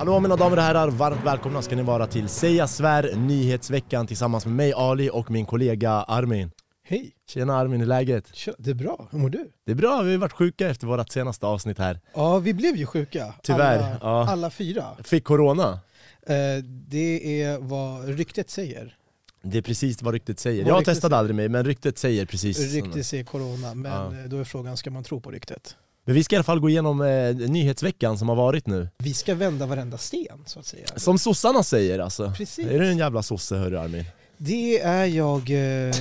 Hallå mina damer och herrar, varmt välkomna ska ni vara till Säga Svär nyhetsveckan tillsammans med mig Ali och min kollega Armin. Hej! Tjena Armin, hur är läget? Det är bra, hur mår du? Det är bra, vi har varit sjuka efter vårt senaste avsnitt här. Ja, vi blev ju sjuka. Tyvärr, Alla, ja. alla fyra. Fick corona. Eh, det är vad ryktet säger. Det är precis vad ryktet säger. Vad Jag ryktet testade säger. aldrig mig, men ryktet säger precis. Ryktet säger corona, men Ja. eh, då är frågan, ska man tro på ryktet? Men vi ska i alla fall gå igenom eh, nyhetsveckan som har varit nu. Vi ska vända varenda sten, så att säga. Som sossarna säger alltså. Precis. Är du en jävla sosse hörru Armin? Det är jag... Eh,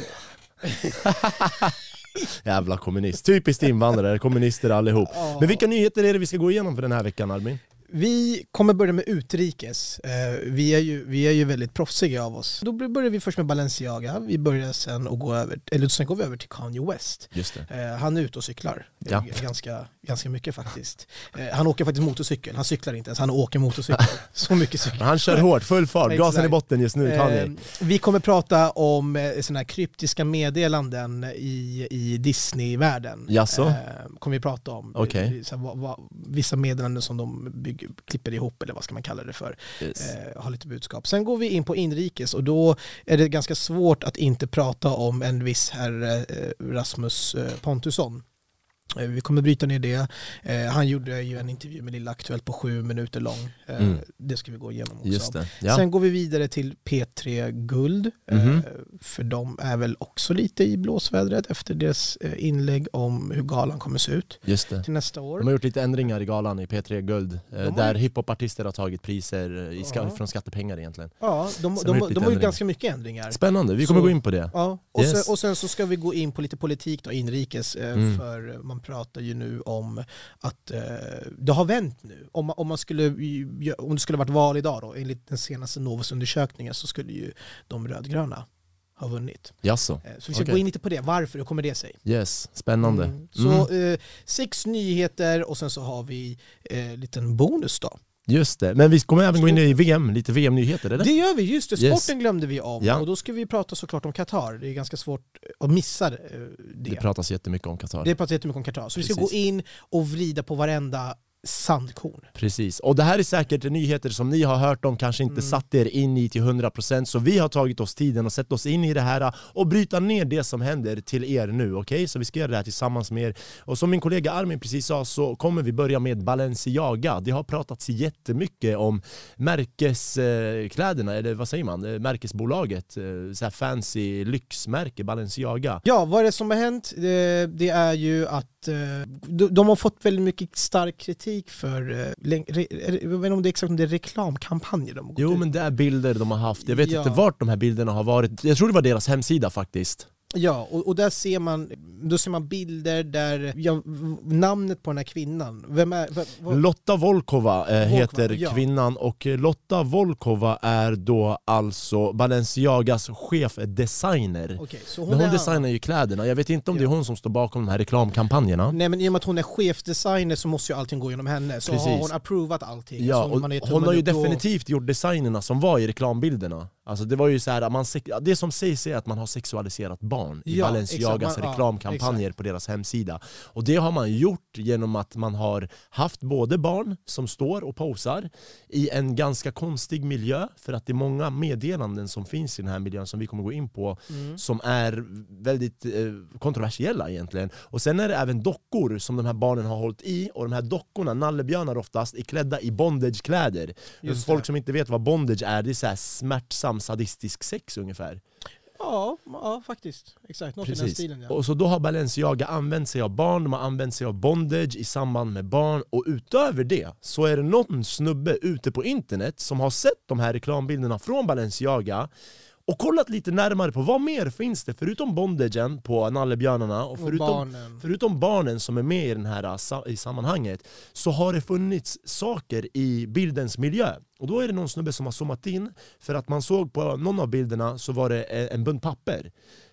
Jävla kommunist. Typiskt invandrare, kommunister allihop. Men vilka nyheter är det vi ska gå igenom för den här veckan Armin? Vi kommer börja med utrikes. Eh, vi, är ju, vi är ju väldigt proffsiga av oss. Då börjar vi först med Balenciaga, vi börjar sen att gå över, eller sen går vi över till Kanye West. Eh, han är ute och cyklar, Ja. Eh, ganska, ganska mycket faktiskt. Han åker faktiskt motorcykel, han cyklar inte ens, han åker motorcykel. Så mycket cykel. Han kör hårt, full fart, gasen i botten just nu, Kanye. Vi kommer prata om såna här kryptiska meddelanden i, i Disney-världen. Jaså? Kommer vi prata om. Vad, vissa meddelanden som de bygger, klipper ihop, eller vad ska man kalla det för. Yes. Eh, har lite budskap. Sen går vi in på inrikes och då är det ganska svårt att inte prata om en viss herre, eh, Rasmus eh, Pontusson. Eh, Vi kommer bryta ner det. Eh, han gjorde ju en intervju med Lilla Aktuellt på sju minuter lång. Eh, Mm. Det ska vi gå igenom också. Ja. Sen går vi vidare till P3 Guld. Mhm. Eh, för de är väl också lite i blåsvädret efter deras eh, inlägg om hur galan kommer se ut till nästa år. De har gjort lite ändringar i galan i P3 Guld, eh, har där ju- hiphopartister har tagit priser eh, i ska- Ja. från skattepengar egentligen. Ja, de, de, har de, lite har ju ändringar. ganska mycket ändringar. Spännande, vi kommer Så- gå in på det. Ja, och, Yes. sen, och sen så ska vi gå in på lite politik då, inrikes, Mm. för man pratar ju nu om att eh, det har vänt nu. Om, om, man skulle, om det skulle varit val idag då, enligt den senaste Novus-undersökningen så skulle ju de rödgröna ha vunnit. Jaså? Eh, så vi ska Okej. gå in lite på det, varför, hur kommer det sig? Yes, spännande. Mm. Så eh, sex nyheter och sen så har vi eh, liten bonus då. Just det, men vi kommer även gå in i VM, lite VM-nyheter eller? Det gör vi, just det. Yes. Sporten glömde vi om. Ja. Och då ska vi prata såklart om Qatar. Det är ganska svårt att missa eh, det. Det pratas jättemycket om Qatar. Det pratar jättemycket om Qatar. Så vi ska Precis. gå in och vrida på varenda sandkorn. Precis, och det här är säkert nyheter som ni har hört om, kanske inte Mm. satt er in i till 100% så vi har tagit oss tiden och sett oss in i det här och bryta ner det som händer till er nu, okej? Så vi ska göra det här tillsammans med er. Och som min kollega Armin precis sa så kommer vi börja med Balenciaga. Det har pratats jättemycket om märkeskläderna, eller vad säger man? Eh, Märkesbolaget, eh, så här fancy lyxmärke Balenciaga. Ja, vad är det som har hänt? Det, det är ju att eh, de, de har fått väldigt mycket stark kritik för, eh, jag vet inte om det är exakt om det är reklamkampanjer de har gått Jo ut men det är bilder de har haft, jag vet Ja. inte vart de här bilderna har varit, jag tror det var deras hemsida faktiskt. Ja, och, och där ser man, då ser man bilder där, ja, namnet på den här kvinnan, vem är, vad, vad, Lotta Volkova eh, heter ja. kvinnan och eh, Lotta Volkova är då alltså Balenciagas chefdesigner. så hon Men hon är, designar ju kläderna, jag vet inte om det är Ja. hon som står bakom de här reklamkampanjerna. Nej men i och med att hon är chefdesigner så måste ju allting gå genom henne, så har Precis. hon approvat allting. Ja, och hon har ju definitivt gjort designerna som var i reklambilderna. Alltså det var ju så här, att man, det som sägs är att man har sexualiserat barn i Ja, Balenciagas exakt, man- ja, reklamkampanjer på deras hemsida. Och det har man gjort genom att man har haft både barn som står och posar i en ganska konstig miljö, för att det är många meddelanden som finns i den här miljön som vi kommer gå in på, Mm. som är väldigt eh, kontroversiella egentligen. Och sen är det även dockor som de här barnen har hållit i, och de här dockorna, nallebjörnar oftast, är klädda i bondagekläder. Folk som inte vet vad bondage är, det är så här smärtsam sadistisk sex ungefär. Ja, ja faktiskt. Exakt, något i den stilen ja. Och så då har Balenciaga använt sig av barn, de har använt sig av bondage i samband med barn och utöver det så är det någon snubbe ute på internet som har sett de här reklambilderna från Balenciaga och kollat lite närmare på vad mer finns det förutom bondagen på nallebjörnarna och Och förutom barnen. Förutom barnen som är med i, den här, sa- i sammanhanget så har det funnits saker i bildens miljö. Och då är det någon snubbe som har zoomat in för att man såg på någon av bilderna så var det eh, en bunt papper.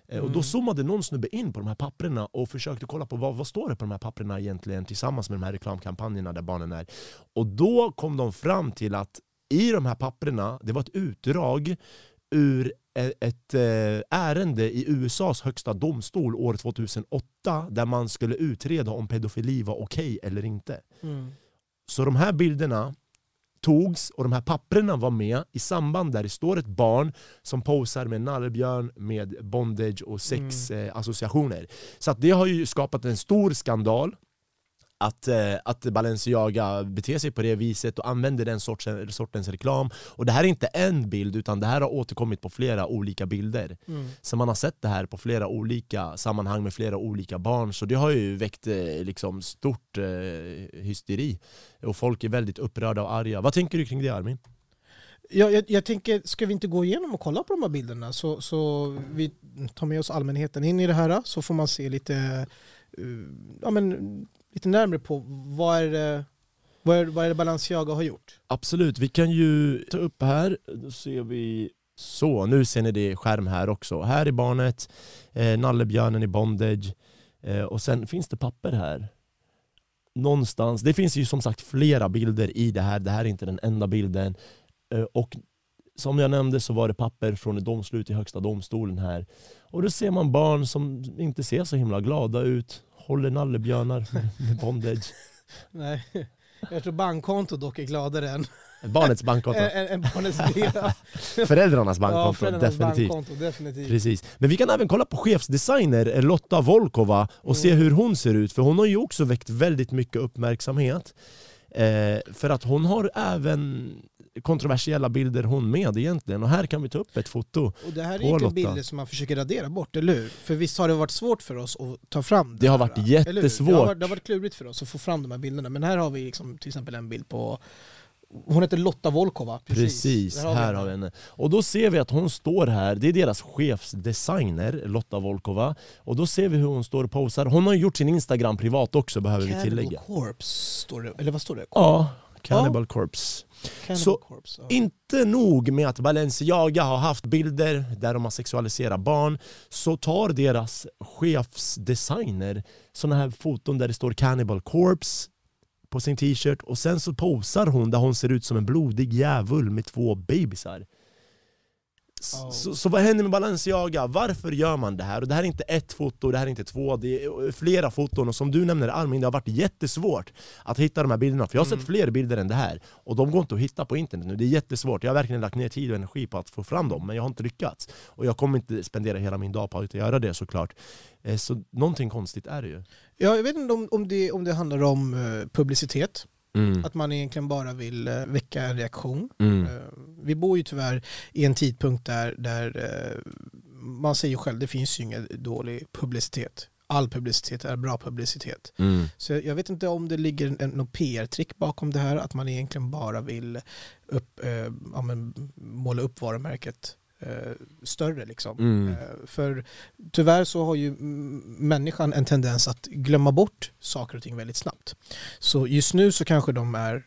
Eh, Och då Mm. zoomade någon snubbe in på de här papperna och försökte kolla på vad, vad står det på de här papperna egentligen tillsammans med de här reklamkampanjerna där barnen är. Och då kom de fram till att i de här papperna, det var ett utdrag ur ett eh, ärende i USAs högsta domstol år 2008 där man skulle utreda om pedofili var okej eller inte. Mm. Så de här bilderna togs och de här papperna var med i samband där det står ett barn som posar med nallebjörn, med bondage och sexassociationer. Så att det har ju skapat en stor skandal att, eh, att Balenciaga beter sig på det viset och använder den sortens, sortens reklam. Och det här är inte en bild, utan det här har återkommit på flera olika bilder. Mm. Så man har sett det här på flera olika sammanhang med flera olika barn. Så det har ju väckt eh, liksom, stort eh, hysteri. Och folk är väldigt upprörda och arga. Vad tänker du kring det Armin? Ja, jag, jag tänker, ska vi inte gå igenom och kolla på de här bilderna så, så vi tar med oss allmänheten in i det här så får man se lite, eh, ja, men, lite närmare på vad är det, vad är, vad är det Balenciaga har gjort? Absolut, vi kan ju ta upp här, då ser vi så, nu ser ni det i skärm här också. Här är barnet, eh, nallebjörnen i bondage eh, och sen finns det papper här. Någonstans, det finns ju som sagt flera bilder i det här, det här är inte den enda bilden. Eh, och som jag nämnde så var det papper från ett domslut i högsta domstolen här. Och då ser man barn som inte ser så himla glada ut, håller nallebjörnar med bondage. Nej, jag tror bankkontot dock är gladare än, Barnets bankkonto. barnets. Föräldrarnas Ja, bankkonto, föräldrarnas definitivt. bankkonto, definitivt. Precis. Men vi kan även kolla på chefsdesigner Lotta Volkova och se Mm. hur hon ser ut, för hon har ju också väckt väldigt mycket uppmärksamhet. Eh, för att hon har även kontroversiella bilder hon med egentligen. Och här kan vi ta upp ett foto. Och det här är Lotta. bilder som man försöker radera bort, eller hur? För visst har det varit svårt för oss att ta fram Det har här, varit hur? Det har jättesvårt. varit, det har varit klurigt för oss att få fram de här bilderna. Men här har vi liksom till exempel en bild på hon heter Lotta Volkova. Precis, Där här har vi henne. Och då ser vi att hon står här, det är deras chefsdesigner Lotta Volkova. Och då ser vi hur hon står och posar. Hon har gjort sin Instagram privat också behöver vi Cannibal tillägga. Corpse, står det. Eller vad står det? Ja, Cannibal Corpse. Cannibal så Corpse. Ja. Inte nog med att Balenciaga har haft bilder där de har sexualiserat barn, så tar deras chefsdesigner sådana här foton där det står Cannibal Corpse på sin t-shirt och sen så posar hon där hon ser ut som en blodig djävul med två bebisar. Oh. Så, så vad händer med Balenciaga? Varför gör man det här? Och det här är inte ett foto, det här är inte två, det är flera foton och som du nämner Armin, det har varit jättesvårt att hitta de här bilderna, för jag har Mm. sett fler bilder än det här och de går inte att hitta på internet nu, det är jättesvårt. Jag har verkligen lagt ner tid och energi på att få fram dem, men jag har inte lyckats. Och jag kommer inte spendera hela min dag på att göra det såklart. Eh, Så någonting konstigt är det ju. Ja, jag vet inte om, om, det, om det handlar om eh, publicitet. Mm. Att man egentligen bara vill eh, väcka en reaktion. Mm. Eh, Vi bor ju tyvärr i en tidpunkt där, där eh, man säger ju själv, det finns ju ingen dålig publicitet. All publicitet är bra publicitet. Mm. Så jag vet inte om det ligger en, någon PR-trick bakom det här, att man egentligen bara vill upp, eh, ja, men, måla upp varumärket större. Liksom. Mm. Eh, för tyvärr så har ju människan en tendens att glömma bort saker och ting väldigt snabbt. Så just nu så kanske de är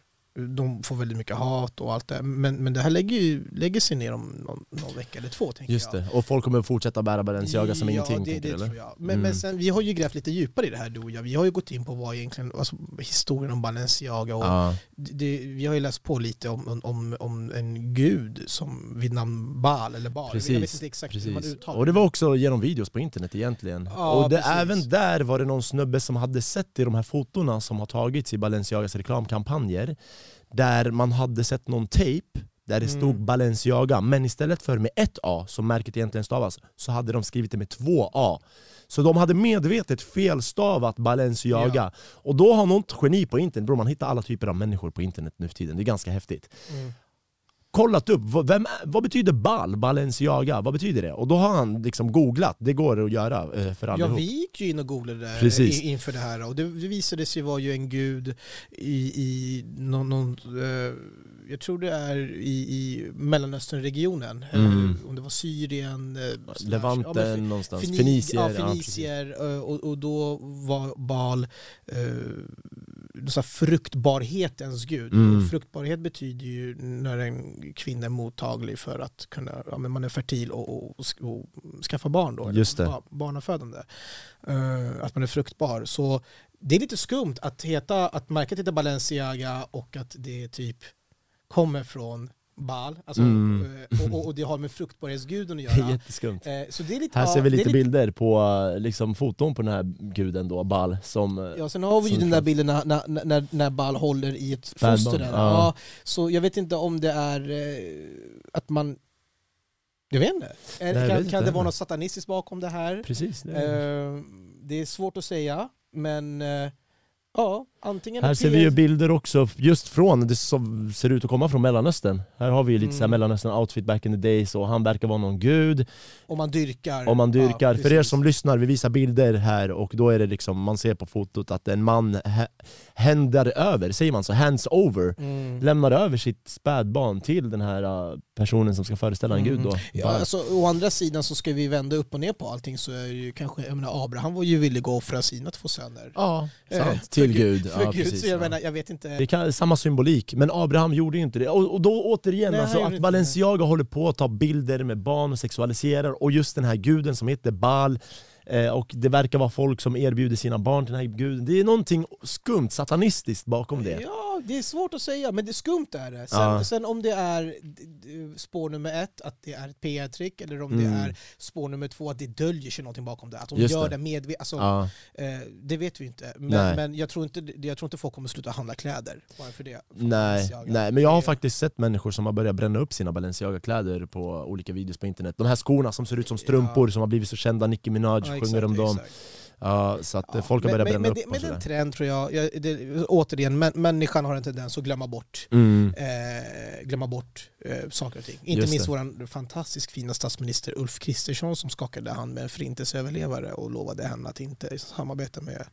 de får väldigt mycket hat och allt det men, men det här lägger, ju, lägger sig ner om någon, någon vecka eller två tänker Just jag. det, och folk kommer fortsätta bära Balenciaga som ingenting, det, det du, tror jag. Men, Mm. men sen, vi har ju grävt lite djupare i det här du och jag. Vi har ju gått in på vad egentligen, alltså, historien om Balenciaga och Ja. det, vi har ju läst på lite om, om, om en gud som vid namn Baal eller Baal. jag vet Precis, inte exakt hur man Precis. uttalar Och det var också genom videos på internet egentligen. Ja, och det, precis. även där var det någon snubbe som hade sett i de här fotona som har tagits i Balenciagas reklamkampanjer, där man hade sett någon tejp där det stod Mm. Balenciaga, men istället för med ett A, som märket egentligen stavas, så hade de skrivit det med två A. Så de hade medvetet felstavat Balenciaga. Och då har något geni på internet, bro, man hittar alla typer av människor på internet nu för tiden, det är ganska häftigt Mm. Kollat upp, vad, vem, vad betyder bal, Balenciaga, vad betyder det? Och då har han liksom googlat, det går att göra eh, för Ja, allihop. vi gick ju in och googlade där Precis. inför det här och det, visade sig vara ju en gud i, i någon, någon eh, jag tror det är i, i Mellanösternregionen, Mm. eh, om det var Syrien, eh, Levanten ja, men någonstans, Feni- Fenicier. Ja, ja, fenicier eh, och, och då var Baal eh, så fruktbarhetens gud. Mm. Fruktbarhet betyder ju när en kvinna är mottaglig för att kunna, ja, men man är fertil och, och, och, sk- och skaffa barn då. Just det. ba- barnafödande. Eh, att man är fruktbar. Så det är lite skumt att, heta, att märket heter Balenciaga och att det typ kommer från Baal, alltså, Mm. eh, och, och, och det har med fruktbarhetsguden att göra. Jätteskumt. Eh, så det är lite, Här ser vi är lite bilder på eh, liksom, foton på den här guden då, Bal, som... Ja, sen har vi ju den där bilden när, när, när, när Ball håller i ett foster. Där. ja. Ja. så jag vet inte om det är att man... Jag vet inte. Är, Nej, kan vet inte kan det vara något satanistiskt bakom det här? Precis. Det. Eh, det är svårt att säga, men ja, antingen... Här ett ser vi ju bilder också just från, det som ser ut att komma från Mellanöstern. Här har vi ju lite så här Mm. Mellanöstern-outfit back in the days och han verkar vara någon gud. Om man dyrkar. Om man dyrkar, Ja, för er som lyssnar, vi visar bilder här och då är det liksom, man ser på fotot att en man hä- händer över, säger man så? Hands over. Mm. Lämnar över sitt spädbarn till den här uh, personen som ska föreställa en gud då. Ja, Bara- alltså, å andra sidan så ska vi vända upp och ner på allting så är det ju kanske, jag menar Abraham var ju villig att offra sina två söner. ja Eh, sant. Till gud. För ja, Gud, precis, så jag ja. menar, jag vet inte. Det kan, samma symbolik, men Abraham gjorde ju inte det. Och, och då återigen, Nej, alltså, att Balenciaga håller på att ta bilder med barn och sexualiserar, och just den här guden som heter Baal, eh, och det verkar vara folk som erbjuder sina barn till den här guden. Det är någonting skumt, satanistiskt bakom det. Ja, det är svårt att säga, men det är skumt är det. Sen, Ja. sen om det är spår nummer ett, att det är ett PR-trick, eller om det Mm. är spår nummer två, att det döljer sig någonting bakom det. Att de Just gör det. det, medvetet. Alltså, Ja, eh, det vet vi inte. Men, men jag, tror inte, jag tror inte folk kommer sluta handla kläder bara för det. nej, nej, men jag har Det- faktiskt sett människor som har börjat bränna upp sina Balenciaga-kläder på olika videos på internet. De här skorna som ser ut som strumpor som har blivit så kända, Nicki Minaj Sjunger om dem. Ja, så att eh, Ja, folk har börjat bränna men, upp det- Men det är en trend tror jag. jag det, återigen, män, människan har en tendens att glömma bort Mm. eh, glömma bort eh, saker och ting. Inte Just minst det. vår fantastiskt fina statsminister Ulf Kristersson som skakade hand med en förintelseöverlevare och lovade henne att inte samarbeta med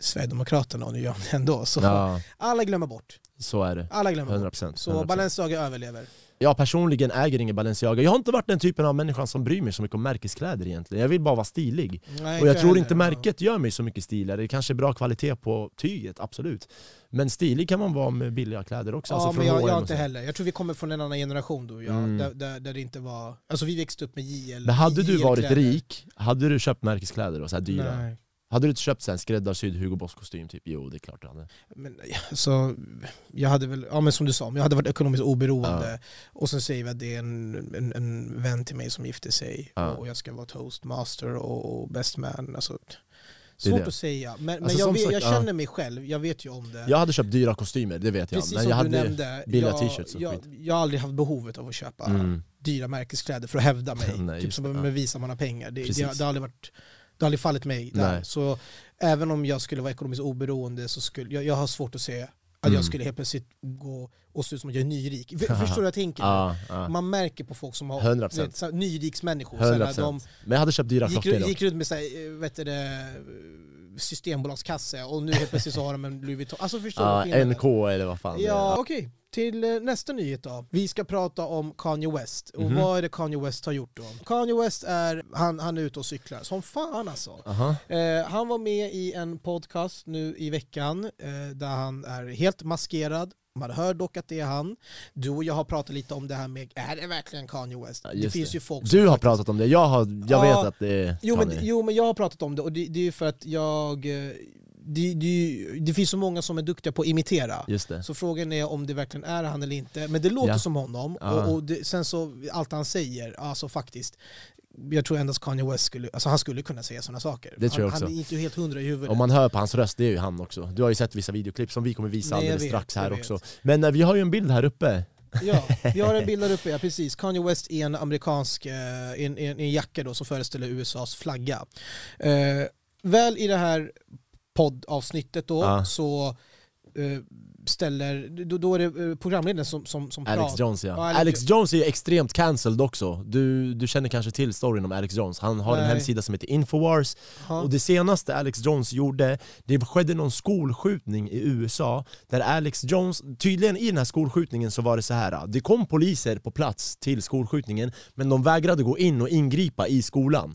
Sverigedemokraterna och nu gör han det ändå. Så Ja, alla glömmer bort. så är det. Alla glömmer 100%. bort. Så 100%. Balenciaga överlever. Jag personligen äger ingen Balenciaga. Jag har inte varit den typen av människa som bryr mig så mycket om märkeskläder egentligen. Jag vill bara vara stilig. Nej, Och jag tror inte märket gör mig så mycket stiligare. Det kanske är bra kvalitet på tyget, absolut. Men stilig kan man vara med billiga kläder också. Ja, alltså men jag, H&M jag och inte så. heller. Jag tror vi kommer från en annan generation då, ja, Mm. där, där, där det inte var... Alltså vi växte upp med JL. Men hade du varit rik, hade du köpt märkeskläder och så här dyra? Nej. Hade du inte köpt en skräddarsydd Hugo Boss-kostym? Typ? Jo, det är klart du hade. Men, ja, så, jag hade väl, ja men som du sa, jag hade varit ekonomiskt oberoende. Och sen säger vi att det är en, en, en vän till mig som gifter sig Ja. och jag ska vara toastmaster och, och best man. Alltså, svårt det. att säga, men, men Alltså, jag, vet, sagt, jag ja. känner mig själv, jag vet ju om det. Jag hade köpt dyra kostymer, det vet jag. Precis Men som jag du hade... nämnde, billiga jag, t-shirts jag, skit. jag har aldrig haft behovet av att köpa Mm. dyra märkeskläder för att hävda mig. Nej, typ som det, ja. med visa man har pengar. Det, det, det, har aldrig varit, det har aldrig fallit mig där. Nej. Så även om jag skulle vara ekonomiskt oberoende så skulle jag, jag har svårt att se att Mm. jag skulle helt plötsligt gå och se ut som att jag är nyrik. Förstår du vad jag tänker? Ja, ja. Man märker på folk som har 100%. du vet, så här nyriksmänniskor. så här, 100%. De Men jag hade köpt dyra gick, klockor då. gick runt med så här, eh, vet du systembolagskasse och nu helt plötsligt så har de en Louis Vuitton. Alltså förstår du Ja, är? NK eller vad fan. Ja, okej. Till eh, nästa nyhet då. Vi ska prata om Kanye West. Och Mhm. vad är det Kanye West har gjort då? Kanye West är, han, han är ute och cyklar som fan alltså. Aha. Eh, han var med i en podcast nu i veckan eh, där han är helt maskerad. Man hör dock att det är han. Du och jag har pratat lite om det här med, är det verkligen Kanye West? Ja, det finns det. ju folk Du har faktiskt- pratat om det, jag, har, jag Ja, vet att det är Jo men, Kanye. jo men jag har pratat om det och det, det är ju för att jag... eh, Det, det, det finns så många som är duktiga på att imitera. Så frågan är om det verkligen är han eller inte. Men det låter Ja. som honom. Ja. Och, och det, sen så, allt han säger, alltså faktiskt. Jag tror endast Kanye West skulle, alltså han skulle kunna säga sådana saker. Det tror jag han, också. han är inte helt hundra i huvudet. Om man hör på hans röst, det är ju han också. Du har ju sett vissa videoklipp som vi kommer visa Nej, alldeles vet, strax här också. Men eh, vi har ju en bild här uppe. Ja, vi har en bild där uppe, ja precis. Kanye West i en amerikansk, eh, en, en, en jacka då som föreställer USAs flagga. Eh, väl i det här poddavsnittet då Ja. så eh, ställer, då, då är det eh, programledaren som, som, som Alex pratar. Jones ja. Ja, Alex Alex Jones är ju extremt cancelled också. Du, du känner kanske till storyn om Alex Jones. Han har en Nej. hemsida som heter Infowars. Ja. Och det senaste Alex Jones gjorde, det skedde någon skolskjutning i USA där Alex Jones, tydligen i den här skolskjutningen så var det så här. det kom poliser på plats till skolskjutningen men de vägrade gå in och ingripa i skolan.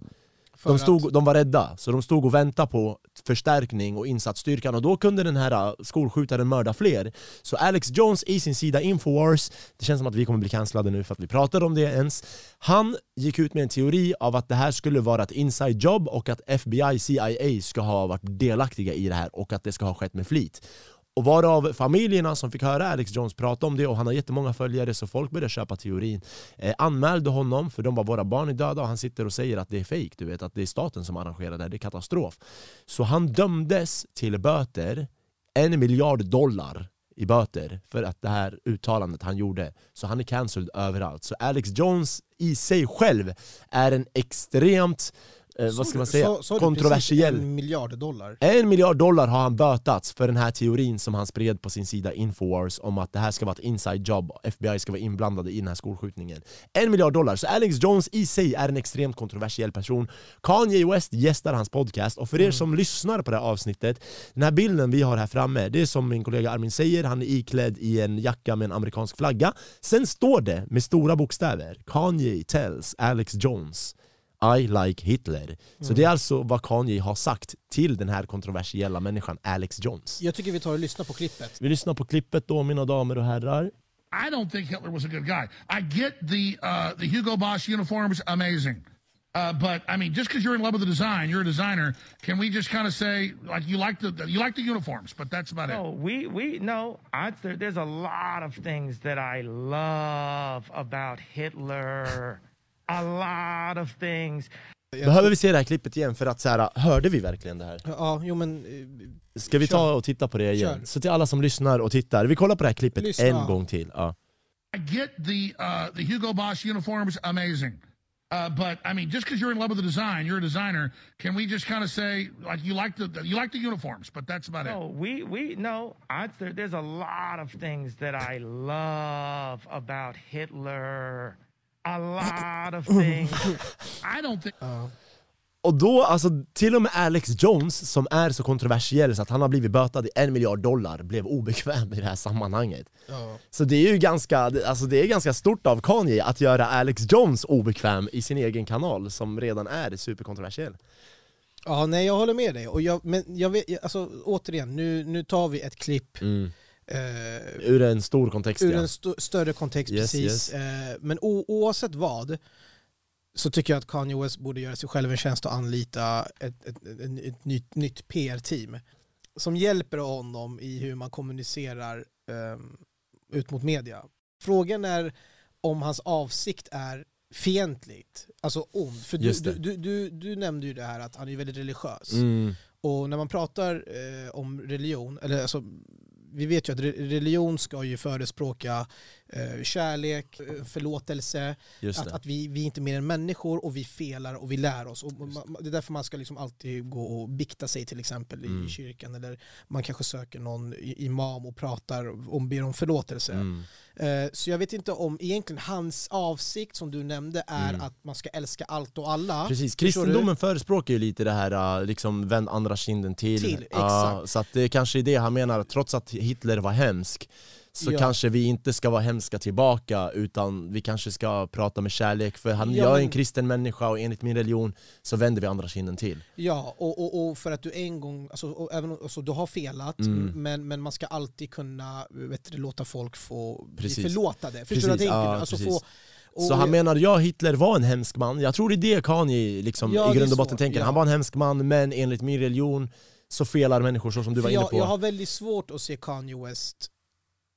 De, att- stod, de var rädda, så de stod och väntade på förstärkning och insatsstyrkan och då kunde den här äh, skolskjutaren mörda fler. Så Alex Jones i sin sida Infowars, det känns som att vi kommer bli cancellade nu för att vi pratade om det ens. Han gick ut med en teori av att det här skulle vara ett inside job och att FBI, CIA ska ha varit delaktiga i det här och att det ska ha skett med flit. Och varav familjerna som fick höra Alex Jones prata om det, och han har jättemånga följare så folk började köpa teorin, eh, anmälde honom för de var våra barn är döda och han sitter och säger att det är fejk, du vet att det är staten som arrangerar det, här, det är katastrof. Så han dömdes till böter, en miljard dollar i böter för att det här uttalandet han gjorde. Så han är cancelled överallt. Så Alex Jones i sig själv är en extremt eh, vad ska man säga, Så- så kontroversiell En miljard dollar. en miljard dollar har han bötats för den här teorin som han spred på sin sida Infowars om att det här ska vara ett inside job, FBI ska vara inblandade i den här skolskjutningen. En miljard dollar, så Alex Jones i sig är en extremt kontroversiell person. Kanye West gästar hans podcast, och för er som lyssnar på det här avsnittet, den här bilden vi har här framme, det är som min kollega Armin säger, han är iklädd i en jacka med en amerikansk flagga. Sen står det med stora bokstäver, Kanye tells Alex Jones I like Hitler. Så det är alltså vad Kanye har sagt till den här kontroversiella människan Alex Jones. Jag tycker vi tar och lyssnar på klippet. Vi lyssnar på klippet då, mina damer och herrar. I don't think Hitler was a good guy. I get the uh, the Hugo Boss uniforms, amazing. Uh, but I mean, just because you're in love with the design, you're a designer. Can we just kind of say like you like the you like the uniforms, but that's about it. No, we we no. I there, there's a lot of things that I love about Hitler. A lot of things. Behöver vi se det här klippet igen för att så här, hörde vi verkligen det här? Ja, jo men... eh, Ska vi ta och titta på det igen? Kör. Så till alla som lyssnar och tittar, vi kollar på det här klippet Lyssna. en gång till. Ja. I get the uh, the Hugo Boss uniforms, amazing. Uh, but I mean, just because you're in love with the design, you're a designer. Can we just kind of say like you like the you like the uniforms, but that's about it. No, we we no. I there, there's a lot of things that I love about Hitler. A lot of things. I don't think. Och då, alltså till och med Alex Jones som är så kontroversiell så att han har blivit bötad i en miljard dollar blev obekväm i det här sammanhanget. Ja. Så det är ju ganska, alltså det är ganska stort av Kanye att göra Alex Jones obekväm i sin egen kanal som redan är superkontroversiell. Ja, nej jag håller med dig. Och jag, men jag vet, alltså, återigen, nu, nu tar vi ett klipp Mm. Eh, Ur en stor kontext ur ja. en st större kontext Yes, precis. yes. Eh, men oavsett vad så tycker jag att Kanye West borde göra sig själv en tjänst och anlita ett, ett, ett, ett, nytt, nytt PR-team som hjälper honom i hur man kommunicerar ehm, ut mot media. Frågan är om hans avsikt är fientligt, alltså ond. För du, du, du, du nämnde ju det här att han är väldigt religiös. Mm. Och när man pratar eh, om religion, eller alltså, vi vet ju att religion ska ju förespråka kärlek, eh, förlåtelse, att, det. att vi, vi är inte mer än människor och vi felar och vi lär oss. Och ma- det är därför man ska liksom alltid gå och bikta sig till exempel Mm. i kyrkan eller man kanske söker någon imam och pratar och ber om förlåtelse. Mm. Eh, så jag vet inte om egentligen hans avsikt som du nämnde är Mm. att man ska älska allt och alla. Precis, kristendomen förespråkar ju lite det här, uh, liksom vänd andra kinden till. Till, exakt. så att det kanske är det han menar, trots att Hitler var hemsk, så Ja. kanske vi inte ska vara hemska tillbaka, utan vi kanske ska prata med kärlek, för han, Ja, jag är en kristen människa och enligt min religion så vänder vi andra kinden till. Ja, och, och, och för att du en gång, alltså, även, alltså, du har felat, Mm. men, men man ska alltid kunna vet du, låta folk få Precis. bli förlåtade. Förstår Precis, du vad jag tänker? ja, alltså, precis. få, och, så han menar, ja Hitler var en hemsk man, jag tror det är det Kanye liksom, Ja, i grund och botten så, tänker, han var en hemsk man men enligt min religion så felar människor så som du för var inne jag, på. jag har väldigt svårt att se Kanye West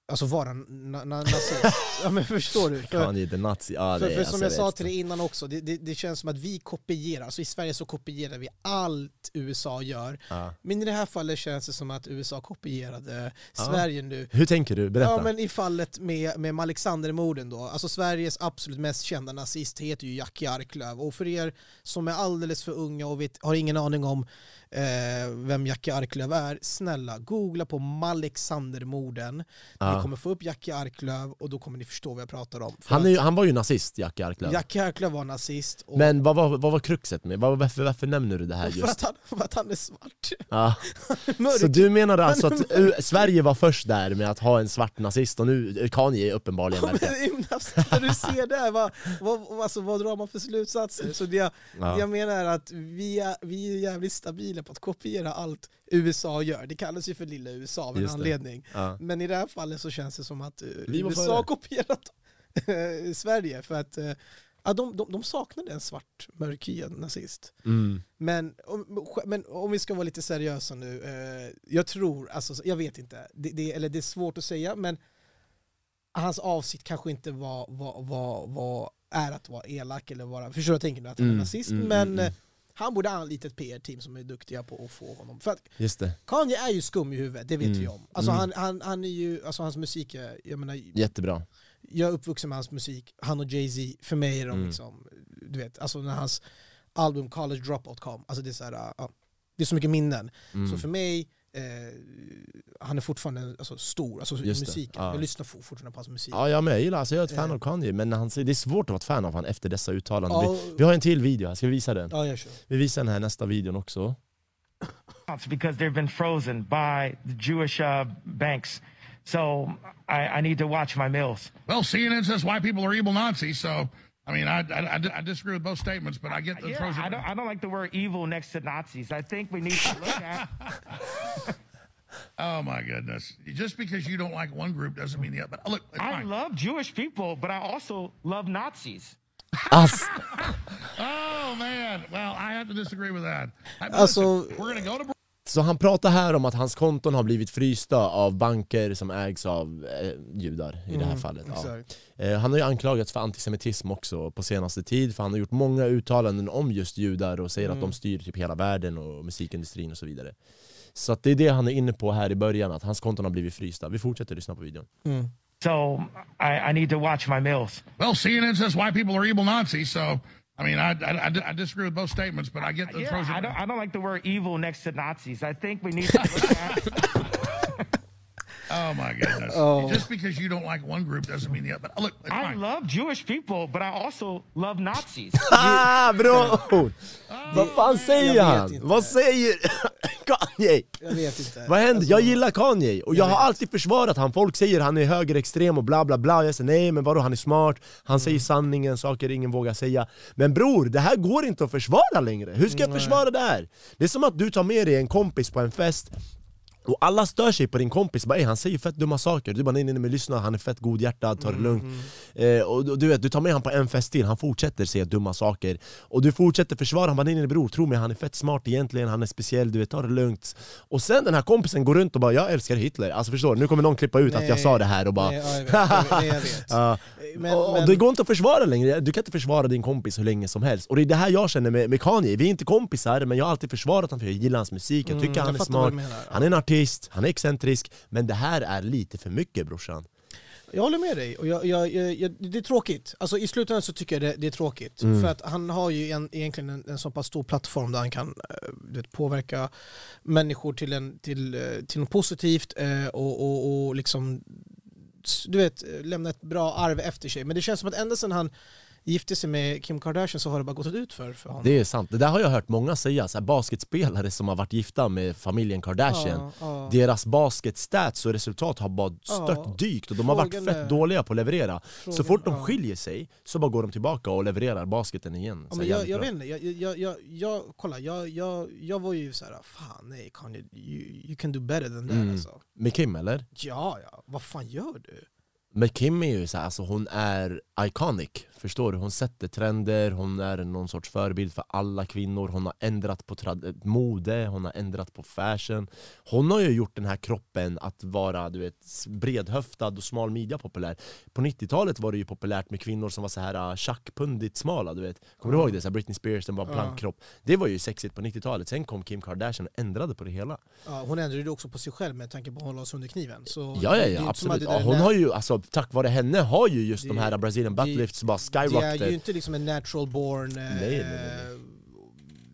Alltså vara na, na, nazist. ja, men förstår du? För, Kanye nazi, ja, för, det, för alltså, som jag vet sa till dig innan också, det, det, det känns som att vi kopierar, alltså i Sverige så kopierar vi allt USA gör. Ja. Men i det här fallet känns det som att USA kopierade Ja. Sverige nu. Hur tänker du? Berätta. Ja men i fallet med, med Alexandermorden då, alltså Sveriges absolut mest kända nazist heter ju Jackie Arklöv och för er som är alldeles för unga och vet, har ingen aning om eh, vem Jackie Arklöv är, snälla googla på Alexandermorden. Ja. Ni kommer få upp Jackie Arklöv och då kommer ni förstå vad jag pratar om. För han, är, ju- han var ju nazist, Jackie Arklöv. Jackie Arklöv var nazist och Men vad var, vad var kruxet med? Vad, varför, varför nämner du det här för, just? att han, för att han är svart. Ja. Mörk. Så du menar alltså att är Sverige var först där med att ha en svart nazist och nu Kanye är uppenbarligen Ja, verkar... men, alltså, när du ser det här, vad, vad, alltså, vad drar man för slutsatser? Så det, Ja. Jag menar att vi är, vi är jävligt stabila på att kopiera allt USA gör. Det kallas ju för lilla USA av en anledning. Ja. Men i det här fallet så känns det som att eh, Vi USA har kopierat eh, Sverige för att eh, Ja, de, de, de saknade en svart mörkhyad nazist. Mm. Men om, men om vi ska vara lite seriösa nu, eh, jag tror, alltså, jag vet inte, det, det, eller det är svårt att säga, men hans avsikt kanske inte var, var, var, var är att vara elak eller vara, förstår du vad jag tänker nu, att han är Mm, nazist, mm, men mm, mm. Han borde anlita ett PR-team som är duktiga på att få honom. För Just det, Kanye är ju skum i huvudet, det vet Mm, vi om. Alltså mm. han, han, han är ju, alltså hans musik är, jag menar, jättebra. jag är uppvuxen med hans musik, han och Jay-Z, för mig är de Mm. liksom, du vet, alltså när hans album College Dropout kom, alltså det är så här, ja, det är så mycket minnen. Mm. Så för mig, eh, han är fortfarande alltså, stor, alltså Just musiken. ja. Jag lyssnar for- fortfarande på hans musik. Ja, jag med. Jag gillar, alltså jag är ett fan Eh. av Kanye, men när han, säger- det är svårt att vara ett fan av honom efter dessa uttalanden. Ja, Vi, vi har en till video här, ska vi visa den? ja jag kör. Vi visar den här nästa videon också. because they've been frozen by the Jewish uh, banks. So I, I need to watch my meals. Well, CNN says white people are evil Nazis, so I mean, I, I, I- I disagree with both statements, but I get the Yeah, frozen. I don't, I don't like the word evil next to Nazis. I think we need to look at Oh my goodness! Just because you don't like one group doesn't mean the other. But uh, look, I fine. love Jewish people, but I also love Nazis. Ass! Oh man! Well, I have to disagree with that. I- but Also- listen, we're going to go to Så han pratar här om att hans konton har blivit frysta av banker som ägs av eh, judar i det här fallet. Ja. Mm. Eh, han har ju anklagats för antisemitism också på senaste tid, för han har gjort många uttalanden om just judar och säger att Mm. de styr typ hela världen och musikindustrin och så vidare. Så att det är det han är inne på här i början, att hans konton har blivit frysta. Vi fortsätter lyssna på videon. Mm. So I, I need to watch my meals. Well, CNN says white people are evil Nazis, so I mean, I, I, I- disagree with both statements, but I get uh, the Yeah. I don't, I don't like the word evil next to Nazis. I think we need to look at Oh my goodness! Oh. Just because you don't like one group doesn't mean the other. But look, it's I fine. love Jewish people, but I also love Nazis. Ah, bra ord! Vad fan jag säger han? Vad säger Kanye? Jag vet inte. Vad händer? Jag Alltså, gillar Kanye, och jag, jag har alltid försvarat han. Folk säger han är högerextrem och bla bla bla, jag säger nej men vadå han är smart, han säger Mm. sanningen, saker ingen vågar säga Men bror, det här går inte att försvara längre, hur ska jag Nej. försvara det här? Det är som att du tar med dig en kompis på en fest och alla stör sig på din kompis, bara, "Ey, han säger fett dumma saker, du bara nej nej nej men lyssna, han är fett godhjärtad, ta det Mm, lugnt. eh, och, du vet, du tar med honom på en fest till, han fortsätter säga dumma saker. Och du fortsätter försvara. Honom, bara nej nej bror, tro mig han är fett smart egentligen, han är speciell, du vet, ta det lugnt. Och sen den här kompisen går runt och bara 'jag älskar Hitler' Alltså förstår du, nu kommer någon klippa ut att jag Nej. sa det här och bara Nej, ja, jag vet, jag vet, nej, jag vet. Ja. Men, och, men, det går inte att försvara längre, du kan inte försvara din kompis hur länge som helst Och det är det här jag känner med, med Kanye, vi är inte kompisar men jag har alltid försvarat honom för jag gillar hans musik, jag Mm, tycker jag han är smart. Han är en artist, han är excentrisk, men det här är lite för mycket brorsan Jag håller med dig, och jag, jag, jag, det är tråkigt. Alltså, I slutändan så tycker jag det, det är tråkigt. Mm. För att han har ju en, egentligen en, en så pass stor plattform där han kan eh, vet, påverka människor till, en, till, eh, till något positivt eh, och, och, och liksom du vet, lämna ett bra arv efter sig. Men det känns som att ända sedan han gifte sig med Kim Kardashian så har det bara gått ut för, för honom. Det är sant, det där har jag hört många säga, så här, basketspelare som har varit gifta med familjen Kardashian Ja. Deras basketstats och resultat har bara stört dykt och de har varit fett är- dåliga på att leverera Så Frågan- fort de skiljer sig så bara går de tillbaka och levererar basketen igen Ja, Så men jag, jag vet inte, jag, jag, jag, jag, kolla, jag, jag, jag var ju så här, fan nej Kanye, you, you can do better than that Mm. alltså. Med Kim eller? Ja, ja, vad fan gör du? Men Kim är ju så här, alltså hon är iconic, förstår du? Hon sätter trender, hon är någon sorts förebild för alla kvinnor Hon har ändrat på mode, hon har ändrat på fashion Hon har ju gjort den här kroppen att vara du vet, bredhöftad och smal midja populär På 90-talet var det ju populärt med kvinnor som var så här uh, tjackpundigt smala, du vet Kommer du ihåg det? Så här Britney Spears, den var Ja. plankkropp Det var ju sexigt på 90-talet, sen kom Kim Kardashian och ändrade på det hela Ja, hon ändrade ju också på sig själv med tanke på att hålla oss under kniven. Så Ja, ja, ja absolut. Ja, hon har ju, alltså, tack vare henne har ju just Det- de här Brazilian butt det- lifts bara Det är ju inte liksom en natural born eh, Nej, nej, nej,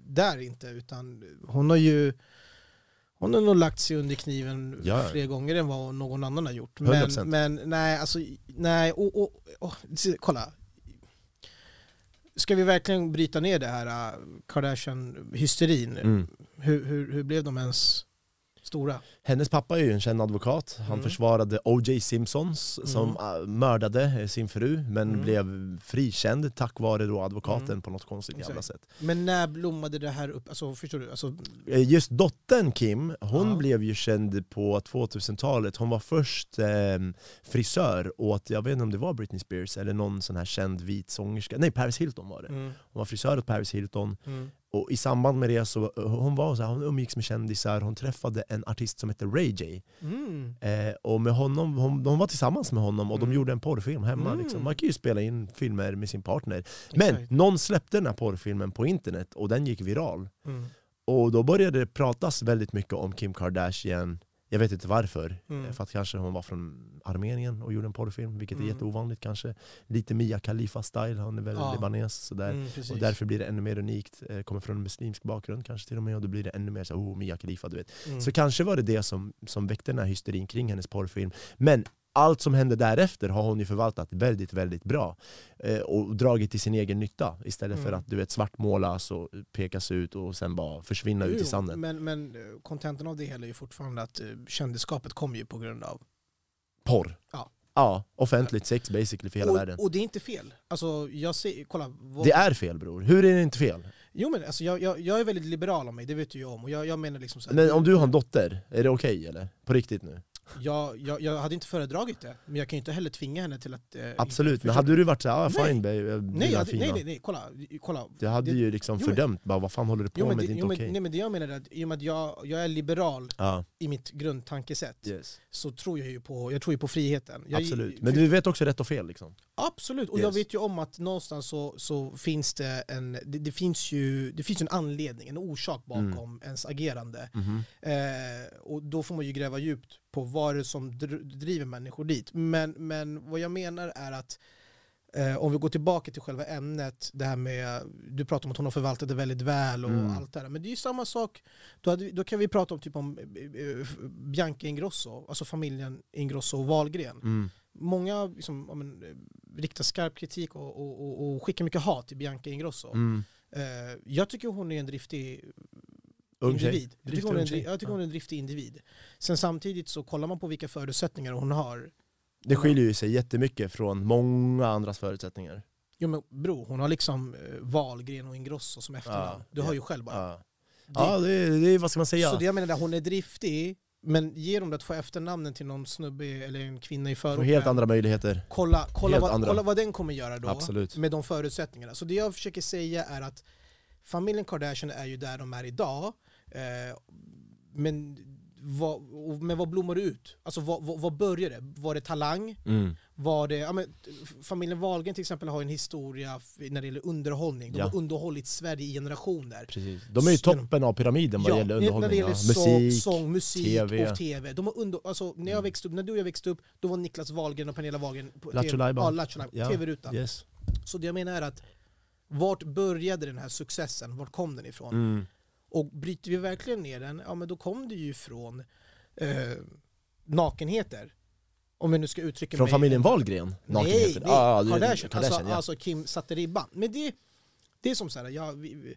där inte, utan hon har ju hon har nog lagt sig under kniven Ja. fler gånger än vad någon annan har gjort. 100%. Men, men nej, alltså, nej, och, och, och, kolla. Ska vi verkligen bryta ner det här uh, Kardashian-hysterin? Mm. Hur, hur, hur blev de ens Stora. Hennes pappa är ju en känd advokat, han Mm. försvarade O.J. Simpsons som äh, mördade eh, sin fru men Mm. blev frikänd tack vare då advokaten Mm. på något konstigt jävla Exakt. sätt. Men när blommade det här upp? Alltså, förstår du? Alltså, Eh, Just dottern Kim, hon Ja. blev ju känd på 2000-talet, hon var först eh, frisör åt, jag vet inte om det var Britney Spears eller någon sån här känd vit sångerska, nej Paris Hilton var det. Hon var frisör åt Paris Hilton, mm, och i samband med det så eh, hon var så här, hon umgicks med kändisar, hon träffade en artist som heter Ray J. mm. Eh, och med honom, hon, de var tillsammans med honom och de Mm. gjorde en porrfilm hemma. Mm. Liksom. Man kan ju spela in filmer med sin partner. Men Exakt. någon släppte den här porrfilmen på internet och den gick viral. Mm, Och då började det pratas väldigt mycket om Kim Kardashian, jag vet inte varför. Mm. Eh, För att kanske hon var från Armenien och gjorde en porrfilm, vilket är Mm. jätteovanligt kanske. Lite Mia Khalifa-style, hon är väl Ja. libanes. Sådär. mm. Och därför blir det ännu mer unikt, eh, kommer från en muslimsk bakgrund kanske till och med, och då blir det ännu mer så oh Mia Khalifa, du vet. Mm. Så kanske var det det som, som väckte den här hysterin kring hennes porrfilm. Men allt som hände därefter har hon ju förvaltat väldigt, väldigt bra. Eh, och dragit till sin egen nytta istället för Mm. att du vet, svartmålas och pekas ut och sen bara försvinna ut i Jo, sanden. Men, men eh, kontentan av det hela är ju fortfarande att eh, kändisskapet kommer ju på grund av... Porr. Ja. Ja, offentligt sex basically för hela världen. Och, och det är inte fel. Alltså, jag ser, kolla. Vad, Det är fel bror, hur är det inte fel? Jo men alltså, jag, jag, jag är väldigt liberal av mig, det vet du ju om. Och jag, jag menar liksom så här, Men om du har en dotter, är det okej eller? På riktigt nu? Jag, jag, jag hade inte föredragit det, men jag kan ju inte heller tvinga henne till att... Eh, Absolut, men hade du varit såhär, ah, Nej. fine babe, jag Nej, gillar jag hade, nej, nej, nej, kolla. kolla. Du hade Det- ju liksom jo, fördömt, bara, vad fan håller du på Jo, med, det, det är inte okej. nej, men det jag menar är att i och med att jag, jag är liberal Ja, i mitt grundtankesätt yes. så tror jag ju på, jag tror ju på friheten. Jag, Absolut, men du vet också rätt och fel liksom. Absolut, och Yes. jag vet ju om att någonstans så, så finns det en, det, det, finns ju, det finns en anledning, en orsak bakom Mm. ens agerande. Mhm. Eh, och då får man ju gräva djupt på vad det är som dr- driver människor dit. Men, men vad jag menar är att eh, om vi går tillbaka till själva ämnet, det här med, du pratar om att hon har förvaltat det väldigt väl och Mm. allt det där. Men det är ju samma sak, då, hade, då kan vi prata om typ om eh, eh, Bianca Ingrosso, alltså familjen Ingrosso och Wahlgren Mm. många liksom, ja, men, eh, riktar skarp kritik och, och, och, och skickar mycket hat till Bianca Ingrosso. Mm. Eh, jag tycker hon är en driftig Ung individ. Jag tycker, hon är en, jag tycker hon är en driftig individ. Sen samtidigt så kollar man på vilka förutsättningar hon har. Det skiljer ju sig jättemycket från många andras förutsättningar. Jo men bro, hon har liksom eh, Wahlgren och Ingrosso som efternamn. Du har ju själv bara. Ja, Det- ja det, är- vad ska man säga? Så det jag menar, är, hon är driftig, men ger de det att få efternamnen till någon snubbe eller en kvinna i förorten. helt andra möjligheter. kolla, kolla, Helt vad, andra. kolla vad den kommer göra då Absolut. med de förutsättningarna. Så det jag försöker säga är att familjen Kardashian är ju där de är idag. Eh, men, vad, men vad blommar det ut? Alltså vad, vad, vad började det? Var det talang? Mm. Var det, ja, men, familjen Wahlgren till exempel har en historia när det gäller underhållning. De Ja. har underhållit Sverige i generationer. Precis. De är ju toppen av pyramiden vad Ja, gäller när underhållning. det gäller ja. sång, Musik, sång, musik TV. och tv. De har under, alltså, när, jag Mm. växte upp, när du och jag växte upp, då var Niklas Wahlgren och Pernilla Wahlgren på TV, Lajban. ja, tv-rutan. Yes. Så det jag menar är att vart började den här successen? Vart kom den ifrån? Mm. Och bryter vi verkligen ner den, ja men då kom det ju från eh, nakenheter. Om jag nu ska uttrycka Från mig... familjen Wahlgren? Nej, Nakenheter. nej, Ah, det- Kardashian. Alltså, ja. alltså Kim satte ribban. Men det, det är som såhär, ja, vi, vi,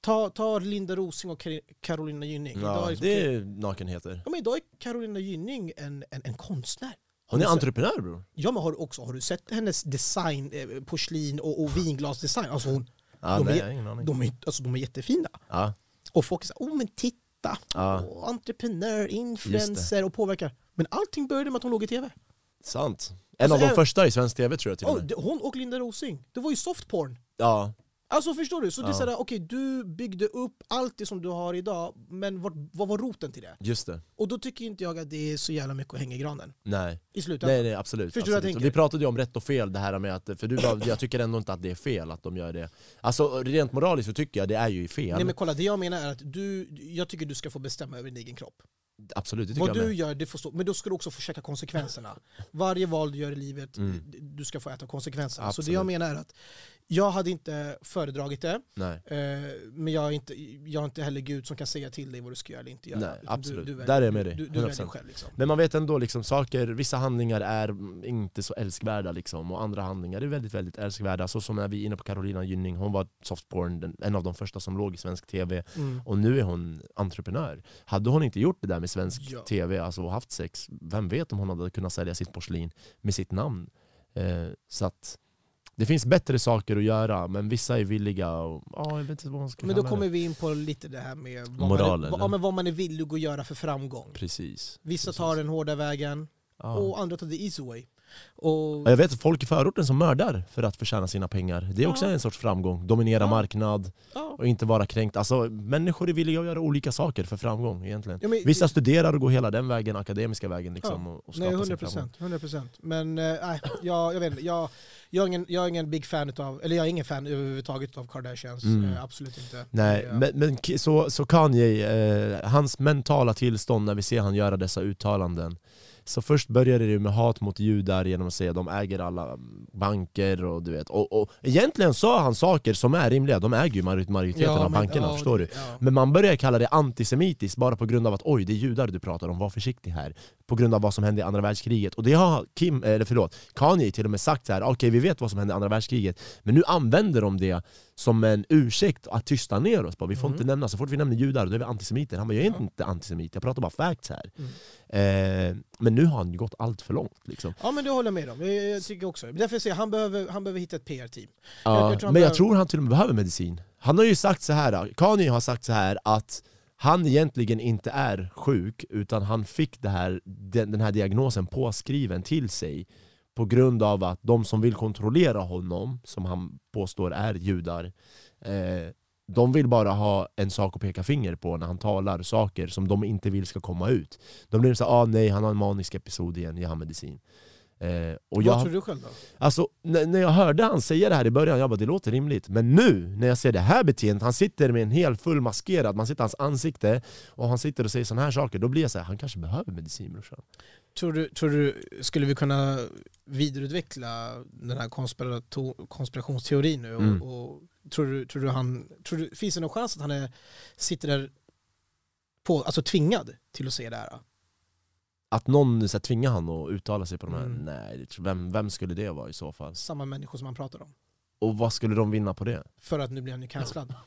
ta, ta Linda Rosing och Carolina Gynning. ja, är liksom, det är nakenheter. ja, men idag är Carolina Gynning en, en, en konstnär. Hon är entreprenör bror. Ja men har du också, har du sett hennes design, eh, porslin och, och vinglasdesign? Alltså hon, Ja, De nej, är- de, är, alltså, de är jättefina. Ja. Och folk säger oh men titta, Ja. oh, entreprenör, influencer och påverkar. Men allting började med att hon låg i tv. Sant. En Alltså, av de är- första i svensk tv tror jag till och med. hon och Linda Rosing, det var ju softporn. Ja, Alltså förstår du? Så det är sådär, okej du byggde upp allt det som du har idag, men vad, vad var roten till det? just det. Och då tycker inte jag att det är så jävla mycket att hänga i granen. Nej. I slutändan. Nej, nej absolut. Förstår jag absolut. tänker? Vi pratade ju om rätt och fel, det här med att, för du var, jag tycker ändå inte att det är fel att de gör det. Alltså rent moraliskt så tycker jag det är ju fel. Nej men kolla, det jag menar är att du, jag tycker du ska få bestämma över din egen kropp. Absolut, det tycker Vad jag du gör, det får stå, men då ska du också få checka konsekvenserna. Varje val du gör i livet, Mm. du ska få äta konsekvenserna. Så Absolut. det jag menar är att Jag hade inte föredragit det, eh, men jag är, inte, jag är inte heller Gud som kan säga till dig vad du ska göra eller inte göra. Nej, absolut. väljer- Där är jag med dig, Du, du väljer 100%. själv liksom. Men man vet ändå liksom saker, vissa handlingar är inte så älskvärda liksom, och andra handlingar är väldigt väldigt älskvärda. Så som när vi är inne på Carolina Gynning, hon var softporn, en av de första som låg i svensk tv. Mm. Och nu är hon entreprenör. Hade hon inte gjort det där med svensk Ja. tv, alltså och haft sex, vem vet om hon hade kunnat sälja sitt porslin med sitt namn. Eh, så att det finns bättre saker att göra, men vissa är villiga och ja, jag vet inte vad man ska Men då kommer vi in på lite det här med vad, Moral, man, är, vad, ja, men vad man är villig att göra för framgång. Precis. Vissa precis. tar den hårda vägen Ja. och andra tar the easy way. Och, Ja, Jag vet folk i förorten som mördar för att förtjäna sina pengar. Det är också Ja. en sorts framgång. Dominera Ja. marknad och inte vara kränkt. Alltså, människor är villiga att göra olika saker för framgång egentligen. Ja, men- Vissa studerar och går hela den vägen, akademiska vägen liksom, Ja. och, och Nej, skapar 100 sin framgång. procent. 100 procent. Men eh, nej, jag, jag vet inte. Jag, jag, är ingen, jag är ingen big fan av, eller jag är ingen fan överhuvudtaget av Kardashians. Mm. Eh, absolut inte. Nej, Eh, men, men så, så Kanye, eh, hans mentala tillstånd när vi ser han göra dessa uttalanden Så först började det med hat mot judar genom att säga att de äger alla banker och du vet och, och egentligen sa han saker som är rimliga, de äger ju major- majoriteten ja, av men- bankerna, ja, förstår du? Ja. Men man börjar kalla det antisemitiskt bara på grund av att oj, det är judar du pratar om, var försiktig här. På grund av vad som hände i andra världskriget. Och det har Kim, eller förlåt, Kanye till och med sagt så här. okej vi vet vad som hände i andra världskriget, men nu använder de det som en ursäkt att tysta ner oss. Vi får Mm. inte nämna, så fort vi nämner judar då är vi antisemiter. Han bara, jag är inte antisemit, jag pratar bara facts här. Mm. Eh, men nu har han ju gått allt för långt. Liksom. ja men det håller jag med om. Jag, jag tycker också. Därför säger jag, han behöver, han behöver hitta ett PR-team. Ja, men jag behöver- tror han till och med behöver medicin. Han har ju sagt så här, Kanye har sagt så här att han egentligen inte är sjuk, utan han fick det här, den, den här diagnosen påskriven till sig på grund av att de som vill kontrollera honom, som han påstår är judar, eh, de vill bara ha en sak att peka finger på när han talar saker som de inte vill ska komma ut. De blir såhär, ah, nej han har en manisk episod igen, ge han medicin. Eh, och Vad jag, tror du själv då? Alltså, när, när jag hörde han säga det här i början, jag bara det låter rimligt. Men nu, när jag ser det här beteendet, han sitter med en hel full maskerad, man ser hans ansikte och han sitter och säger såna här saker, då blir jag så här, han kanske behöver medicin brorsan. Tror du, tror du, skulle vi kunna vidareutveckla den här konspirationsteorin nu? Och, Mm. och tror du, tror du han, tror du, finns det någon chans att han är, sitter där på, alltså tvingad till att se det här? Att någon så här, tvingar han att uttala sig på de här, Mm. nej, vem, vem skulle det vara i så fall? Samma människor som han pratar om. Och vad skulle de vinna på det? För att nu blir han ju cancellad.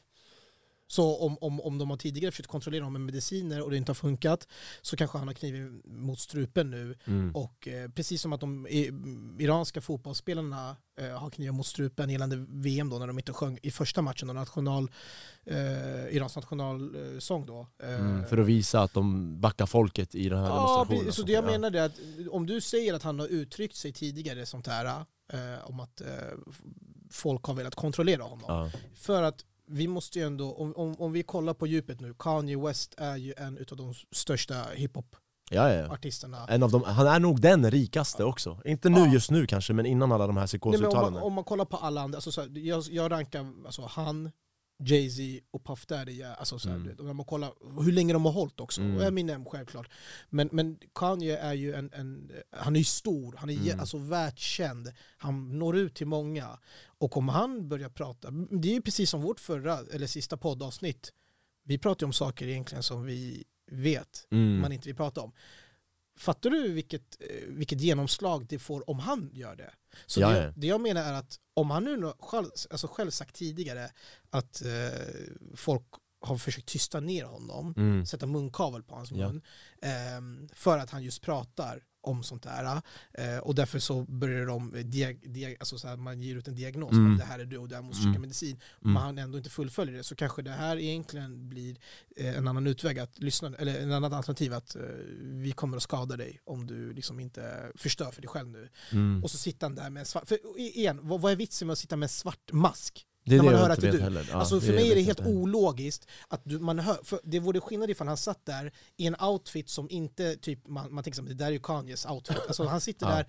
Så om, om, om de har tidigare försökt kontrollera honom med mediciner och det inte har funkat så kanske han har kniven mot strupen nu. Mm. Och eh, precis som att de i, iranska fotbollsspelarna eh, har knivar mot strupen gällande VM då när de inte sjöng i första matchen, och national, eh, Irans nationalsång då. Eh, Mm, för att visa att de backar folket i den här Ja, demonstrationen. så det jag menar är att om du säger att han har uttryckt sig tidigare sånt här eh, om att eh, folk har velat kontrollera honom. Ja. För att vi måste ju ändå, om, om, om vi kollar på djupet nu, Kanye West är ju en av de största hiphop-artisterna. Ja, ja. En av dem, han är nog den rikaste också. Inte nu Ja. just nu kanske, men innan alla de här men om, psykosuttalandena. om man kollar på alla andra, alltså, så här, jag, jag rankar alltså, han, Jay-Z och Puff Daddy, ja, alltså, så här, Mm. om man kollar hur länge de har hållit också, Mm. och Eminem självklart. Men, men Kanye är ju en, en han är stor, han är. Mm. alltså världskänd, han når ut till många. Och om han börjar prata, det är ju precis som vårt förra, eller sista poddavsnitt, vi pratar ju om saker egentligen som vi vet Mm. man inte vill prata om. Fattar du vilket, eh, vilket genomslag det får om han gör det? Så Ja, det, ja. det jag menar är att om han nu själv, alltså själv sagt tidigare att eh, folk har försökt tysta ner honom, Mm. sätta munkavel på hans Ja. mun, ehm, för att han just pratar om sånt där. Eh, och därför så börjar de, diag, diag, alltså så här, man ger ut en diagnos, Mm. att det här är du och det här måste du käka Mm. medicin. Mm. Men han ändå inte fullföljer det så kanske det här egentligen blir eh, en annan utväg, att lyssna, eller en annan alternativ att eh, vi kommer att skada dig om du liksom inte förstör för dig själv nu. Mm. Och så sitter han där med en svart, för igen, vad, vad är vitsen med att sitta med en svart mask? Det är när det man hör inte vet du. heller. Ja, alltså för mig är det jag helt inte ologiskt att du, man hör, för det vore skillnad ifall han satt där i en outfit som inte, typ, man, man tänker som det där är ju Kanyes outfit. Alltså han sitter Ja. där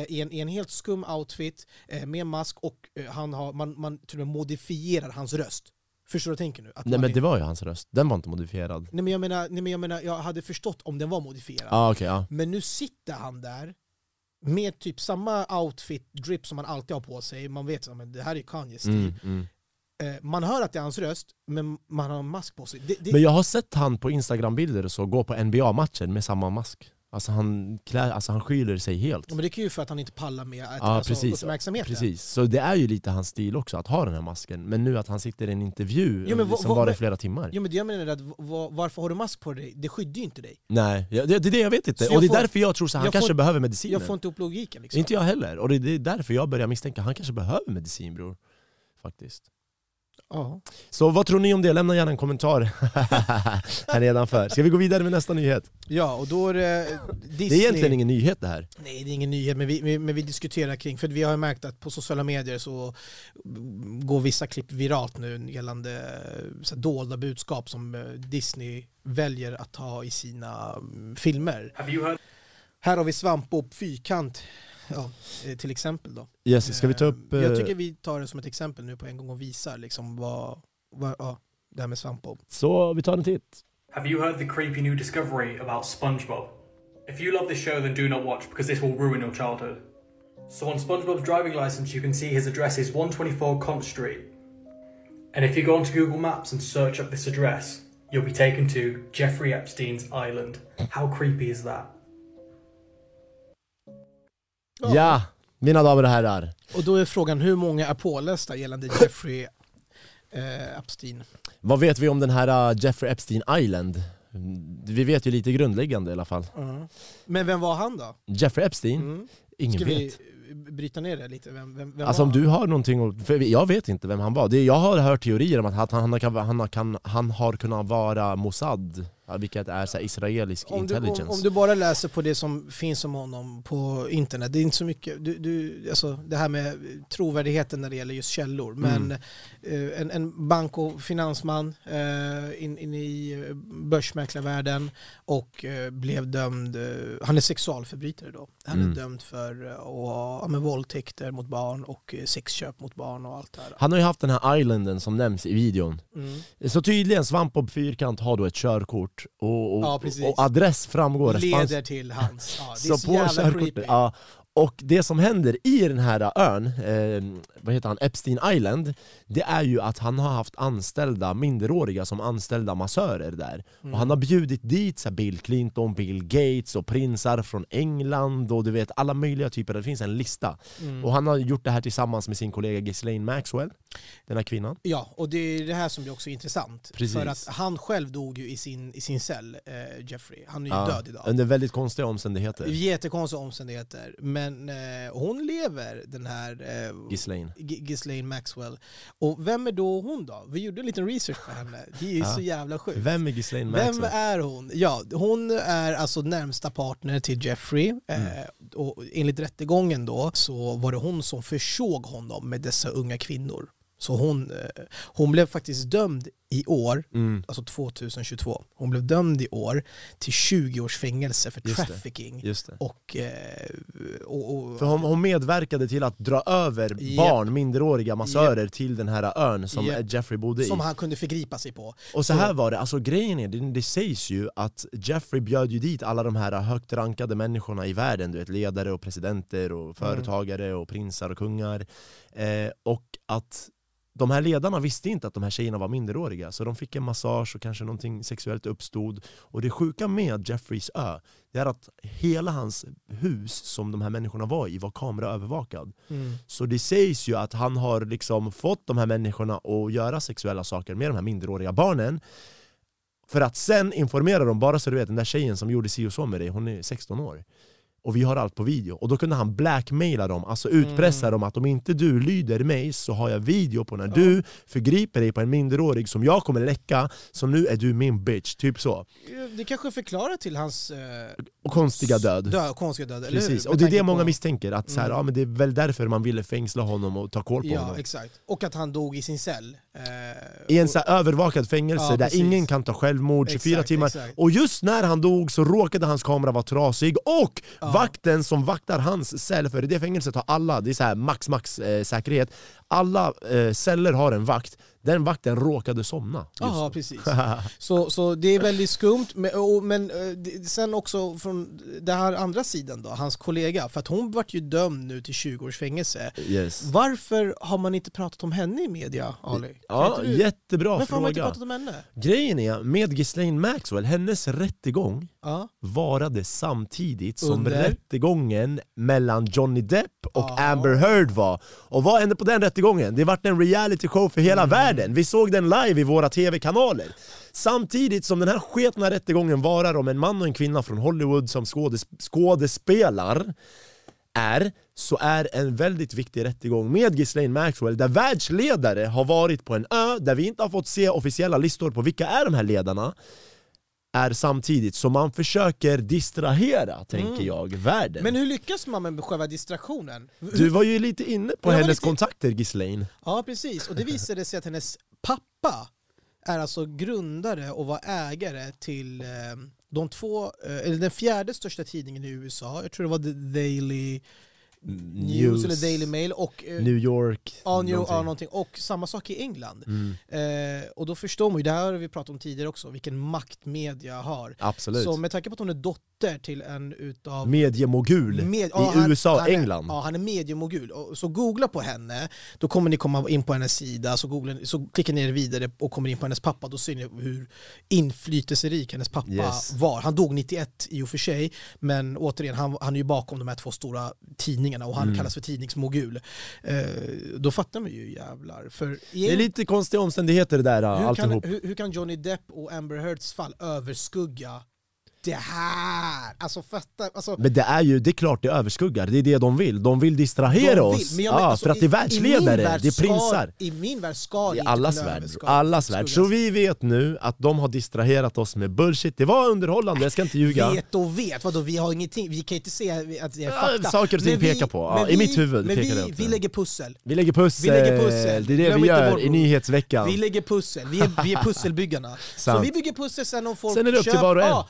eh, i, en, i en helt skum outfit eh, med mask och eh, han har, man, man till och med modifierar hans röst. Förstår du vad jag tänker nu? Att Nej men är- det var ju hans röst, den var inte modifierad. nej, men jag menar, nej men jag menar, jag hade förstått om den var modifierad. Ah, okay, ja. Men nu sitter han där med typ samma outfit, drip som man alltid har på sig. Man vet att det här är Kanye stil. Mm, mm. Man hör att det är hans röst, men man har en mask på sig. Det, det, Men jag har sett han på instagram-bilder och så gå på NBA-matcher med samma mask. Alltså han, klär, alltså han skyler sig helt. Ja, men det är ju för att han inte pallar med att, Ja, alltså, precis. uppmärksamheten. Precis, så det är ju lite hans stil också att ha den här masken. Men nu att han sitter i en intervju Jo, som var i flera timmar. Jo men det jag menar är att varför har du mask på dig? Det skyddar ju inte dig. Nej, det, det är det jag vet inte. Jag och det är får- därför jag tror att han kanske får- behöver mediciner. Jag får inte upp logiken liksom. Inte jag heller. Och det det är därför jag börjar misstänka att han kanske behöver medicin bror. Faktiskt. Ja. Så vad tror ni om det? Lämna gärna en kommentar här nedanför. Ska vi gå vidare med nästa nyhet? ja, och då är det Disney... Det är egentligen ingen nyhet det här. Nej, det är ingen nyhet, men vi, vi- men vi diskuterar kring, för vi har ju märkt att på sociala medier så går vissa klipp viralt nu gällande eh, så dolda budskap som eh, Disney väljer att ha i sina mm, filmer. Have you heard? Här har vi Svampbob Fyrkant, ja, eh, till exempel då. Yes, ska vi ta upp... Eh, Jag eh, tycker vi tar det som ett exempel nu på en gång och visar liksom vad, vad ja, det här med Svampbob. Så vi tar en titt. Have you heard the creepy new discovery about SpongeBob? If you love this show, then do not watch because this will ruin your childhood. So on SpongeBob's driving license, you can see his address is 124 Conch Street. And if you go onto Google Maps and search up this address, you'll be taken to Jeffrey Epstein's island. How creepy is that? Ja, mina damer och herrar. Och då är frågan hur många är pålästa gällande Jeffrey eh, Epstein? Vad vet vi om den här uh, Jeffrey Epstein Island? Mm, Vi vet ju lite grundläggande i alla fall. Men vem var han då? Jeffrey Epstein? Mm. Ingen Ska vet. vi bryta ner det lite? Vem, vem, vem Alltså om du har någonting för jag vet inte vem han var. Det, jag har hört teorier om att han, han, kan, han, kan, han har kunnat vara Mossad, vilket är så israelisk om du, intelligence. om, om du bara läser på det som finns om honom på internet, det är inte så mycket, du, du, alltså det här med trovärdigheten när det gäller just källor, men Mm. eh, en, en bank och finansman eh, in, in i eh, börsmäklarvärlden och eh, blev dömd, han är sexualförbrytare då, han Mm. är dömd för ja, men våldtäkter mot barn och sexköp mot barn och allt det här. Han har ju haft den här islanden som nämns i videon. Mm. Så tydligen, Svampbob Fyrkant har då ett körkort och, och, Ja, och adress framgår. Leder till hans, ja, det är Så så, på körkortet, ja. Och det som händer i den här ön, eh, vad heter han, Epstein Island, det är ju att han har haft anställda minderåriga som anställda massörer där. Mm. Och han har bjudit dit så Bill Clinton, Bill Gates och prinsar från England och du vet alla möjliga typer, det finns en lista. Mm. Och han har gjort det här tillsammans med sin kollega Ghislaine Maxwell, den här kvinnan. Ja, och det är det här som är också intressant. Precis. För att han själv dog ju i sin, i sin cell, eh, Jeffrey. Han är ju Ja, död idag. Under väldigt konstiga omständigheter. Jättekonstiga omständigheter. Men eh, hon lever, den här eh, Ghislaine. Ghislaine Maxwell. Och vem är då hon då? Vi gjorde en liten research på henne. Det är ju Ja. så jävla sjukt. Vem är Ghislaine Vem Maxwell? är hon? Ja, hon är alltså närmsta partner till Jeffrey. Mm. Eh, och enligt rättegången då så var det hon som försåg honom med dessa unga kvinnor. Så hon, eh, hon blev faktiskt dömd i år, Mm, alltså 2022. Hon blev dömd i år till 20 års fängelse för Just det. trafficking. just det. Och, eh, och, och, För hon, hon medverkade till att dra över Japp. barn, minderåriga massörer till den här ön som Japp. Jeffrey bodde i. som han kunde förgripa sig på. Och så här var det, alltså grejen är, det, det sägs ju att Jeffrey bjöd ju dit alla de här högt rankade människorna i världen, du vet ledare och presidenter och företagare och prinsar och kungar. Eh, och att de här ledarna visste inte att de här tjejerna var minderåriga, så de fick en massage och kanske någonting sexuellt uppstod. Och det sjuka med Jeffreys ö, det är att hela hans hus som de här människorna var i var kameraövervakad. Mm. Så det sägs ju att han har liksom fått de här människorna att göra sexuella saker med de här minderåriga barnen för att sen informera dem, bara så du vet, den där tjejen som gjorde si och så med dig, hon är 16 år och vi har allt på video. Och då kunde han blackmaila dem, alltså utpressa dem att om inte du lyder mig så har jag video på när du förgriper dig på en minderårig som jag kommer läcka, så nu är du min bitch, typ så. Det kanske förklarar till hans eh, Och konstiga död. dö, konstiga död, eller hur? Precis, och det är det många på- misstänker, att så här, Mm. ja, men det är väl därför man ville fängsla honom och ta koll på Ja, honom. exakt. Och att han dog i sin cell. Eh, I en så övervakad fängelse Ja, där precis. ingen kan ta självmord 24 Exakt, timmar. exakt. Och just när han dog så råkade hans kamera vara trasig och Ja. vakten som vaktar hans cell, för i det fängelset har alla, det är så här max max eh, säkerhet, alla eh, celler har en vakt. Den vakten råkade somna. Ja, precis. Så, så det är väldigt skumt, men, och, men eh, sen också från den här andra sidan då, hans kollega, för att hon vart ju dömd nu till 20 års fängelse. yes. Varför har man inte pratat om henne i media, Ali? Ja, inte du- jättebra Varför har man inte fråga. pratat om henne? Grejen är, med Ghislaine Maxwell, hennes rättegång Ja. varade samtidigt som Under? rättegången mellan Johnny Depp och Ja. Amber Heard var. Och vad hände på den rättegången? Det vart en reality show för hela Mm. världen. Vi såg den live i våra tv-kanaler. Samtidigt som den här sketna rättegången varar om en man och en kvinna från Hollywood som skådes skådespelar är, så är en väldigt viktig rättegång med Ghislaine Maxwell där världsledare har varit på en ö där vi inte har fått se officiella listor på vilka är de här ledarna är samtidigt, så man försöker distrahera, tänker jag, världen. Mm. Men hur lyckas man med själva distraktionen? Du var ju lite inne på Jag hennes lite- kontakter Ghislaine. Ja, precis. Och det visade sig att hennes pappa är alltså grundare och var ägare till eh, de två, eh, eller den fjärde största tidningen i USA. Jag tror det var The Daily News, eller Daily Mail och eh, New York, Ja, New, någonting. ja, någonting. Och samma sak i England. Mm, Eh, och då förstår man ju, det här har vi pratat om tidigare också, vilken makt media har. absolut. Så med tanke på att hon är dotter till en utav Mediemogul Med- i ja, han- USA och är- England. Ja, han är mediemogul. Och Så googla på henne, då kommer ni komma in på hennes sida, så, googlar, ni- så klickar ni er vidare och kommer in på hennes pappa, då ser ni hur inflytelserik hennes pappa Yes. var. Han dog 91 i och för sig, men återigen, han, han är ju bakom de här två stora tidningarna och han Mm. kallas för tidningsmogul. Eh, då fattar man ju jävlar. För Det är lite konstiga omständigheter det där hur, kan, alltihop. hur, hur kan Johnny Depp och Amber Heards fall överskugga det här? Alltså fatta, alltså, Men det är ju, det är klart det överskuggar, det är det de vill. De vill distrahera De oss. vill, men jag ja, alltså, för att det är världsledare, värld det är prinsar. I min värld ska I inte allas värld, allas värld. Så vi vet nu att de har distraherat oss med bullshit. Det var underhållande, jag ska inte ljuga. Vet och vet, vadå vi har ingenting, vi kan inte se att det är Ja, fakta. saker och ting Men vi- pekar på. Ja, men i vi- mitt huvud men pekar det vi, åt vi det. lägger pussel. Vi lägger pussel, Vi lägger pussel. det är det Glöm vi gör i nyhetsveckan. Vi lägger pussel, vi är, vi är pusselbyggarna. så vi bygger pussel sen om folk Sen är det upp till var och en. Ja,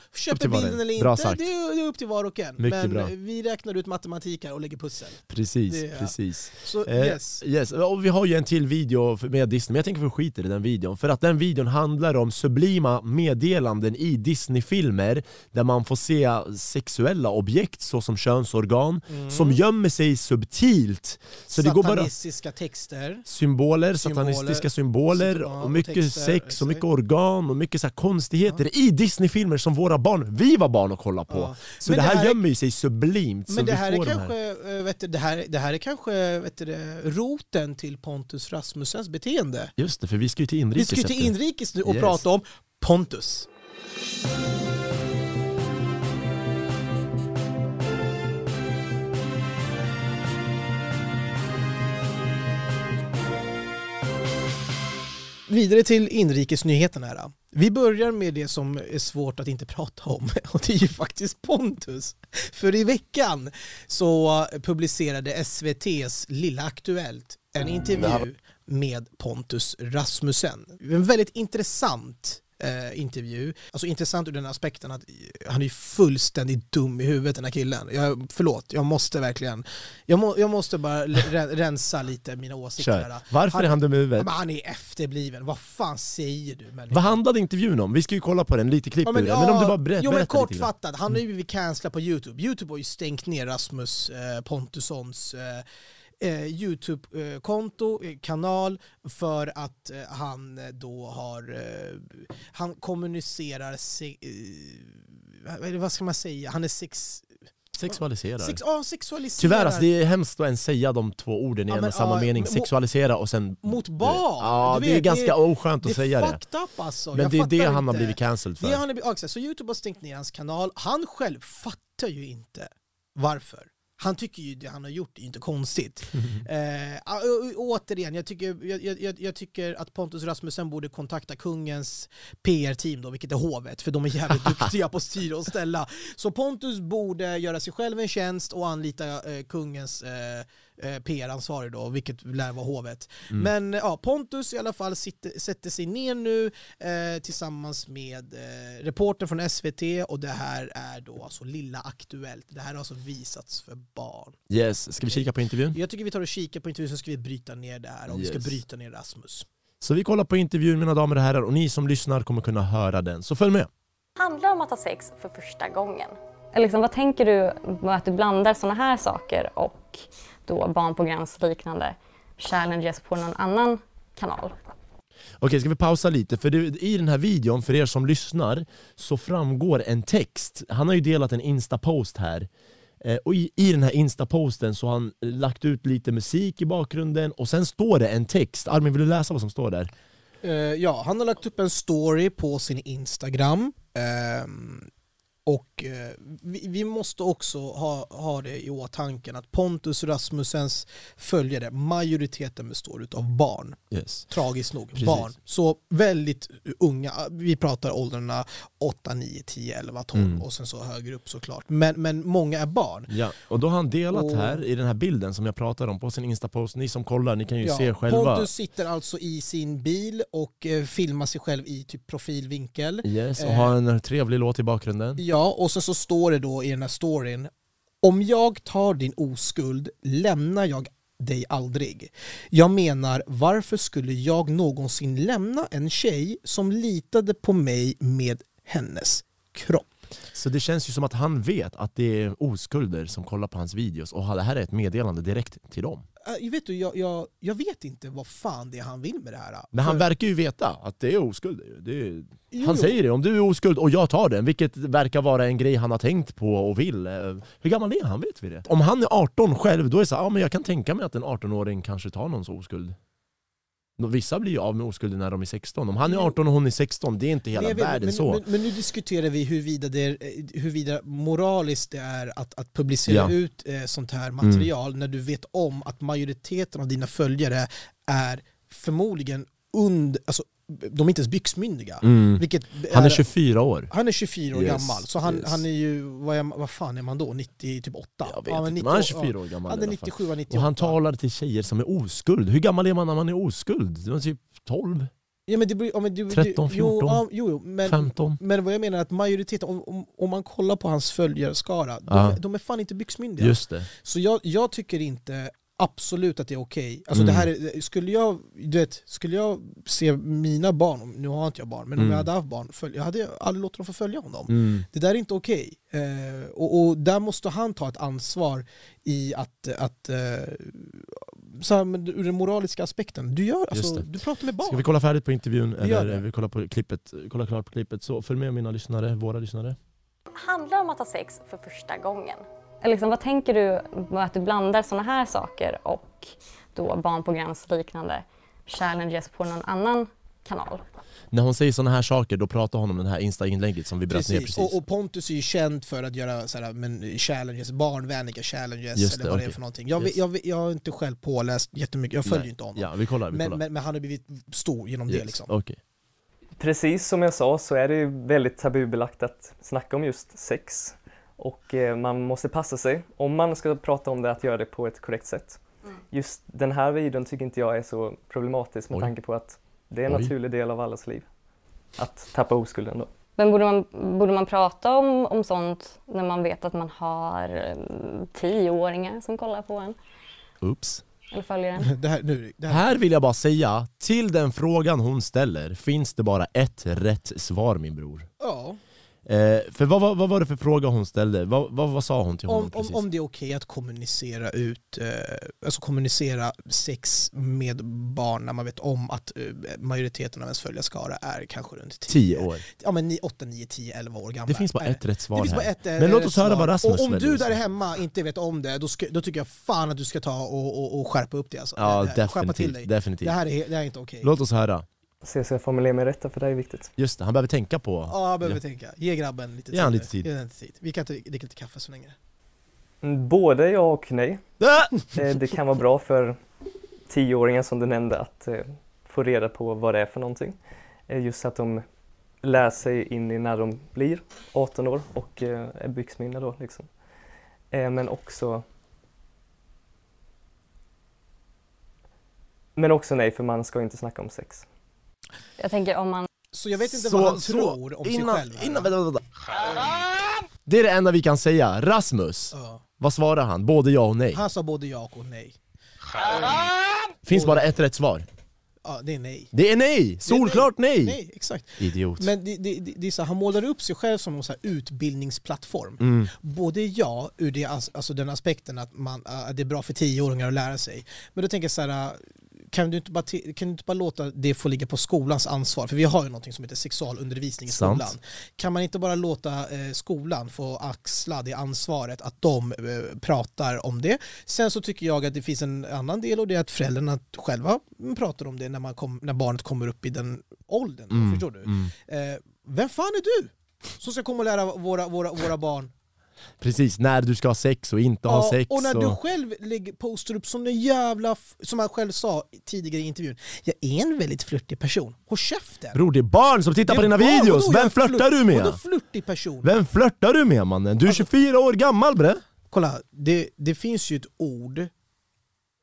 till bilden eller Bra inte, sagt. det är, det är upp till var och en. Mycket Men bra. vi räknar ut matematik här och lägger pussel. Precis, Det precis. Så Eh, yes. yes. Och vi har ju en till video med Disney, men jag tänker vi skiter i den videon. För att den videon handlar om sublima meddelanden i Disney-filmer där man får se sexuella objekt såsom könsorgan som gömmer sig subtilt. Så det går bara texter. symboler, Symboler, satanistiska symboler ja, och mycket texter, sex och mycket organ och mycket så konstigheter i Disney-filmer som våra barn, vi var barn och kollade på. Ja. Så Men det här, här är- gömmer ju sig sublimt. Men det vi här, är de kanske, eh, vet du, det, här, det här är kanske vet du, roten till Pontus Rasmussens beteende. Just det, för vi ska ju till Vi inrikes ska ju till inrikes nu och Yes. prata om Pontus. Vidare till inrikesnyheterna här. Vi börjar med det som är svårt att inte prata om och det är ju faktiskt Pontus. För i veckan så publicerade SVTs Lilla Aktuellt en intervju med Pontus Rasmussen. En väldigt intressant eh, intervju. Alltså intressant ur den aspekten att han är ju fullständigt dum i huvudet den här killen. Jag, förlåt, jag måste verkligen, jag, må, jag måste bara re- rensa lite mina åsikter Kör. Varför är han dum i huvudet? men han är efterbliven, vad fan säger du? människa? Vad handlade intervjun om? Vi ska ju kolla på den, lite klipp Ja, ur den. Men om du bara ber- jo, men kortfattat, han har ju blivit cancellad på Youtube. Youtube har ju stängt ner Rasmus eh, Pontussons eh, eh, Youtube-konto, eh, kanal, för att eh, han eh, då har, eh, han kommunicerar, se, eh, vad- ska man säga, han är sex, Sexualiserar. sex, ja, sexualiserar Tyvärr, alltså, det är hemskt att ens säga de två orden i Ja, en och samma ja, mening. Sexualisera och sen... mot barn. Ja, det är vet, ganska det- oskönt att det säga är det. fucked up alltså. Men det är det fattar han har inte. blivit cancelled för. Det han är, ja, exakt. så Youtube har stängt ner hans kanal. Han själv fattar ju inte varför. Han tycker ju det han har gjort är inte konstigt. Eh, och- och- återigen, jag tycker, jag, jag, jag tycker att Pontus Rasmussen borde kontakta kungens PR-team då, vilket är hovet, för de är jävligt duktiga på att styra och ställa. Så Pontus borde göra sig själv en tjänst och anlita eh, kungens eh, eh, PR-ansvarig då, vilket lär vara hovet. Men ja, Pontus i alla fall sitter, sätter sig ner nu eh, tillsammans med eh, reportern från SVT och det här är då alltså Lilla Aktuellt. Det här har alltså visats för barn. Yes, ska vi kika på intervjun? Jag tycker vi tar och kikar på intervjun så ska vi bryta ner det här och vi ska Yes. bryta ner Rasmus. Så vi kollar på intervjun mina damer och herrar och ni som lyssnar kommer kunna höra den. Så följ med! handlar om att ha sex för första gången. Liksom, vad tänker du med att du blandar såna här saker och då barnprogramsliknande challenges på någon annan kanal? Okej, ska vi pausa lite? För det, i den här videon, för er som lyssnar, så framgår en text. Han har ju delat en instapost här. Eh, och i, i den här instaposten så har han lagt ut lite musik i bakgrunden och sen står det en text. Armin, vill du läsa vad som står där? Eh, ja, han har lagt upp en story på sin Instagram. ehm, och eh, vi, vi måste också ha, ha det i åtanke att Pontus Rasmussens följare, majoriteten består av barn. Yes. Tragiskt nog, Precis. barn. Så väldigt unga, vi pratar åldrarna 8, 9, 10, 11, 12 Mm. och sen så högre upp såklart. Men, men många är barn. Ja, och då har han delat Och- här i den här bilden som jag pratar om på sin instapost. Ni som kollar, ni kan ju se Ja, själva. Pontus sitter alltså i sin bil och eh, filmar sig själv i typ profilvinkel. Yes, och Eh, har en trevlig låt i bakgrunden. Ja, Ja, och sen så står det då i den här storyn Om jag tar din oskuld lämnar jag dig aldrig. Jag menar, varför skulle jag någonsin lämna en tjej som litade på mig med hennes kropp? Så det känns ju som att han vet att det är oskulder som kollar på hans videos och det här är ett meddelande direkt till dem. Äh, vet du, jag, jag, jag vet inte vad fan det är han vill med det här. Men han verkar ju veta att det är oskulder. ju. Det är, Jo, han säger det, om du är oskuld och jag tar den, vilket verkar vara en grej han har tänkt på och vill. Eh, Hur gammal är han? Vet vi det? Om han är 18 själv, då är det så här, ja, men jag kan tänka mig att en 18-åring kanske tar någons oskuld. Vissa blir ju av med oskulden när de är 16. Om han är Jo. 18 och hon är 16, det är inte hela vet- världen men, så. Men, men nu diskuterar vi huruvida, det är, eh, huruvida moraliskt det är att, att publicera Ja. ut eh, sånt här material när du vet om att majoriteten av dina följare är förmodligen under, alltså de är inte ens byxmyndiga. Mm. Vilket Han är 24 år. han är 24 år Yes, gammal, så han, yes. han är ju, vad, är, vad fan är man då? 90, typ 8? Jag vet Ja, inte, 90 men han är år- 24 år gammal Han är alla fall. 97, 98. Och han talar till tjejer som är oskuld. Hur gammal är man när man är oskuld? Det var typ 12, ja, men det, ja, men det, 13, det, jo, 14, ja, jo, jo, men, 15. men vad jag menar är att majoriteten, om, om, om man kollar på hans följarskara, de, de är fan inte byxmyndiga. Just det. Så jag, jag tycker inte absolut att det är okej. Alltså Mm. det här är, skulle, jag, du vet, skulle jag se mina barn, nu har inte jag barn, men om Mm. jag hade haft barn, följ, jag hade aldrig låtit dem få följa honom. Mm. Det där är inte okej. Eh, och, och där måste han ta ett ansvar i att, att eh, så här, men ur den moraliska aspekten. Du, gör, alltså, du pratar med barn. Ska vi kolla färdigt på intervjun? Eller vi kollar på klippet, kolla klart på klippet. Så följ med mina lyssnare, våra lyssnare. handlar om att ha sex för första gången. Liksom, vad tänker du med att du blandar såna här saker och då barnprogramsliknande challenges på någon annan kanal? När hon säger såna här saker, då pratar hon om det här Insta-inlägget som vi bröt ner Precis. Och, och Pontus är ju känd för att göra sådär, men challenges, barnvänliga challenges Just eller det, vad det är för någonting. Jag, Yes. jag, jag har inte själv påläst jättemycket, jag följer Nej. inte honom. Ja, vi kollar. Vi men, kollar. men, men han har blivit stor genom det Yes, liksom. okej. Precis som jag sa så är det ju väldigt tabubelagt att snacka om just sex. Och eh, man måste passa sig, om man ska prata om det, att göra det på ett korrekt sätt. Just den här videon tycker inte jag är så problematisk med Oj. tanke på att det är en Oj. naturlig del av allas liv. Att tappa oskulden då. Men borde man, borde man prata om, om sånt när man vet att man har eh, tioåringar som kollar på en Oops. eller följer en? Det här, nu, det här, Här vill jag bara säga, till den frågan hon ställer finns det bara ett rätt svar min bror. ja, Eh, för vad, vad, vad var det för fråga hon ställde? Vad, vad, vad sa hon till honom om, om, precis? om det är okej att kommunicera ut, eh, alltså kommunicera sex med barn när man vet om att eh, majoriteten av ens följarskara är kanske runt 10, 10 år. Ja men 8, 9, 10, 11 år gamla. Det finns bara Nej, ett rätt svar här. ett, eh, Men låt oss höra svar. vad Rasmus Och om du där hemma inte vet om det, då, ska, då tycker jag fan att du ska ta och, och, och skärpa upp det alltså. Ja, Eh, Skärpa till definitivt. dig. definitivt. Det här är, det här är inte okej. Låt oss höra. Så jag ska formulera mig rätt för det här är viktigt. Just det, han behöver tänka på... Ja, jag behöver Ja. tänka. Ge grabben lite tid. Ge han lite tid. Ge lite tid. Vi kan inte dricka lite kaffe så länge. Mm, Både ja och nej. Ah! Eh, Det kan vara bra för tioåringar som du nämnde att eh, få reda på vad det är för någonting. Eh, Just så att de lär sig in i när de blir 18 år och eh, är byxmyndiga då liksom. Eh, Men också Men också nej, för man ska inte snacka om sex. Jag tänker om man Så jag vet inte Så- vad han så, tror om sig innan, själv. här. Innan, vänta, vänta. Det är det enda vi kan säga. Rasmus, Ja. vad svarar han? Både ja och nej? Han sa både ja och nej. Finns bara ett rätt svar. Ja, det är nej. Det är nej! Solklart nej! Nej, exakt. Idiot. Men det, det, det, det är så här, han målar upp sig själv som en så utbildningsplattform. Mm. Både ja, ur det, alltså den aspekten att, man, äh, att det är bra för tioåringar att lära sig. Men då tänker jag så här, äh, kan du, inte bara kan du inte bara låta det få ligga på skolans ansvar? För vi har ju något som heter sexualundervisning i Sant. skolan. Kan man inte bara låta eh, skolan få axla det ansvaret att de eh, pratar om det? Sen så tycker jag att det finns en annan del och det är att föräldrarna själva pratar om det när, man kom, när barnet kommer upp i den åldern. Mm, Förstår du? mm. Eh, vem fan är du som ska komma och lära våra, våra, våra barn? Precis, när du ska ha sex och inte ha sex. och när och... du själv lägger, postar upp som en jävla, som han själv sa tidigare i intervjun, jag är en väldigt flörtig person. Håll käften! Bror det är barn som tittar på dina barn. videos, Vadå, vem flörtar du med? Vadå flörtig person? Vem flörtar du med mannen? Du är 24 år gammal bre! Kolla, det, det finns ju ett ord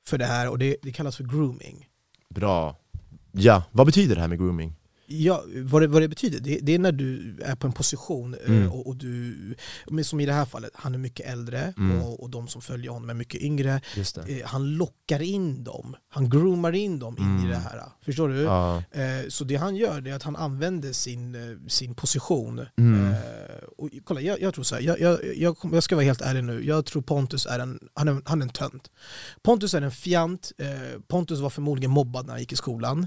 för det här och det, det kallas för grooming. Bra. Ja, vad betyder det här med grooming? Ja, vad, det, vad det betyder, det, det är när du är på en position eh, Mm. och, och du, men som i det här fallet, han är mycket äldre Mm. och, och de som följer honom är mycket yngre. Eh, han lockar in dem, han groomar in dem in Mm. i det här. Förstår du? Ja. Eh, så det han gör det är att han använder sin, eh, sin position. Mm. Eh, och kolla, jag, jag tror så här, jag, jag, jag, jag ska vara helt ärlig nu, jag tror Pontus är en, han är, han är en tönt. Pontus är en fjant, eh, Pontus var förmodligen mobbad när han gick i skolan,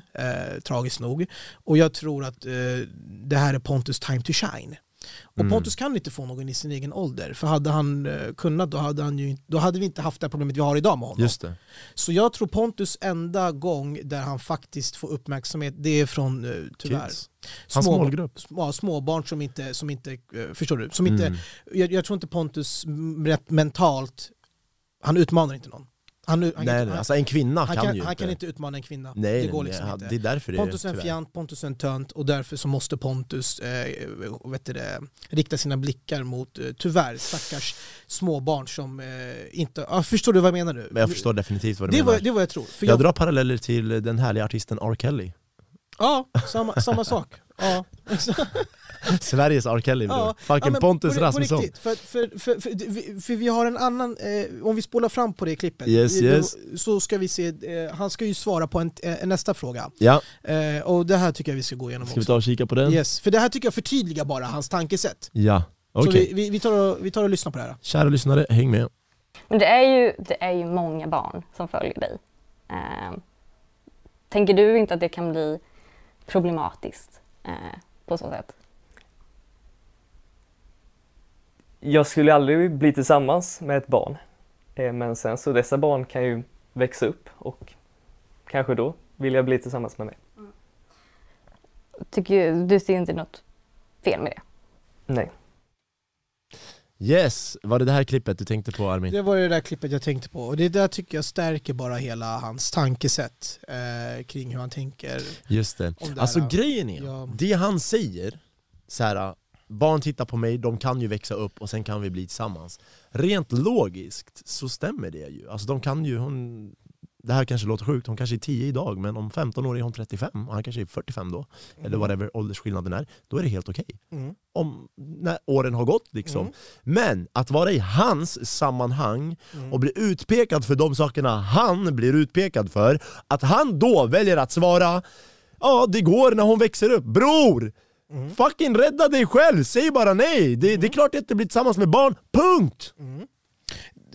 tragiskt nog. Och jag tror att eh, det här är Pontus time to shine. Och Mm. Pontus kan inte få någon i sin egen ålder, för hade han eh, kunnat då hade, han ju, då hade vi inte haft det problemet vi har idag med honom. Just det. Så jag tror Pontus enda gång där han faktiskt får uppmärksamhet, det är från, eh, tyvärr, Kids. Hans målgrupp. små, småbarn som inte, som inte eh, förstår du? Som inte, Mm. jag, jag tror inte Pontus mentalt, han utmanar inte någon. Han, han, Nej, nej, alltså en kvinna han, kan, kan, ju han kan inte utmana en kvinna. Nej, det går liksom nej, inte. det är därför Pontus är en fjant, Pontus är en tönt och därför så måste Pontus eh, vet det, rikta sina blickar mot, eh, tyvärr, stackars småbarn som eh, inte... Ah, förstår du vad jag menar nu? Men jag förstår definitivt vad du det, menar. var, det var jag tror. För jag jag, drar paralleller till den härliga artisten R. Kelly. Ja, samma, samma sak. Ja. Sveriges R. Kelly. Ja, Fucking ja, Pontus på, på Rasmusson. riktigt, för, för, för, för, för, för vi har en annan, eh, om vi spolar fram på det klippet, Yes, eh, yes. Då, så ska vi se, eh, han ska ju svara på en, eh, nästa fråga. Ja, Eh, och det här tycker jag vi ska gå igenom ska vi också. ta och kika på den? Yes, för det här tycker jag förtydligar bara hans tankesätt. Ja, okej. Så vi, vi, vi, tar och, vi tar och lyssnar på det här. Kära lyssnare, häng med. Men det är ju, det är ju många barn som följer dig. Eh, tänker du inte att det kan bli problematiskt eh, på så sätt? Jag skulle aldrig bli tillsammans med ett barn. Eh, Men sen så dessa barn kan ju växa upp och kanske då vill jag bli tillsammans med mig. Tycker ju, du ser inte något fel med det? Nej. Yes, var det det här klippet du tänkte på Armin? Det var det där klippet jag tänkte på och det där tycker jag stärker bara hela hans tankesätt eh, kring hur han tänker. Just det. Det Alltså här- grejen är, Ja. det han säger, så här, barn tittar på mig, de kan ju växa upp och sen kan vi bli tillsammans. Rent logiskt så stämmer det ju. Alltså de kan ju, hon, det här kanske låter sjukt, hon kanske är 10 idag men om 15 år är hon 35 och han kanske är 45 då, eller whatever åldersskillnaden är, då är det helt okej. Mm. Om när åren har gått liksom. Mm. Men att vara i hans sammanhang Mm. och bli utpekad för de sakerna han blir utpekad för, att han då väljer att svara Ja, det går när hon växer upp. Bror! Mm. Fucking rädda dig själv, säg bara nej! Det, det är klart jag inte blir tillsammans med barn, punkt!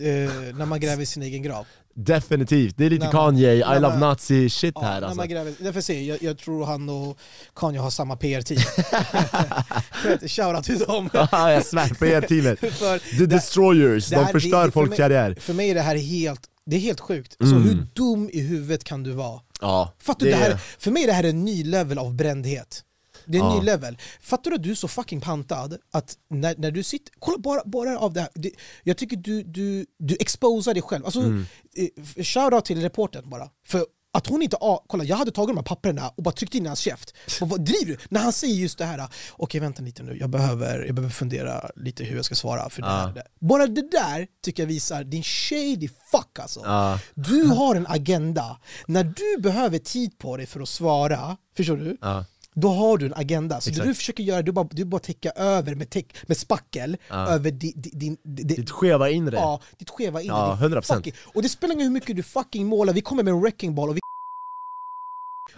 Eh, när man gräver i sin egen grav. Definitivt, det är lite man- Kanye, I när love man- nazi shit Ja, här alltså. man gräver, därför säger jag, jag tror han och Kanye har samma PR-team. Shoutout till dem. Haha, jag svär på teamet. För The Destroyers, det de förstör det- för folks mig- karriär. För mig är det här helt, det är helt sjukt. Alltså, Mm. Hur dum i huvudet kan du vara? Ja, Fattar du, det här, för mig är det här en ny level av brändhet. Det är en Ja. ny level. Fattar du att du är så fucking pantad att när, när du sitter, kolla bara, bara av det här, det, jag tycker du, du, du exposar dig själv. Alltså, Mm. eh, shoutout till reportern bara. För att hon inte, ah, kolla jag hade tagit de här papperna och bara tryckt in i hans käft. Och vad driver du? När han säger just det här, okej vänta lite nu, jag behöver, jag behöver fundera lite hur jag ska svara. För det här. Bara det där tycker jag visar din shady fuck alltså. Ja. Du har en agenda. När du behöver tid på dig för att svara, förstår du? Ja. Då har du en agenda. Så Exakt. det du försöker göra, du bara, du bara täcka över med, täck, med spackel Ja. över di, di, din, di, di, Ditt skeva inre. ja, ditt skeva inre. Ja, din 100%. fucking- Och det spelar ingen hur mycket du fucking målar, vi kommer med en wrecking ball och vi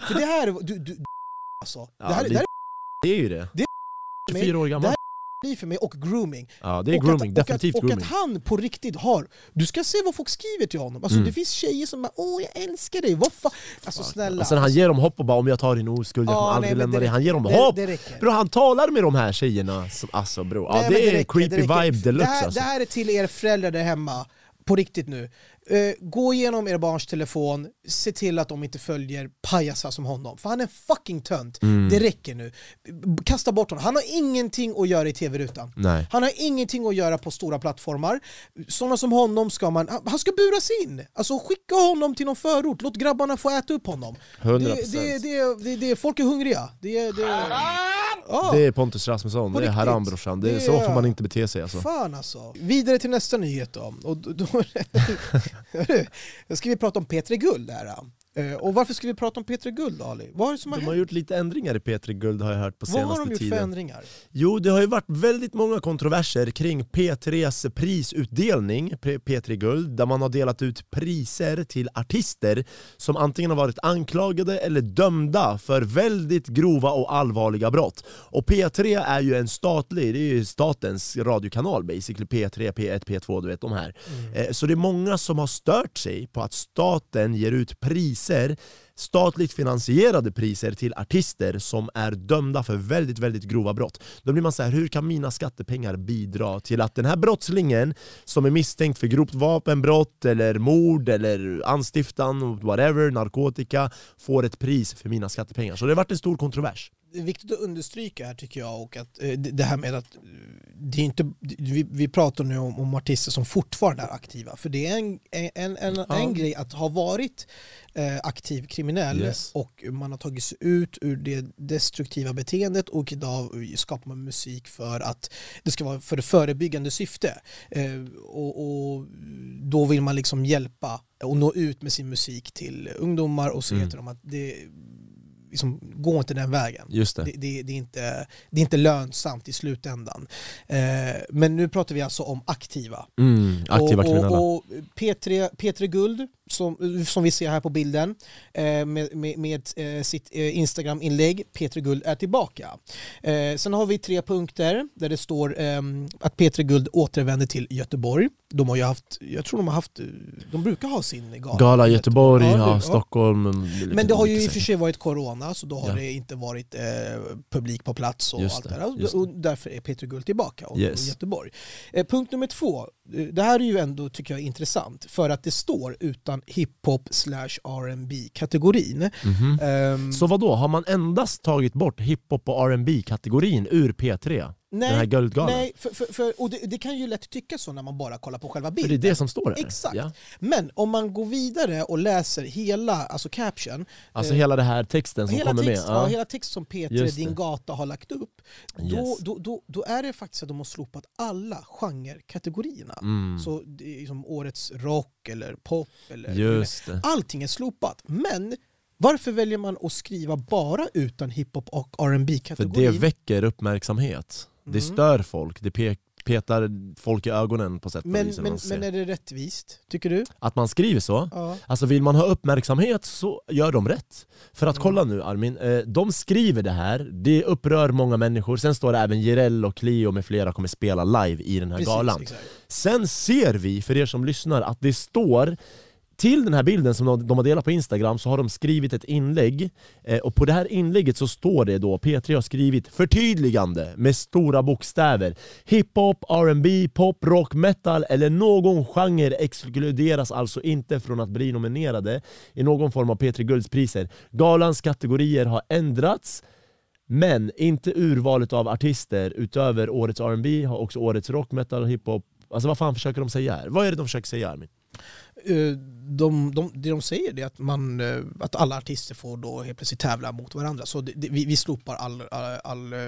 För det här, du, du, alltså, Ja, det här, det- det här Det är ju det. Det- 24 år gammal. För mig och grooming. Ja, det är och grooming. att, Definitivt och att, och grooming. att han på riktigt har, du ska se vad folk skriver till honom. Alltså, Mm. Det finns tjejer som bara åh jag älskar dig, vad fan. Alltså snälla. Och sen han ger dem hopp och bara om jag tar din oskuld, jag Ja, kommer nej, aldrig men lämna det- dig. Han ger dem det, hopp! Det. Bro, han talar med de här tjejerna, som, alltså bro. Ja, Nej, men det är räcker, creepy det vibe deluxe det här, alltså. det här är till er föräldrar där hemma, på riktigt nu. Eh, gå igenom er barns telefon, se till att de inte följer pajasar som honom. För han är fucking tönt. Mm. Det räcker nu. Kasta bort honom. Han har ingenting att göra i tv-rutan. Han har ingenting att göra på stora plattformar. Sådana som honom ska man, han ska buras in! Alltså skicka honom till någon förort, låt grabbarna få äta upp honom. 100%. Det, det, det, det, det, folk är hungriga. Det, det, ja. Det är Pontus Rasmusson, På det är riktigt. haram brorsan. Det är, så får man inte bete sig alltså. Fan alltså. Vidare till nästa nyhet då. Och då, då ska vi prata om P3 Guld här. Eh, Och varför ska vi prata om P3 Guld Ali? Vad är det som har De har hänt? gjort lite ändringar i P3 Guld har jag hört på Vad har senaste de gjort för tiden. ändringar? Jo, det har ju varit väldigt många kontroverser kring P3s prisutdelning, P- P3 Guld, där man har delat ut priser till artister som antingen har varit anklagade eller dömda för väldigt grova och allvarliga brott. Och P3 är ju en statlig, det är ju statens radiokanal basically, P3, P1, P2, du vet de här. Eh, Så det är många som har stört sig på att staten ger ut priser statligt finansierade priser till artister som är dömda för väldigt, väldigt grova brott. Då blir man så här, hur kan mina skattepengar bidra till att den här brottslingen som är misstänkt för grovt vapenbrott eller mord eller anstiftan, whatever, narkotika, får ett pris för mina skattepengar? Så det har varit en stor kontrovers. Det är viktigt att understryka här tycker jag och att eh, det här med att eh, det är inte, vi, vi pratar nu om, om artister som fortfarande är aktiva för det är en, en, en, Ja. en grej att ha varit eh, aktiv kriminell Yes. och man har tagit sig ut ur det destruktiva beteendet och idag skapar man musik för att det ska vara för det förebyggande syfte eh, och, och då vill man liksom hjälpa och nå ut med sin musik till ungdomar och säga Mm. till dem att det liksom, gå inte den vägen. Just det. Det, det, det, är inte, det är inte lönsamt i slutändan. Eh, men nu pratar vi alltså om aktiva. Mm, aktiva och, kriminella. och, och P3, P3 Guld, som, som vi ser här på bilden, eh, med, med, med eh, sitt eh, Instagram-inlägg, P3 Guld är tillbaka. Eh, sen har vi tre punkter där det står ehm, att P3 Guld återvänder till Göteborg. De har ju haft, jag tror de har haft, de brukar ha sin gala. Gala i Göteborg, Ja, Stockholm. Men det har ju i och för sig varit corona så då har Ja. det inte varit eh, publik på plats och Just allt det, där. Och, därför är Peter Guld tillbaka och, Yes. och Göteborg. Eh, punkt nummer två, eh, det här är ju ändå tycker jag intressant för att det står utan hiphop slash R&B kategorin. Mhm. Ehm, Så vad då? har man endast tagit bort hiphop och R&B kategorin ur P3? Den här Guldgalan? nej för, för, för, och det, det kan ju lätt tycka så när man bara kollar på själva För bilden. det är det som står där? Exakt. Ja. Men om man går vidare och läser hela, alltså caption, Alltså eh, hela den här texten som kommer text, med? ja. Ja. hela text som Peter Just Din det. Gata har lagt upp, då, Yes. då, då, då är det faktiskt att de har slopat alla genrekategorierna. Mm. Så det är som årets rock eller pop eller Just det. allting är slopat. Men varför väljer man att skriva bara utan hiphop och För rb det kategorin väcker uppmärksamhet. Det Mm. stör folk, det pe- petar folk i ögonen på sätt och Men, vis. men, men är det rättvist, tycker du? Att man skriver så? Ja. Alltså vill man ha uppmärksamhet så gör de rätt. För att Mm. kolla nu Armin, eh, de skriver det här, det upprör många människor, sen står det även Jireel och Cleo med flera kommer spela live i den här Precis, galan. exakt. Sen ser vi, för er som lyssnar, att det står till den här bilden som de, de har delat på Instagram så har de skrivit ett inlägg eh, och på det här inlägget så står det då, P3 har skrivit förtydligande med stora bokstäver Hiphop, R&B, pop, rock, metal eller någon genre exkluderas alltså inte från att bli nominerade i någon form av P3 Guldspriser. Galans kategorier har ändrats men inte urvalet av artister utöver årets R&B har också årets rock, metal och hiphop Alltså vad fan försöker de säga här? Vad är det de försöker säga Armin? Eh, de, de, det de säger är att, man, eh, att alla artister får då helt plötsligt tävla mot varandra. Så det, det, vi, vi slopar all, all, all eh,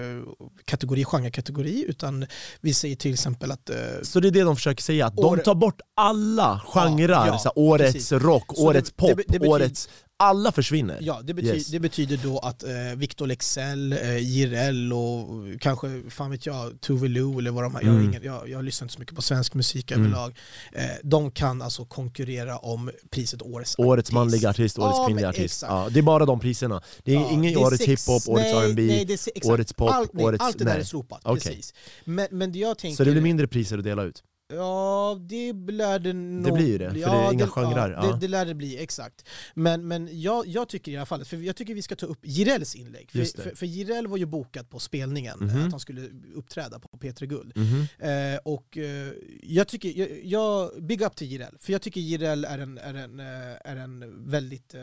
kategori, genrekategori, utan vi säger till exempel att Så det är det de försöker säga, att År- de tar bort alla genrer, ja, så här, årets precis. rock, Så årets det- pop, betyder- årets... alla försvinner. Ja, det, bety Yes. det betyder då att eh, Victor Lexell, eh, Jireel och kanske, fan vet jag, Tove Lo eller vad de har, jag, har Mm. ingen, jag, jag lyssnar inte så mycket på svensk musik Mm. överlag. Eh, de kan alltså konkurrera om priset Årets Årets artist. manliga artist, årets Ja, kvinnliga artist. Ja, det är bara de priserna. Det är Ja, ingen det är årets hiphop, årets R&B, årets pop, allt, nej, årets... allt det där nej. är slopat, Okej. precis. Men, men det jag tänker... Så det blir mindre priser att dela ut? Ja, det lär det nog blir ju det, för det är inga genrer, Ja, ja. det, det lär det bli, exakt. Men, men jag, jag tycker i alla fall, för jag tycker vi ska ta upp Jirels inlägg. För, det. för, för Jireel var ju bokad på spelningen, Mhm. att han skulle uppträda på P3 Guld. Mhm. Eh, och eh, jag tycker, jag, jag, big up till Jireel, för jag tycker Jireel är en, är en, eh, är en väldigt eh,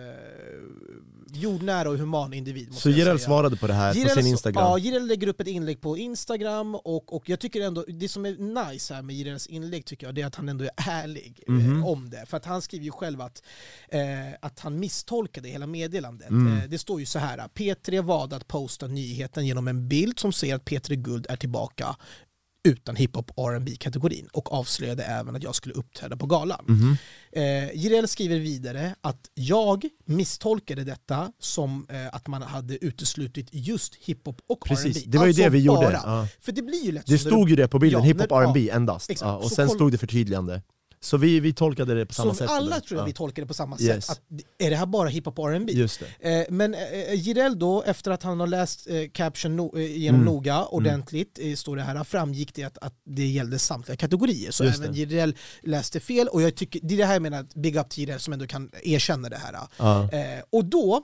jordnära och human individ. Så säga. svarade på det här på Jireel sin Instagram? Ja, Jireel lägger upp ett inlägg på Instagram och, och jag tycker ändå, det som är nice här med Jireels inlägg tycker jag, det är att han ändå är ärlig Mhm. eh, om det. För att han skriver ju själv att, eh, att han misstolkade hela meddelandet. Mm. Eh, det står ju så här, P3 valde att posta nyheten genom en bild som säger att P3 Guld är tillbaka utan hiphop rb kategorin och avslöjade även att jag skulle uppträda på galan. Mhm. Eh, Jireel skriver vidare att jag misstolkade detta som eh, att man hade uteslutit just hiphop och Precis, R&B. det var ju Alltså det vi gjorde. bara. Ja. För det blir ju lätt Det stod ju det på bilden, Ja, hiphop R&B ja, endast. Ja, och sen stod det förtydligande. Så vi, vi tolkade det på samma Så sätt. alla eller? tror jag ja. vi tolkade på samma Yes. sätt. Att, är det här bara hiphop och R&B? Det. Eh, men eh, Jireel då, efter att han har läst eh, caption no, eh, genom Mm. noga ordentligt, eh, står det här, framgick det att, att det gällde samtliga kategorier. Så Just även det. Jireel läste fel och jag tycker, det är det här jag menar, att big up till Jireel som ändå kan erkänna det här. Ja. Eh, och då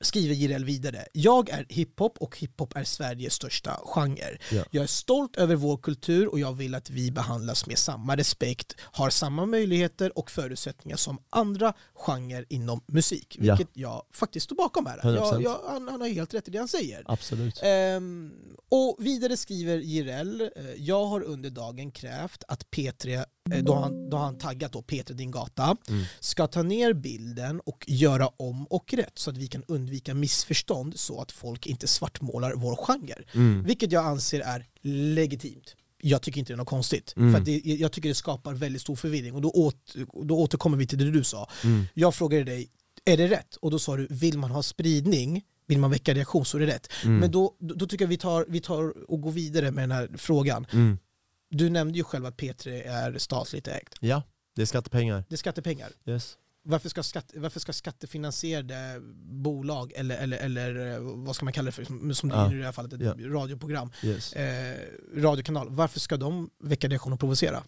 skriver Jireel vidare, jag är hiphop och hiphop är Sveriges största genre. Ja. Jag är stolt över vår kultur och jag vill att vi behandlas med samma respekt, har samma möjligheter och förutsättningar som andra genrer inom musik. Ja. Vilket jag faktiskt står bakom här. 100%. Jag, jag, han, han har helt rätt i det han säger. Absolut. Ehm, och vidare skriver Jireel, eh, jag har under dagen krävt att P3, eh, då, han, då har han taggat då P3 Din Gata, Mm. ska ta ner bilden och göra om och rätt så att vi kan undvika missförstånd så att folk inte svartmålar vår genre. Mm. Vilket jag anser är legitimt. Jag tycker inte det är något konstigt. Mm. För det, jag tycker det skapar väldigt stor förvirring. Och då, åt, då återkommer vi till det du sa. Mm. Jag frågade dig, är det rätt? Och då sa du, vill man ha spridning, vill man väcka reaktion så är det rätt. Mm. Men då, då då tycker jag vi tar, vi tar och går vidare med den här frågan. Du nämnde ju själv att P3 är statligt ägt. Ja, det är skattepengar. Det är skattepengar. Yes. Varför ska, skatt, varför ska skattefinansierade bolag, eller, eller, eller eh, vad ska man kalla det för, som det Ja. är i det här fallet, ett Ja. radioprogram, Yes. eh, radiokanal, varför ska de väcka reaktion och provocera?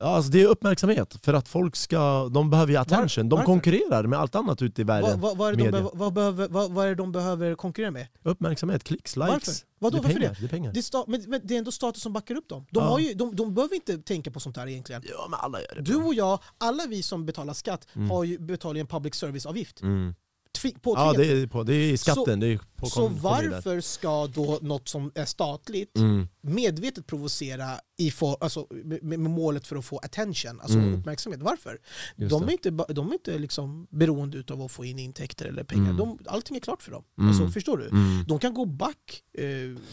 Ja, alltså det är uppmärksamhet, för att folk ska, de behöver ju attention. De varför? konkurrerar med allt annat ute i världen. vad, vad, är de behöver, vad, behöver, vad, vad är det de behöver konkurrera med? Uppmärksamhet, klicks, likes. Varför? Vadå, det är varför pengar, det? det är pengar. Det är, sta, men, men det är ändå staten som backar upp dem. De, Ja. har ju, de, de behöver inte tänka på sånt här egentligen. Ja, men alla gör det. Du och jag, alla vi som betalar skatt, Mm. har ju, betalar ju en public service-avgift. Mm. Tvi- Ja, det är, på, det är skatten. Så- det är Så kommer varför ska då något som är statligt Mm. medvetet provocera i for, alltså, med, målet för att få attention, alltså Mm. uppmärksamhet? Varför? De är inte, de är inte liksom beroende av att få in intäkter eller pengar. Mm. De, allting är klart för dem. Mm. Alltså, förstår du? Mm. De kan gå back eh,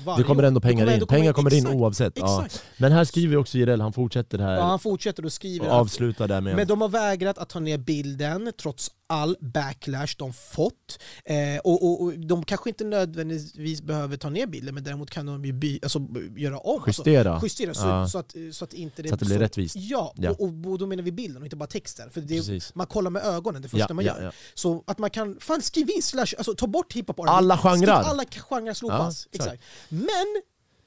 varje Det kommer ändå pengar in. Pengar kommer in exakt, oavsett. Ja. Men här skriver också Jireel, han fortsätter här Ja, han fortsätter och skriver och avslutar där med... men de har vägrat att ta ner bilden trots all backlash de fått. Eh, och, och, och de kanske inte nödvändigtvis behöver ta ner bilden men däremot kan de ju by, alltså, göra om. Justera. Alltså, justera så, Ja. så, att, så att inte det Så att det blir rättvist. Ja, Ja. Och, och då menar vi bilden och inte bara texten. För det, man kollar med ögonen det första Ja, man gör. Så att man kan, fan skriv in slash, alltså ta bort hiphop Alla genrer. Alla genrer slopas. Exakt. Men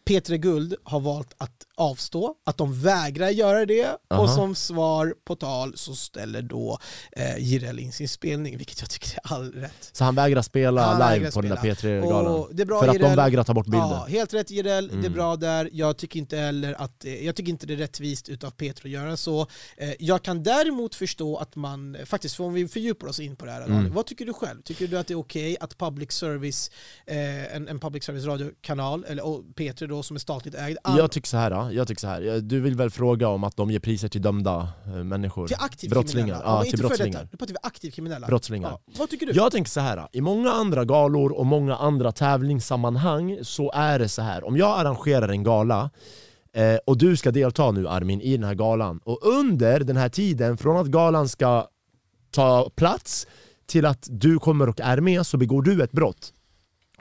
P3 Guld har valt att avstå, att de vägrar göra det och Aha. som svar på tal så ställer då eh, Jireel in sin spelning, vilket jag tycker är all rätt. Så han vägrar spela Han live vägrar på den där spela. P3-galan? Och det är bra, För att de vägrar ta bort bilden? Ja, helt rätt Jireel, det är Mm. bra där. Jag tycker inte heller att, jag tycker inte det är rättvist utav P3 att göra så. Eh, Jag kan däremot förstå att man, faktiskt för om vi fördjupar oss in på det här, Mm. Vad tycker du själv? Tycker du att det är okej att public service, eh, en, en public service radiokanal, eller och P3 då som är statligt ägd, Jag tycker så här, ja, jag tycker så här. du vill väl fråga om att de ger priser till dömda eh, människor? till aktivt brottslingar. kriminella? Ja, till brottslingar. Nu pratar vi aktivt kriminella. Brottslingar. Ja. Vad tycker du? Jag tänker så här. i många andra galor och många andra tävlingssammanhang så är det så här. om jag arrangerar en gala eh, och du ska delta nu Armin i den här galan, och under den här tiden, från att galan ska ta plats till att du kommer och är med så begår du ett brott.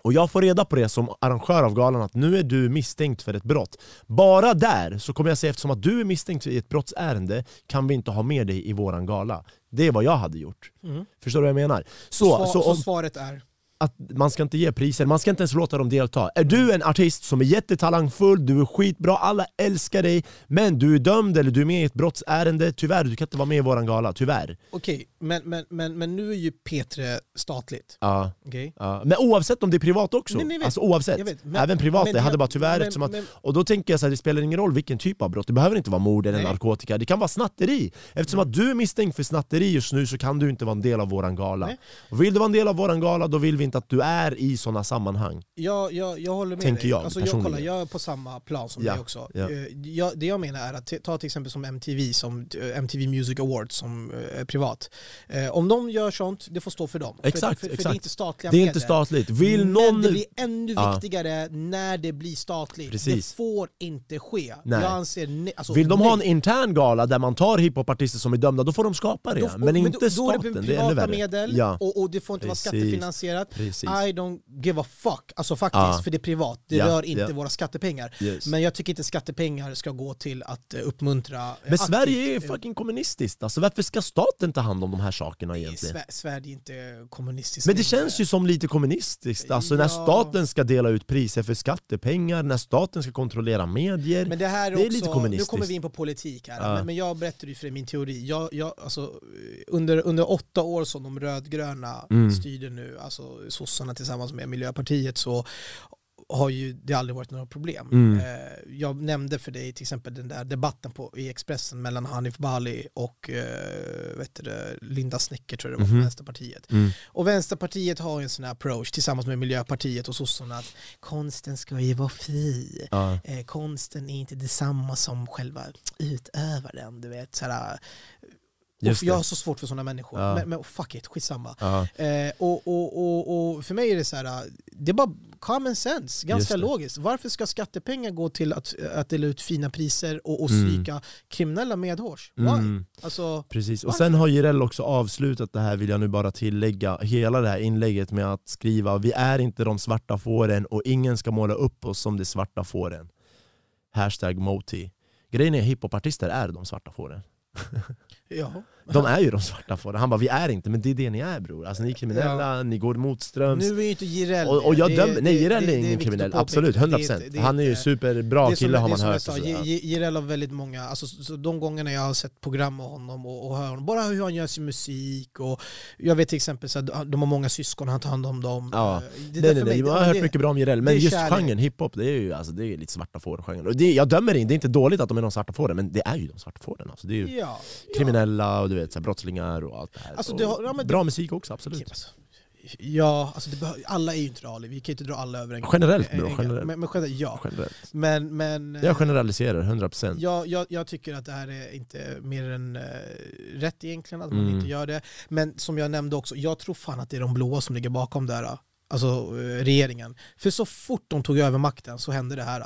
Och jag får reda på det som arrangör av galan att nu är du misstänkt för ett brott. Bara där så kommer jag säga eftersom att du är misstänkt i ett brottsärende kan vi inte ha med dig i våran gala. Det är vad jag hade gjort. Mm. Förstår du vad jag menar? Så, Svar, så så om, svaret är? att man ska inte ge priser, man ska inte ens låta dem delta. Är du en artist som är jättetalangfull, du är skitbra, alla älskar dig, men du är dömd eller du är med i ett brottsärende, tyvärr, du kan inte vara med i våran gala, tyvärr. Okej, men, men, men, men nu är ju P3 statligt. Ja. Okej? Ja. Men oavsett om det är privat också, Nej, nej, alltså oavsett. Vet, men- Även privat, men jag hade bara tyvärr men- att, Och då tänker jag så här, det spelar ingen roll vilken typ av brott, det behöver inte vara mord eller Nej. narkotika, det kan vara snatteri. Eftersom att du är misstänkt för snatteri just nu så kan du inte vara en del av våran gala. Vill du vara en del av våran gala, då vill vi inte att du är i sådana sammanhang. Jag, jag, jag håller med Tänker dig. jag, alltså, jag, kollar, jag är på samma plan som Ja, dig också. ja. Eh, Jag, det jag menar är att ta till exempel som MTV, som eh, MTV Music Awards som eh, är privat. Eh, Om de gör sånt, det får stå för dem. Exakt, för, för, för exakt. det är inte statliga Det är inte statligt. Vill Men någon... det blir ännu viktigare när det blir statligt. Precis. Det får inte ske. Nej. Jag anser ne- alltså, Vill de nej. ha en intern gala där man tar hiphopartister som är dömda, då får de skapa det. Då- men och- inte då, då staten, är det det är ännu värre. medel Ja. och, och det får inte Precis. vara skattefinansierat. Precis. I don't give a fuck. Alltså faktiskt, Ja. för det är privat. Det Ja, rör inte ja. våra skattepengar. Yes. Men jag tycker inte skattepengar ska gå till att eh, uppmuntra... Men Sverige är ju aktivt, fucking kommunistiskt, alltså varför ska staten ta hand om de här sakerna egentligen? Sverige är inte kommunistiskt. Men det känns ju som lite kommunistiskt, alltså när Ja. staten ska dela ut priser för skattepengar, när staten ska kontrollera medier. Men det här är, Det är också, lite nu kommunistiskt. kommer vi in på politik här, Ja. men, men jag berättade ju för dig min teori. Jag, jag, alltså, under, under åtta år som de rödgröna Mm. styrde nu, alltså sossarna tillsammans med Miljöpartiet, så har ju det aldrig varit några problem. Mm. Eh, jag nämnde för dig till exempel den där debatten på, i Expressen mellan Hanif Bali och eh, vet du, Linda Snecker tror jag det var från Mhm. Vänsterpartiet. Mm. Och Vänsterpartiet har ju en sån här approach tillsammans med Miljöpartiet och sossarna att konsten ska ju vara fri Ja. eh, konsten är inte detsamma som själva utövaren. Du vet, såhär, Just jag har så svårt för sådana människor. Ja. Men, men fuck it, skitsamma. Ja. Eh, och, och, och, och för mig är det så här, det är bara common sense, ganska logiskt. Varför ska skattepengar gå till att, att dela ut fina priser och, och Mm. psyka kriminella medhårs? Why? Mm. Alltså, Precis, och Varför? sen har Jireel också avslutat det här vill jag nu bara tillägga, hela det här inlägget med att skriva vi är inte de svarta fåren och ingen ska måla upp oss som de svarta fåren. Hashtag Moti. Grejen är hiphopartister är de svarta fåren. Ja. De är ju de svarta fåren. Han bara vi är inte, men det är det ni är bror. Alltså ni är kriminella, ni går motströms. Nu är ju inte Jireel Och, och jag det. dömer, Det- nej det- Jireel det- är det ingen kriminell, absolut, påpeka. 100% Det- det- Han är ju det- superbra det som- kille har det man som jag hört. sa, och så, ja. J- J- Jireel har väldigt många, alltså, så de gångerna jag har sett program med honom och, och hör honom, bara hur han gör sin musik och jag vet till exempel så att de har många syskon, han tar hand om dem. Ja. Eh, Det Nej, nej, nej, jag det- har hört det- mycket bra om Jireel, men det är just kärlek. genren hiphop, det är ju alltså, det är lite svarta får-genren. Och det, Jag dömer inte, det är inte dåligt att de är de svarta fåren, men det är ju de svarta fåren. Alltså, det är ju Ja, kriminella och vet, så här, brottslingar och allt det här. Alltså, det har- ja, men bra musik också, absolut. Alltså, ja, alltså det behö- alla är ju inte Ali, vi kan ju inte dra alla över en Generellt, en- bro, en- generellt. Men, men generellt, ja. Generellt. Men, men Jag generaliserar, 100%. jag, jag, jag tycker att det här är inte mer än eh, rätt egentligen, att man Mm. inte gör det. Men som jag nämnde också, jag tror fan att det är de blåa som ligger bakom det här. Alltså eh, regeringen. För så fort de tog över makten så hände det här.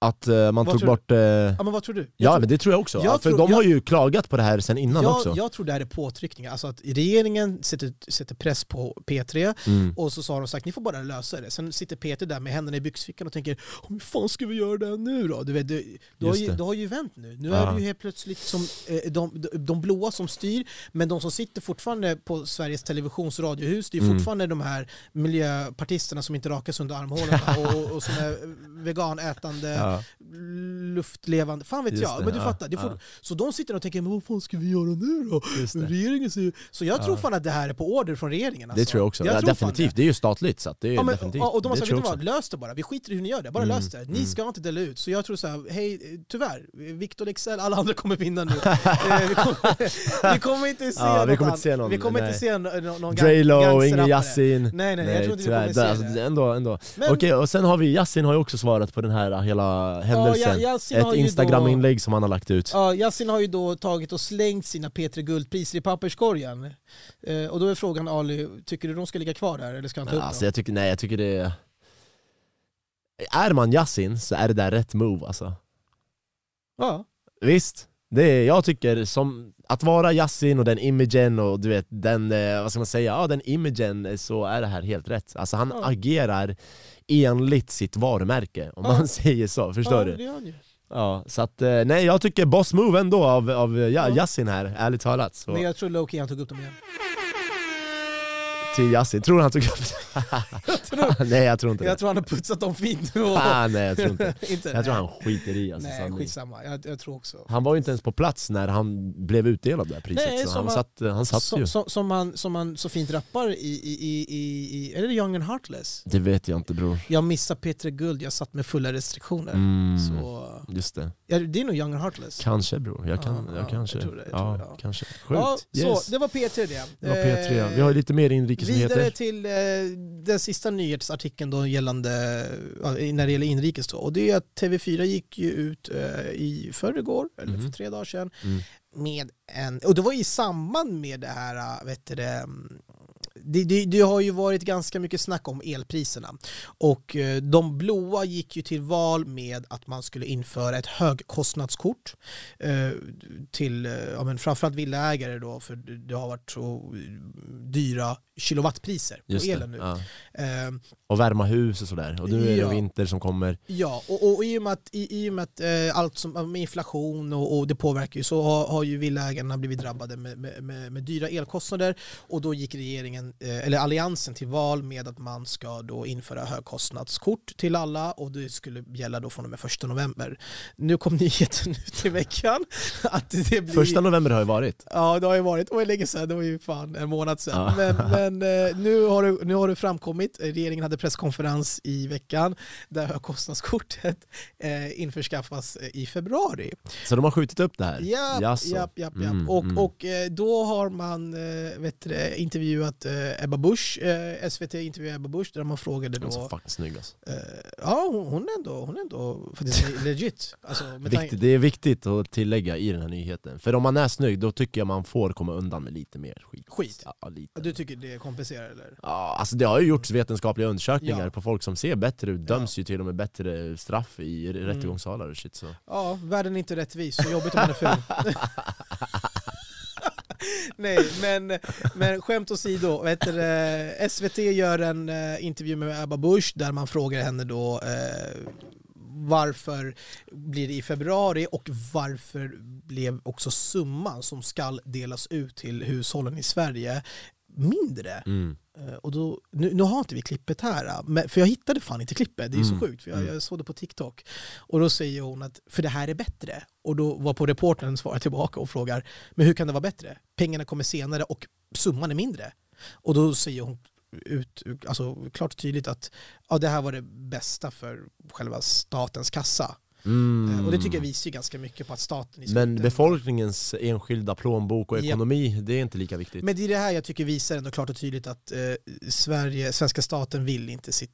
Att eh, man Vad tog du? bort... eh, Ja men vad tror du? Jag ja tror, men det tror jag också, jag ja, för tror- de har jag- ju klagat på det här sen innan jag, också. jag tror det här är påtryckningar, alltså att regeringen sätter, sätter press på P3 Mm. och så har de sagt ni får bara lösa det. Sen sitter P3 där med händerna i byxfickan och tänker "Åh, hur fan ska vi göra det här nu då? Du vet, det, det, har ju, det har ju vänt nu. Nu Ja. är det ju helt plötsligt som eh, de, de, blåa som styr, men de som sitter fortfarande på Sveriges Televisions radiohus, det är Mm. fortfarande de här miljöpartisterna som inte rakar sig under armhålorna och, och, och som är veganätande, Ja. Luftlevande, fan vet Just jag. det, men du fattar, det ja. så de sitter och tänker men vad fan ska vi göra nu då? Det. Regeringen säger... Så jag tror fan att det här är på order från regeringen. Alltså. Det tror jag också, ja, tror definitivt. Det. är ju statligt så det är Ja, men, definitivt. och, de har det sagt, jag vad, lös det bara. Vi skiter i hur ni gör det, bara Mm, lös det. Ni mm. ska inte dela ut. Så jag tror så här, hej, tyvärr, Victor Excel, alla andra kommer vinna nu. Eh, vi, kommer, vi kommer inte se Ja, vi något kommer an- inte se någon, vi kommer inte se någon, någon ingen Yasin. Nej, nej, jag tror inte vi kommer se Det- alltså, det. Ändå, ändå. Men- Okej, och sen har vi Yasin har ju också svarat på den här hela händelsen. Har Ett instagram-inlägg som han har lagt ut. Ja, Yasin har ju då tagit och slängt sina P3 Guldpriser i papperskorgen. Eh, och då är frågan Ali, tycker du de ska ligga kvar där eller ska han ta upp Alltså, dem? jag tycker, nej, jag tycker det är... Är man Yasin så är det där rätt move alltså. Ja. Visst? Det är, jag tycker, som att vara Yasin och den imagen och du vet, den, eh, vad ska man säga, ja den imagen eh, så är det här helt rätt. Alltså han Ja. agerar enligt sitt varumärke, om Ja. man säger så, förstår ja, du? Ja, så att, eh, nej jag tycker boss move ändå av, av Ja. Yasin här, ärligt talat. Så. Men jag tror Loki han tog upp dem igen. Till Yasin, tror du han tog upp det? nej jag tror inte Jag det. tror han har putsat dem fint nu. och- Ah, nej jag tror inte inte, Jag tror han skiter i alltså, Nej, sanning. skitsamma. Jag, jag tror också. Han var ju inte ens på plats när han blev utdelad det här priset, Nej, så som han, han- satt, han satt Som, ju. som, som, man, som man så fint rappar i, i, i, i, är det Young and Heartless? Det vet jag inte bror. Jag missade Peter Guld, jag satt med fulla restriktioner. Mm, Så, Just det. ja, det är nog Young and Heartless. Kanske bror, jag, kan, Ja, jag ja, kanske. jag tror det, jag ja, tror det, ja. kanske. Sjukt. Ja, yes. Så, det var P3 det. det var P3. Eh, Vi har lite mer Vidare till eh, den sista nyhetsartikeln då gällande, ja, när det gäller inrikes då. Och det är att TV4 gick ju ut eh, i förrgår, eller för Mhm. tre dagar sedan, Mm. med en, och det var i samband med det här, vet du det, mm, det, det, det har ju varit ganska mycket snack om elpriserna. Och eh, de blåa gick ju till val med att man skulle införa ett högkostnadskort eh, till eh, ja, men framförallt villaägare då, för det har varit så dyra kilowattpriser Just på elen nu. Ja. Eh, Och värma hus och sådär. Och nu är det Ja. vinter som kommer. Ja, och, och i och med att, i, i och med att allt som med inflation och, och det påverkar ju så har, har ju villaägarna blivit drabbade med, med, med, med dyra elkostnader och då gick regeringen, eller alliansen till val med att man ska då införa högkostnadskort till alla och det skulle gälla då från och med första november. Nu kom nyheten ut i veckan att det blir... Första november har ju varit. Ja, det har ju varit, och länge sedan, det var ju fan en månad sedan. Ja. Men, men eh, nu, har det, nu har det framkommit, regeringen hade presskonferens i veckan där högkostnadskortet eh, införskaffas eh, i februari. Så de har skjutit upp det här? Japp, japp. Mm, och, mm. och eh, då har man eh, vet du, intervjuat eh, Ebba Busch, eh, SVT intervjuade Ebba Busch där man frågade De är så då, fucking snygg alltså. eh, ja hon, hon är ändå, hon är ändå faktiskt legit. Alltså, Viktigt, det är viktigt att tillägga i den här nyheten. För om man är snygg, då tycker jag man får komma undan med lite mer skit. Skit? Ja, lite. Du tycker det kompenserar eller? Ja, alltså det har ju gjorts vetenskapliga undersökningar Ja. på folk som ser bättre ut, döms ju till och med bättre straff i Mm. rättegångssalar och shit så. Ja, världen är inte rättvis, så jobbigt om man är ful. Nej, men, men skämt åsido, vet du, SVT gör en eh, intervju med Ebba Busch där man frågar henne då eh, varför blir det i februari och varför blev också summan som ska delas ut till hushållen i Sverige mindre? Mm. Eh, Och då, nu, nu har inte vi klippet här, eh, för jag hittade fan inte klippet, det är Mm. så sjukt, för jag, Mm. jag såg det på TikTok. Och då säger hon att för det här är bättre. Och då var på reportern svarar tillbaka och frågar, men hur kan det vara bättre? Pengarna kommer senare och summan är mindre. Och då säger hon ut, alltså, klart och tydligt att ja, det här var det bästa för själva statens kassa. Mm. Och det tycker jag visar ju ganska mycket på att staten i Men befolkningens enskilda plånbok och ekonomi, det är inte lika viktigt. Men det är det här jag tycker visar ändå klart och tydligt att eh, Sverige, svenska staten vill inte sitt,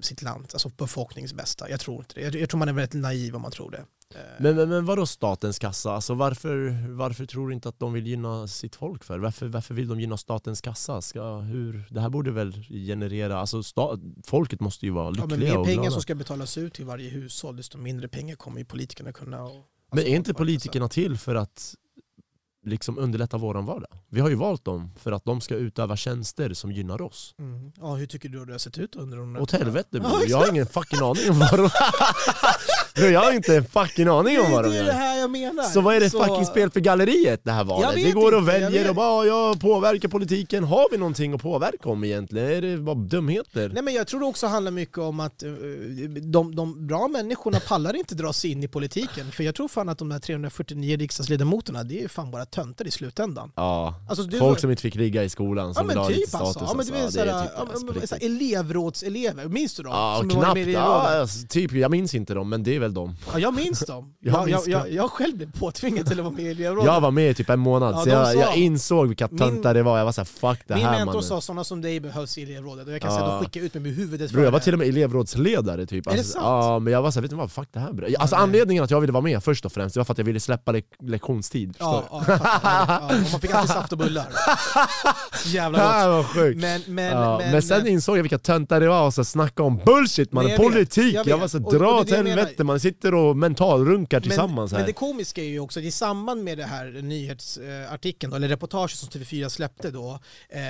sitt land, alltså befolkningens bästa. Jag tror inte det. Jag, jag tror man är väldigt naiv om man tror det. Eh, Men, men, men vadå statens kassa? Alltså varför, varför tror du inte att de vill gynna sitt folk för? Varför, varför vill de gynna statens kassa? Ska, hur, det här borde väl generera, alltså sta, folket måste ju vara ja, lyckliga men mer och pengar glada. som ska betalas ut till varje hushåll, desto mindre pengar kommer ju politikerna kunna... Och, Men alltså, är inte påverka, politikerna till för att liksom underlätta våran vardag? Vi har ju valt dem för att de ska utöva tjänster som gynnar oss. Mm. Ja, hur tycker du att det har sett ut under de Åt helvete bror, jag har ingen fucking aning om vad de... Bror, jag har inte en fucking aning om vad de Det är det gör. här jag menar. Så vad är det Så- fucking spel för galleriet det här Jag valet? Vi går och inte, jag väljer vet- och bara jag påverkar politiken. Har vi någonting att påverka om egentligen? Är det bara dumheter? Nej men jag tror det också handlar mycket om att eh, de, de bra människorna pallar inte dra sig in i politiken. För jag tror fan att de där 349 riksdagsledamoterna, det är fan bara töntar i slutändan. Ja, Alltså, folk var- som inte fick ligga i skolan Ja som vill men ha lite typ status. alltså. Ja, men alltså. Ja, det är såhär, typ ja, alltså, men, elevrådselever, minns du dem? Ja, Som knappt. Ja, alltså, typ, jag minns inte dem, men det är väl dem. Ja, jag minns dem. Jag Jag, jag, minns jag, dem. jag själv blev påtvingad till att vara med i elevrådet. Jag var med i typ en månad, Ja, så jag, sa- jag insåg vilka Min- töntar det var. Jag var såhär, fuck det Min här mentor mannen. sa sådana som dig behövs i elevrådet och jag kan Ja. säga att de skickar ut mig med huvudet Bro, jag var till och med elevrådsledare typ. Är det Alltså, sant? Ja, men jag var såhär, vet du vad, fuck det här. Alltså anledningen att jag ville vara med först och främst, det var för att jag ville släppa lek lektionstid. Ja, ja, jag Ja, man fick alltid saft och bullar. Jävla gott. Men, men, ja, men, men, sen insåg jag vilka töntar det var och snacka om bullshit man, Nej, politik! jag Jag, var så dra åt helvete, man sitter och mentalrunkar tillsammans men, här. men det komiska är ju också att i samband med det här nyhetsartikeln, eller reportaget som TV4 släppte då, eh,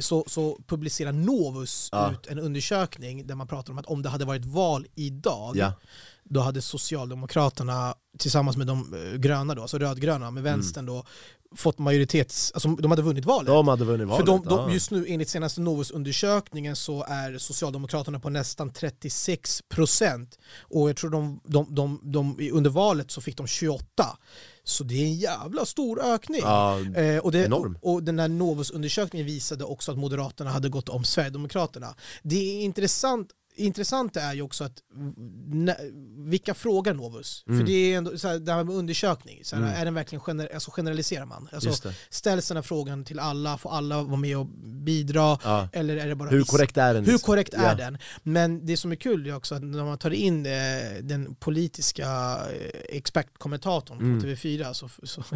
så, så publicerar Novus Ja. ut en undersökning där man pratar om att om det hade varit val idag, Ja. Då hade Socialdemokraterna tillsammans med de eh, gröna då, alltså rödgröna med vänstern då, fått majoritets, alltså de hade vunnit valet. De hade vunnit valet. För de, de, just nu enligt senaste Novus-undersökningen så är Socialdemokraterna på nästan 36 procent. Och jag tror de, de, de, de, under valet så fick de 28. Så det är en jävla stor ökning. Ja, Eh, och, det, enorm. och den här Novus-undersökningen visade också att Moderaterna hade gått om Sverigedemokraterna. Det är intressant Intressant är ju också att vilka frågar Novus? Mm. För det är ändå så här, det här med undersökning, så här, är den verkligen gener, alltså generaliserar man? Alltså, ställs den här frågan till alla, får alla vara med och bidra? Ja. Eller är det bara Hur korrekt är den? Hur liksom? korrekt är Ja. den? Men det som är kul är också att när man tar in eh, den politiska eh, expertkommentatorn på Mm. TV4 så... så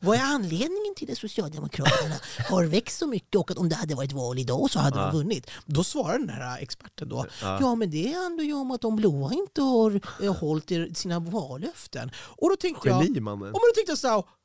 Vad är anledningen till att Socialdemokraterna har växt så mycket och att om det hade varit val idag så hade Ja. de vunnit? Då svarar den här experten då, Ja. ja men det handlar ju om att de blåa inte har eh, hållit sina vallöften. Och då tänkte jag, Geni mannen. och då tänkte jag så här, "F- nej,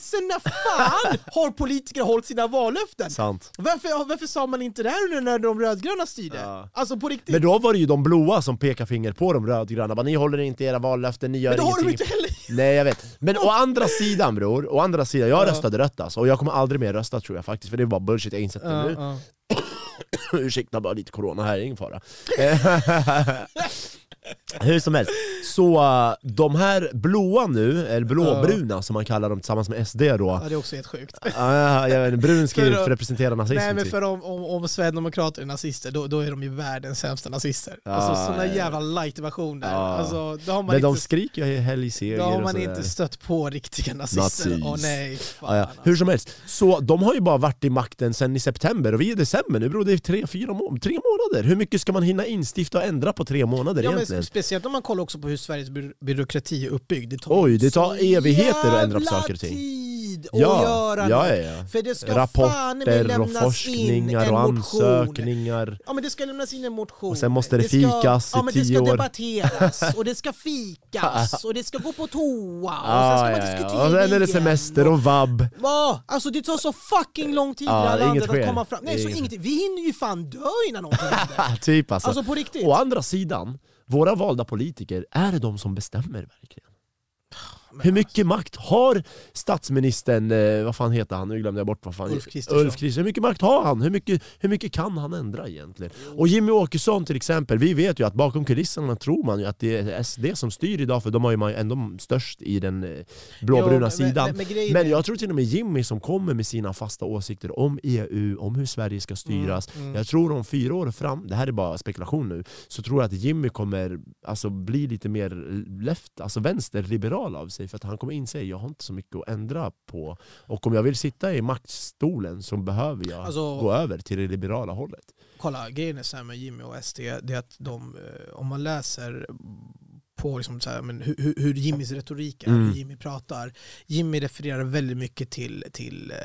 sen när fan har politiker hållit sina vallöften? Sant. Varför, varför sa man inte det här nu när de rödgröna styrde? Ja. Alltså på riktigt. Men då var det ju de blåa som pekade finger på de rödgröna, bara, ni håller inte era vallöften, ni gör Men då har de ingenting. inte heller... Nej jag vet, men å andra sidan bror, å andra sidan, jag Ja. röstade rött alltså, och jag kommer aldrig mer rösta tror jag faktiskt, för det är bara bullshit, jag har insett det nu. Ursäkta bara lite corona här, ingen fara. Hur som helst, så uh, de här blåa nu, eller blåbruna som man kallar dem tillsammans med SD då, ja, det är också helt sjukt. uh, vet, inte, brun ska ju För då- representera nazism Nej men typ. för om, om, om Sverigedemokrater är nazister, då, då är de ju världens sämsta nazister. Ja, alltså sådana ja, ja. jävla light-versioner. Ja. Alltså, då har man Men de inte, skriker ju helg seger då har man inte stött på riktiga nazister. Nazis. Åh nej, fan. Ja, ja. Hur som helst, så de har ju bara varit i makten sen i september och vi är i december nu bror, det är tre, fyra må tre månader. Hur mycket ska man hinna instifta och ändra på tre månader Ja, egentligen? Men speciellt om man kollar också på hur Sveriges by byråkrati är uppbyggd. Det tar Oj, det tar evigheter att ändra på saker och ting. tid Ja, göra ja, ja, ja. För det ska Rapporter och forskningar och ansökningar. Ja men det ska lämnas in en motion. Och sen måste det ska, fikas i ja, men Det tio ska år. debatteras, och det ska fikas, och det ska gå på toa, och sen Ah, ska man ja, diskutera ja. Och sen är det semester och vab. Va? Alltså det tar så fucking lång tid Ja, det här landet att komma fram. Nej, så Inget. ingenting. Vi hinner ju fan dö innan någonting händer. typ alltså. Alltså på riktigt. Å andra sidan, våra valda politiker, är det de som bestämmer verkligen? Hur mycket makt har statsministern, eh, vad fan heter han, nu glömde jag bort vad fan Ulf Kristersson. Ulf Kristersson. Hur mycket makt har han? Hur mycket, hur mycket kan han ändra egentligen? Och Jimmy Åkesson till exempel, vi vet ju att bakom kulisserna tror man ju att det är SD som styr idag för de har ju ändå störst i den eh, blåbruna Jo, sidan. men- men Men jag tror till och med Jimmy som kommer med sina fasta åsikter om EU, om hur Sverige ska styras. Mm, Jag tror om fyra år fram, det här är bara spekulation nu, så tror jag att Jimmy kommer alltså, bli lite mer left, alltså vänsterliberal av sig. För att han kommer inse att jag har inte så mycket att ändra på. Och om jag vill sitta i maktstolen så behöver jag Alltså- gå över till det liberala hållet. kolla, grejen är så här med Jimmy och SD, det är att de, eh, om man läser på liksom så här, men hur, hur- Jimmys retorik är, Mm. hur Jimmy pratar. Jimmy refererar väldigt mycket till, till eh,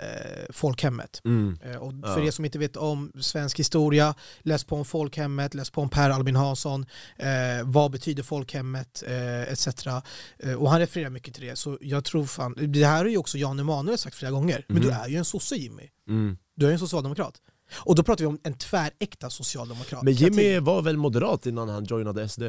folkhemmet. Mm. Eh, och Ja. för er som inte vet om svensk historia, läs på om folkhemmet, läs på om Per Albin Hansson, eh, vad betyder folkhemmet, eh, etc. Eh, och han refererar mycket till det. Så jag tror fan, det här har ju också Jan Emanuel sagt flera gånger, men du Mhm. är ju en sosse Jimmy. Mm. Du är ju en socialdemokrat. Och då pratar vi om en tväräkta socialdemokrat. Men Jimmy var väl moderat innan han joinade SD?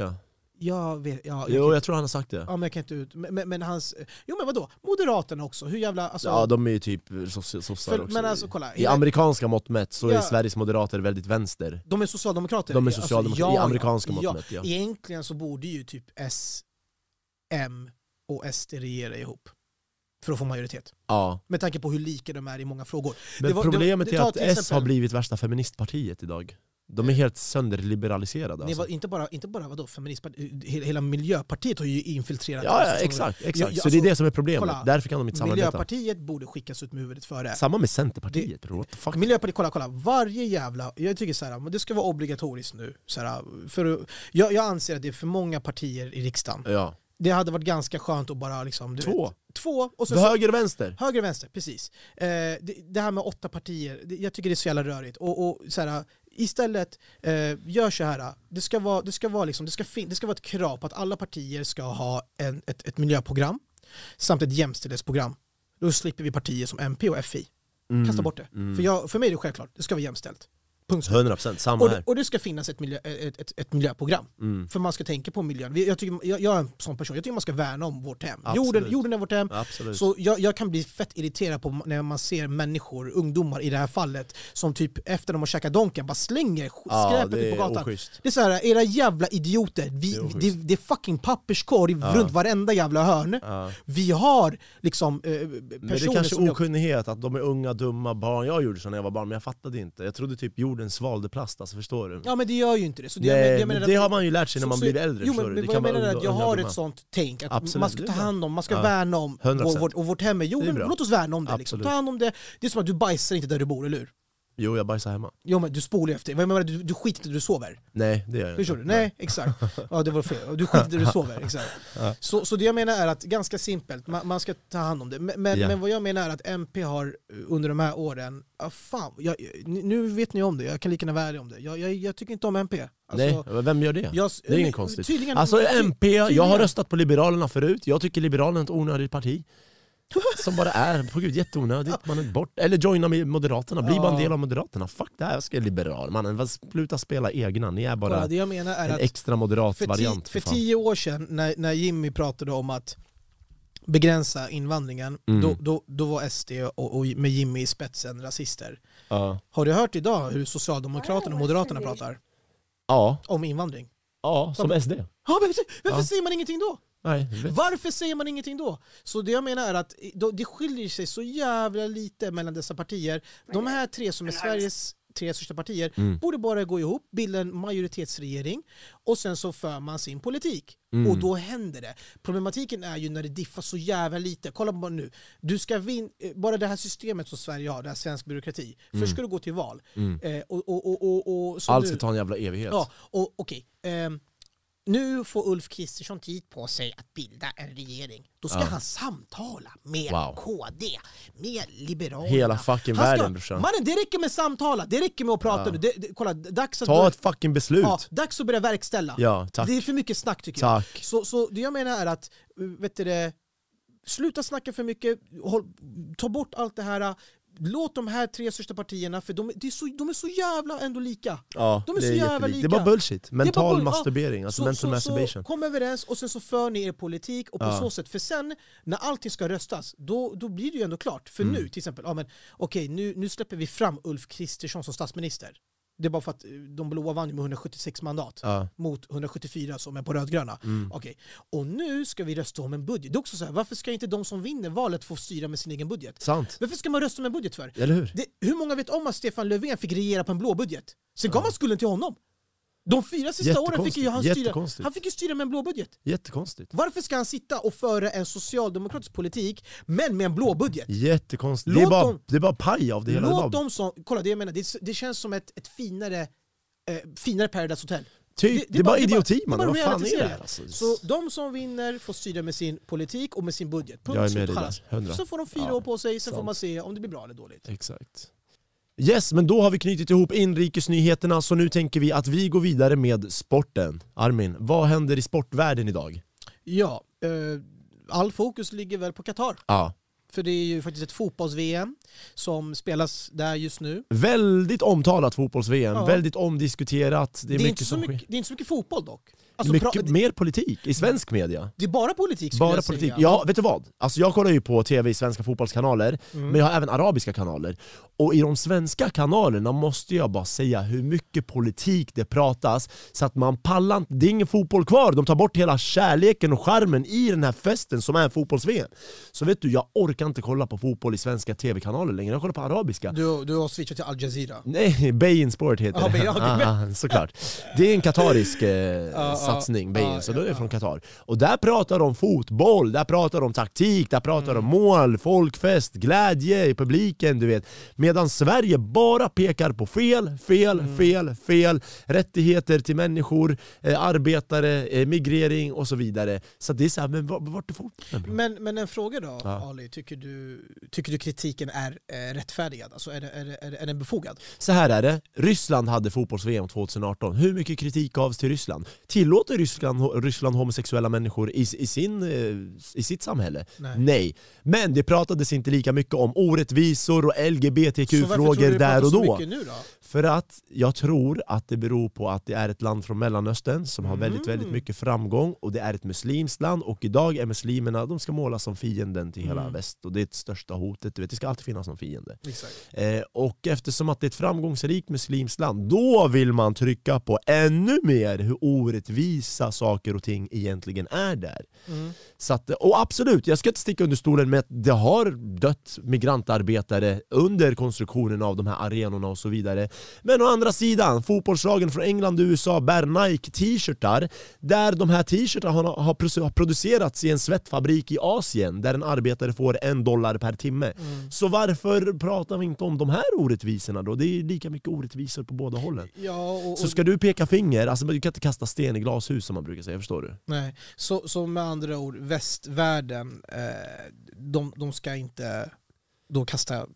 Jag vet, ja, jag Jo, kan, jag tror han har sagt det. ja, men jag kan inte ut... Men, men, men hans... Jo men vadå? Moderaterna också, hur jävla... Alltså, Ja, de är ju typ sossar också. men alltså kolla. I hela- amerikanska mått mätt så är Ja. Sveriges moderater väldigt vänster. De är socialdemokrater? De är Alltså, socialdemokrater, i amerikanska mått mätt, ja. Egentligen så borde ju typ S, M och SD regera ihop. För att få majoritet. Ja. Med tanke på hur lika de är i många frågor. Men Det var- det- problemet det är tar att S exempel- har blivit värsta feministpartiet idag. De är helt sönderliberaliserade Nej, alltså. inte bara, inte bara vadå, feministpartiet, hela, hela Miljöpartiet har ju infiltrerat Ja, ja alltså, som- exakt, exakt. Ja, ja, så det är alltså, det som är problemet, kolla, därför kan de inte samarbeta. Miljöpartiet borde skickas ut med huvudet före. Samma med Centerpartiet bro, what the fuck? Miljöpartiet, kolla, kolla. Varje jävla... Jag tycker så här, men det ska vara obligatoriskt nu. Så här, för, jag, jag anser att det är för många partier i riksdagen. Ja. Det hade varit ganska skönt att bara liksom... Två. Vet, två och så, Höger och vänster. Höger och vänster, precis. Eh, det, det här med åtta partier, det, jag tycker det är så jävla rörigt. Och, och så här, istället, eh, gör så här. Det ska, vara, det, ska vara liksom, det, ska fin- det ska vara ett krav på att alla partier ska ha en, ett, ett miljöprogram samt ett jämställdhetsprogram. Då slipper vi partier som MP och FI. Kasta bort det. För, jag, för mig är det självklart, det ska vara jämställt. Punkt slut. 100% samma Och det, här. och det ska finnas ett, miljö, ett, ett, ett miljöprogram. Mm. För man ska tänka på miljön. Jag, tycker, jag, jag är en sån person, jag tycker man ska värna om vårt hem. Absolut. Jorden, jorden är vårt hem. Absolut. Så jag, jag kan bli fett irriterad på när man ser människor, ungdomar i det här fallet, som typ efter de har käkat Donken bara slänger sk- Ja, skräpet ut på gatan. oschysst. Det är så här, era jävla idioter, vi, Det är det, det, är fucking papperskorg runt varenda jävla hörn. Ja. Vi har liksom eh, Men det är personer kanske som... Okunnighet, att de är unga, dumma barn. Jag gjorde så när jag var barn, men jag fattade inte. Jag trodde typ jorden svalde plast, alltså förstår du? ja men det gör ju inte det. Så det, Nej, jag, jag men menar det har man ju lärt sig när man så- blir äldre. Jo men, men Det jag kan vara menar är att jag har ett sånt tänk, att Absolut, man ska ta hand om, man ska Ja. värna om 100%. vår, vårt, och vårt hem. Jorden, är bra. låt oss värna om det. Liksom. Ta hand om det. Det är som att du bajsar inte där du bor, eller hur? Jo, jag bajsar hemma. Jo men du spolar ju efter. Jag menar, du, du skiter inte där du sover. Nej, det gör jag Förstår inte. du? Nej, exakt. Ja, det var fel. Du skiter där du sover. Exakt. Ja. Så, så det jag menar är att, ganska simpelt, man, man ska ta hand om det. Men, men, Ja. men vad jag menar är att MP har eh, under de här åren, ah, fan, jag, nu vet ni om det, jag kan lika gärna vara ärlig om det. Jag, jag, jag tycker inte om MP. Alltså, Nej, vem gör det? jag- det är inget konstigt. tydligen- Alltså MP, jag har tydligen. röstat på Liberalerna förut, jag tycker Liberalerna är ett onödigt parti. Som bara är, på gud jätteonödigt, man är bort. Eller joina med Moderaterna, bli bara en del av Moderaterna. Fuck det här, jag ska liberal. Mannen, sluta spela egna, ni är bara det jag menar är en att extra moderat för, variant. för fan. tio år sedan när, när Jimmy pratade om att begränsa invandringen, Mm. då, då, då var SD och, och med Jimmy i spetsen rasister. Ja. Har du hört idag hur Socialdemokraterna och Moderaterna pratar Ja, om invandring? ja, som SD. Ja, varför Ja. säger man ingenting då? Nej. Varför säger man ingenting då? Så det jag menar är att det skiljer sig så jävla lite mellan dessa partier. De här tre som är Sveriges tre största partier Mm. borde bara gå ihop, bilda en majoritetsregering och sen så för man sin politik. Mm. Och då händer det. Problematiken är ju när det diffar så jävla lite. Kolla bara nu. Du ska vin eh, bara det här systemet som Sverige har, det här svensk byråkrati. Först ska du gå till val. Mm. Eh, och, och, och, och, och, så Allt ska ta en jävla evighet. Ja, och okej. ehm, nu får Ulf Kristersson tid på sig att bilda en regering. Då ska Ja. han samtala med Wow. KD, med Liberalerna. Hela fucking ska- världen, brorsan. Mannen, det räcker med samtala, det räcker med att prata Ja. nu. Det, det, kolla, dags att, Ta börja, ett fucking beslut. ja, dags att börja verkställa. Ja, tack. Det är för mycket snack tycker jag. Tack. Så, så det jag menar är att, vet du det, sluta snacka för mycket, håll, ta bort allt det här, låt de här tre största partierna, för de, är så, de är så jävla ändå lika. Ja, De är det, så är jävla lika. det är bara bullshit. Är bara Mental bull- ja. masturbering, alltså Så- mental så, masturbation. Så kom överens och sen så för ni er politik och på Ja. så sätt, för sen när allting ska röstas, då, då blir det ju ändå klart. För Mm. nu till exempel, ja, men, okej nu, nu släpper vi fram Ulf Kristersson som statsminister. Det är bara för att eh, de blåa vann med 176 mandat Ja. mot 174 som är på rödgröna. Mm. Okej. Och nu ska vi rösta om en budget. Det är också så här, varför ska inte de som vinner valet få styra med sin egen budget? Sant. Varför ska man rösta om en budget för? Eller hur? Det, hur många vet om att Stefan Löfven fick regera på en blå budget? Sen gav man skulden till honom. De fyra sista åren fick ju han styra, han fick ju styra med en blå budget. Jättekonstigt. Varför ska han sitta och föra en socialdemokratisk politik, men med en blå budget? Jättekonstigt. Det är, bara, dem- det är bara paj av det hela. Det Låt dem som, kolla det jag menar, det, det känns som ett, ett finare, eh, finare Paradise Hotel. typ, det, är bara idioti det är mannen, vad fan är det här? Alltså? Så de som vinner får styra med sin politik och med sin budget. Punkt slut, med dig chalas. där, 100. Så får de fyra Ja, år på sig, sen får sant. man se om det blir bra eller dåligt. Exakt. Yes, men då har vi knutit ihop inrikesnyheterna så nu tänker vi att vi går vidare med sporten. Armin, vad händer i sportvärlden idag? Ja, eh, all fokus ligger väl på Qatar. Ja. För det är ju faktiskt ett fotbolls-VM som spelas där just nu. Väldigt omtalat fotbolls-VM, Ja. väldigt omdiskuterat. Det är, Det är, mycket som mycket, sker. det är inte så mycket fotboll dock. Alltså, mycket pra- mer politik i svensk media. det är bara politik skulle Bara jag politik. säga. Ja, vet du vad? Alltså jag kollar ju på tv i svenska fotbollskanaler, Mm. men jag har även arabiska kanaler. Och i de svenska kanalerna måste jag bara säga hur mycket politik det pratas, så att man pallar inte. Det är ingen fotboll kvar, de tar bort hela kärleken och charmen i den här festen som är fotbolls-VM. Så vet du, jag orkar inte kolla på fotboll i svenska tv-kanaler längre, jag kollar på arabiska. Du, du har switchat till Al Jazeera. Nej, Bein Sport heter Ja, det. Ah, ah, såklart. Det är en katarisk eh, satsning, ja, så då är det från Qatar. Och där pratar de fotboll, där pratar de taktik, där pratar Mm. de mål, folkfest, glädje i publiken, du vet. Medan Sverige bara pekar på fel, fel, Mm. fel, fel, rättigheter till människor, eh, arbetare, eh, migrering och så vidare. Så det är såhär, men vart är fotbollen? Men, men en fråga då, Ja. Ali. Tycker du, tycker du kritiken är eh, rättfärdigad? Alltså är, det, är, det, är, det, är den befogad? Så här är det, Ryssland hade fotbolls-VM 2018. Hur mycket kritik gavs till Ryssland? Tillåter Ryssland, Ryssland homosexuella människor i, i, sin, eh, i sitt samhälle? Nej. Men det pratades inte lika mycket om orättvisor och Så LGBTQ-frågor där och så då. mycket nu då? För att jag tror att det beror på att det är ett land från Mellanöstern som har väldigt, väldigt Mm. mycket framgång och det är ett muslimskt land och idag är muslimerna, de ska målas som fienden till hela Mm. väst och det är det största hotet, du vet, det ska alltid finnas någon fiende. Exakt. Eh, och eftersom att det är ett framgångsrikt muslimskt land, då vill man trycka på ännu mer hur orättvisa saker och ting egentligen är där. Mm. Så att, och absolut, jag ska inte sticka under stolen med att det har dött migrantarbetare under konstruktionen av de här arenorna och så vidare. Men å andra sidan, fotbollslagen från England och USA bär Nike t-shirtar där de här t-shirtarna har, har produ- har producerats i en svettfabrik i Asien där en arbetare får en dollar per timme. Mm. Så varför pratar vi inte om de här orättvisorna då? Det är lika mycket orättvisor på båda hållen. Ja, och, och, Så ska du peka finger, alltså du kan inte kasta sten i glashus som man brukar säga, förstår du? nej. Så, så med andra ord, västvärlden, eh, de, de ska inte då kasta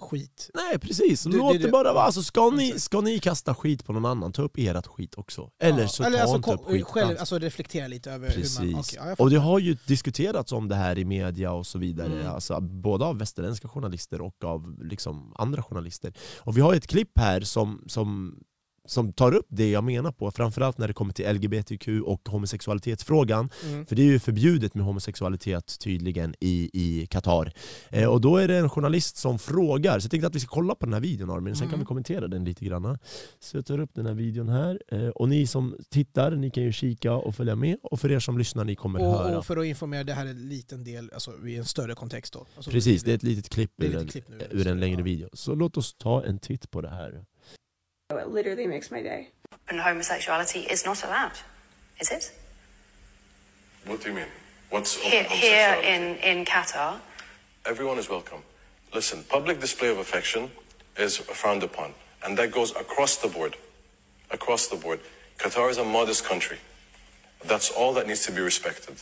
skit. Nej precis, Det- låt det- det, bara vara. Alltså, ska, ni, ska ni kasta skit på någon annan, ta upp ert skit också. Eller Ja, så eller ta alltså, inte upp skit själv, alltså reflektera lite över Precis. hur man... okej, ja, och det har ju diskuterats om det här i media och så vidare, Mm. alltså, både av västerländska journalister och av liksom, andra journalister. Och vi har ett klipp här som, som, som tar upp det jag menar på, framförallt när det kommer till LGBTQ och homosexualitetsfrågan. Mm. För det är ju förbjudet med homosexualitet tydligen i, i Qatar. Eh, och då är det en journalist som frågar, så jag tänkte att vi ska kolla på den här videon Armin, sen kan Mm. vi kommentera den lite grann. Så jag tar upp den här videon här, eh, och ni som tittar, ni kan ju kika och följa med, och för er som lyssnar, ni kommer höra. Och, och för att informera, det här är en liten del, alltså i en större kontext då. Alltså, Precis, det är ett litet klipp, ur, lite en, klipp nu. ur en längre video. Så låt oss ta en titt på det här. It literally makes my day. And homosexuality is not allowed, is it? What do you mean? What's Here, here in, in Qatar, Everyone is welcome. Listen, public display of affection is frowned upon, and that goes across the board. Across the board. Qatar is a modest country. That's all that needs to be respected.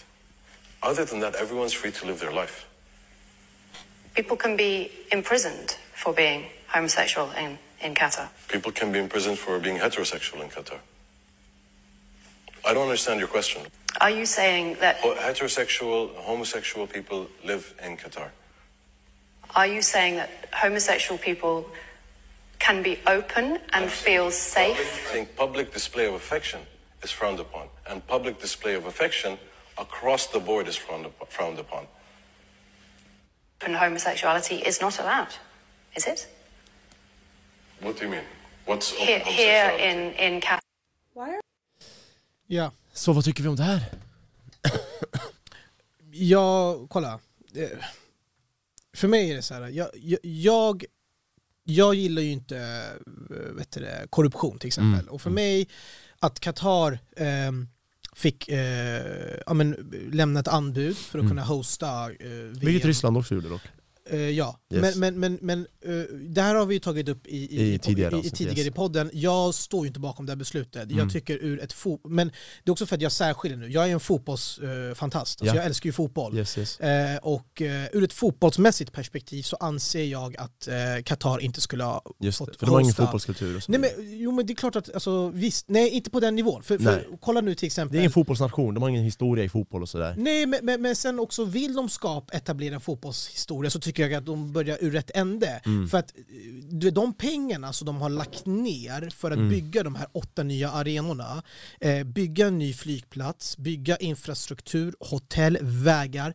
Other than that, everyone's free to live their life. people can be imprisoned for being homosexual in, in Qatar. People can be imprisoned for being heterosexual in Qatar. I don't understand your question. Are you saying that? Heterosexual, homosexual people live in Qatar. Are you saying that homosexual people can be open and feel safe? I think public display of affection is frowned upon, and public display of affection across the board is frowned, up- frowned upon. And homosexuality is not allowed, is it? What do you mean? What's Here, here in, in Qatar. Why are Ja, Så vad tycker vi om det här? ja, kolla. Eh, För mig är det så här, jag, jag, jag, gillar ju inte eh, vet du det, korruption till exempel. Mm. Och för mig, att Qatar ehm, fick eh, ja, men, lämna ett anbud för att Mm. kunna hosta eh, VM. Vilket Ryssland också gjorde dock. Eh, ja, Yes. men, men, men, men eh, det här har vi ju tagit upp i, i, I tidigare i, i, tidigare yes. i podden. Jag står ju inte bakom det här beslutet. Mm. Jag tycker ur ett fo- men det är också för att jag särskiljer nu. Jag är en fotbollsfantast, alltså Ja. jag älskar ju fotboll. Yes. Eh, och eh, ur ett fotbollsmässigt perspektiv så anser jag att eh, Qatar inte skulle ha Just fått det, för de har ingen fotbollskultur Nej, men, jo men det är klart att, alltså, visst, nej inte på den nivån. För, för kolla nu till exempel. Det är ingen fotbollsnation, de har ingen historia i fotboll och sådär. Nej, men, men, men sen också vill de skapa, etablera en fotbollshistoria så tycker jag att de börjar ur rätt ände. Mm. För att eh, de pengarna som de har lagt ner för att Mm. bygga de här åtta nya arenorna, eh, bygga en ny flygplats, bygga infrastruktur, hotell, vägar.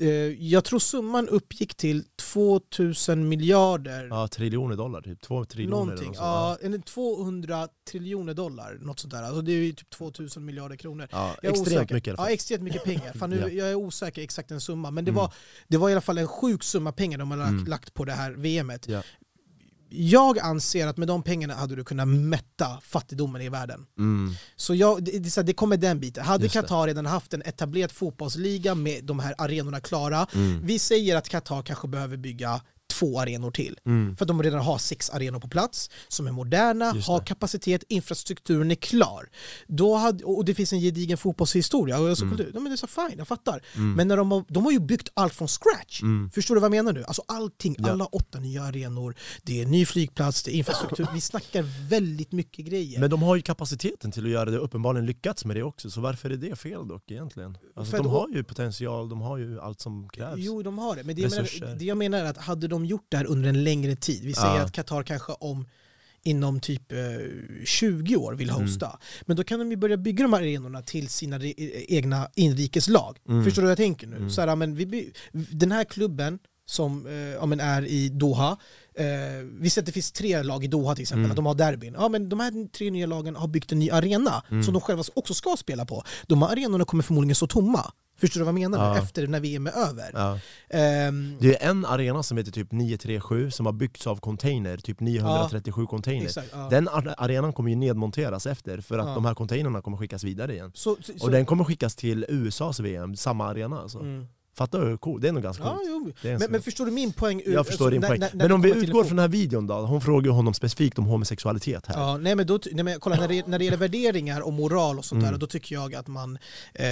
Eh, jag tror summan uppgick till 2000 miljarder. Ja, triljoner dollar, typ. Två triljoner eller Någonting, något sånt. ja, eller 200 triljoner dollar, något sånt där. Alltså det är ju typ 2000 miljarder kronor. Ja, Jag extremt osäker. mycket i alla fall. Ja, extremt mycket pengar. Fan, nu, Ja. Jag är osäker exakt en summa, men det, Mm. var, det var i alla fall en sjuk summa pengar de har lagt, Mm. lagt på det här VMet. Ja. Jag anser att med de pengarna hade du kunnat mätta fattigdomen i världen. Mm. Så jag, det, det, det kommer den biten. Hade Just. Qatar redan haft en etablerad fotbollsliga med de här arenorna klara, Mm. vi säger att Qatar kanske behöver bygga två arenor till. Mm. För att de redan har sex arenor på plats, som är moderna, har kapacitet, infrastrukturen är klar. Då hade, och det finns en gedigen fotbollshistoria. Och jag så, Mm. ja, men det är så fine, jag fattar. Mm. Men när de, har, de har ju byggt allt från scratch. Mm. Förstår du vad jag menar nu? Alltså allting, Ja. alla åtta nya arenor, det är ny flygplats, det är infrastruktur. Vi snackar väldigt mycket grejer. Men de har ju kapaciteten till att göra det, uppenbarligen lyckats med det också, så varför är det fel dock egentligen? Alltså, de har ju potential, de har ju allt som krävs. Jo, de har det. Men det jag, menar, det jag menar är att hade de gjort det här under en längre tid, vi säger Ja. att Qatar kanske om inom typ eh, 20 år vill Mm. hosta. Men då kan de ju börja bygga de här arenorna till sina re- eh, egna inrikeslag. Mm. Förstår du vad jag tänker nu? Mm. Så här, men vi, den här klubben som eh, ja, men är i Doha, eh, vi ser att det finns tre lag i Doha till exempel, Mm. att de har derbyn. Ja, men de här tre nya lagen har byggt en ny arena Mm. som de själva också ska spela på. De här arenorna kommer förmodligen stå tomma. Förstår du vad jag menar? Ja. Efter när VM är över. Ja. Ehm, Det är en arena som heter typ 937 som har byggts av container, typ 937 container. exakt, ja. Den ar- arenan kommer ju nedmonteras efter för att Ja. de här containrarna kommer skickas vidare igen. Så, så, Och den kommer skickas till USAs VM, samma arena alltså. Mm. Fattar du? Cool. Det är nog ganska Ja, coolt. jo. Är en Men, men förstår du min poäng? jag förstår din när- poäng. när- när men om vi utgår från den här videon då, hon frågar honom specifikt om homosexualitet här. Ja, nej men då, nej men kolla, när, det, när det gäller värderingar och moral och sånt Mm. där, då tycker jag att man, eh,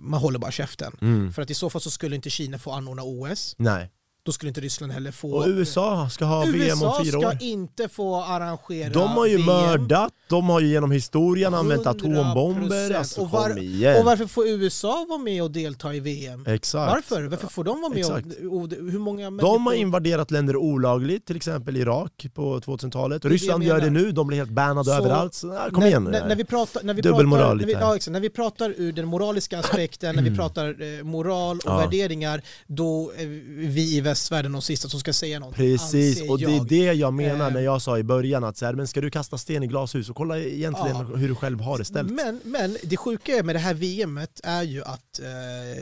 man håller bara käften. Mm. För att i så fall så skulle inte Kina få anordna OS, Nej. Då skulle inte Ryssland heller få... Och USA ska ha VM USA om fyra ska år. inte få arrangera De har ju VM. mördat, de har ju genom historien använt 100%. atombomber, alltså och, var, och varför får USA vara med och delta i VM? Exakt. Varför? Varför får de vara med? Och, och, hur många De har invaderat länder olagligt, till exempel Irak på 2000-talet. Det är det Ryssland gör det nu, de blir helt bannade Så, överallt. Så, kom när, igen när, när vi pratar, när vi pratar, när vi, ja, exakt, när vi pratar ur den moraliska aspekten, när vi pratar eh, moral och Ja. värderingar, då är vi i västvärlden de sista som ska säga någonting. Precis, anser och det är det jag menar Eh. när jag sa i början att så här, men ska du kasta sten i glashus och kolla egentligen Ja. hur du själv har det ställt. Men, men det sjuka med det här VMet är ju att eh,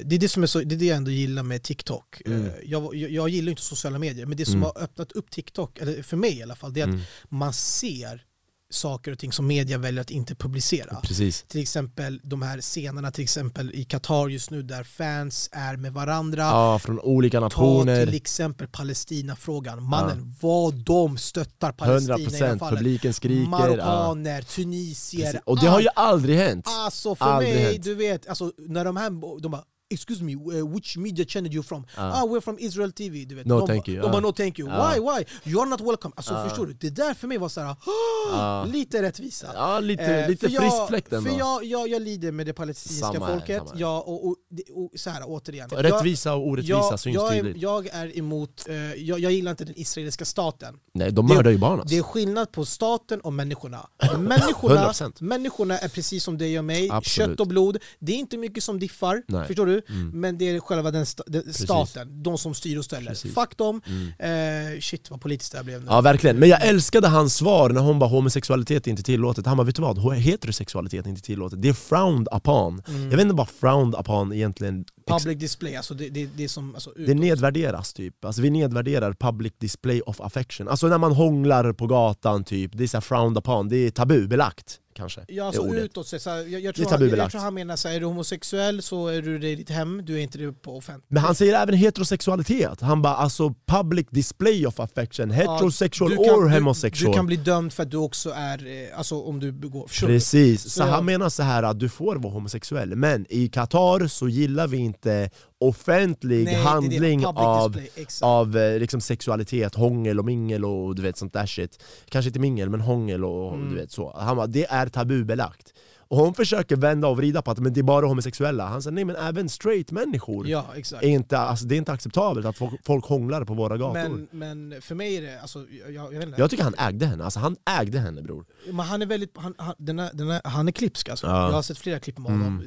det är det som är så, det är det jag ändå gillar med TikTok. Mm. Eh, jag, jag, jag gillar inte sociala medier, men det som Mm. har öppnat upp TikTok, eller för mig i alla fall, det är att Mm. man ser saker och ting som media väljer att inte publicera. Precis. Till exempel de här scenerna till exempel i Qatar just nu där fans är med varandra. Ja, från olika Ta nationer. till exempel Palestina-frågan. Mannen, vad de stöttar Palestina i det här 100% fallet. publiken skriker. Ja. Marockaner, tunisier. Precis. Och det har ju aldrig hänt. Alltså för Aldrig mig, hänt. du vet, alltså, när de här, de bara Excuse me, uh, which media channel you from? Ja. Ah, we're from Israel TV. Du vet. No de, thank you, De ja. bara no thank you. Ja. Why, why? You are not welcome. Alltså Ja. förstår du? Det där för mig var såhär, Ja. lite rättvisa. Ja, lite, Eh, lite frisk fläkt ändå. För jag, jag, jag lider med det palestinska Samma folket. här. Jag, och, och, och, så här, återigen. Rättvisa och orättvisa jag, syns jag är, tydligt. jag är emot, eh, jag, jag gillar inte den israeliska staten. Nej, de mördar ju barn alltså. Det är skillnad på staten och människorna. Människorna, 100%. människorna är precis som dig och mig, Absolut. kött och blod. Det är inte mycket som diffar, Nej. förstår du? Mm. Men det är själva den, sta, den staten, de som styr och ställer. Precis. Fuck dem. Mm. Eh, shit vad politiskt det här blev nu. Ja verkligen, men jag älskade hans svar när hon bara homosexualitet är inte tillåtet Han bara vet du vad, heterosexualitet är inte tillåtet, det är frowned upon Mm. Jag vet inte vad frowned upon egentligen Public display, alltså det, det, det är som... Alltså, Det nedvärderas typ, alltså vi nedvärderar public display of affection Alltså när man hånglar på gatan typ, det är så frowned upon, det är tabubelagt kanske. Ja, alltså utåt sett, jag, jag, Det är tror jag, tror han menar så här, är du homosexuell så är du i ditt hem, du är inte det på offentligt. Men han säger även heterosexualitet, han bara alltså public display of affection, heterosexual du kan- or du- homosexual. Du kan bli dömd för att du också är, eh, alltså om du begår... du? Precis, så, Så han menar så här att du får vara homosexuell, men i Qatar så gillar vi inte offentlig Nej, det är det, handling public av, av eh, liksom sexualitet, hångel och mingel och du vet sånt där shit. Kanske inte mingel, men hångel och Mm. du vet så. Han bara, det är tabubelagt Och hon försöker vända och vrida på att men det är bara homosexuella. Han säger nej men även straight människor Ja, exakt. är inte, alltså, det är inte acceptabelt att folk, folk hånglar på våra gator. Men, men för mig är det, alltså, jag, jag vet inte. Jag tycker han ägde henne, alltså han ägde henne bror. Men han är väldigt, han, han, den är, den är, han är klipsk alltså. Ja. Jag har sett flera klipp med honom.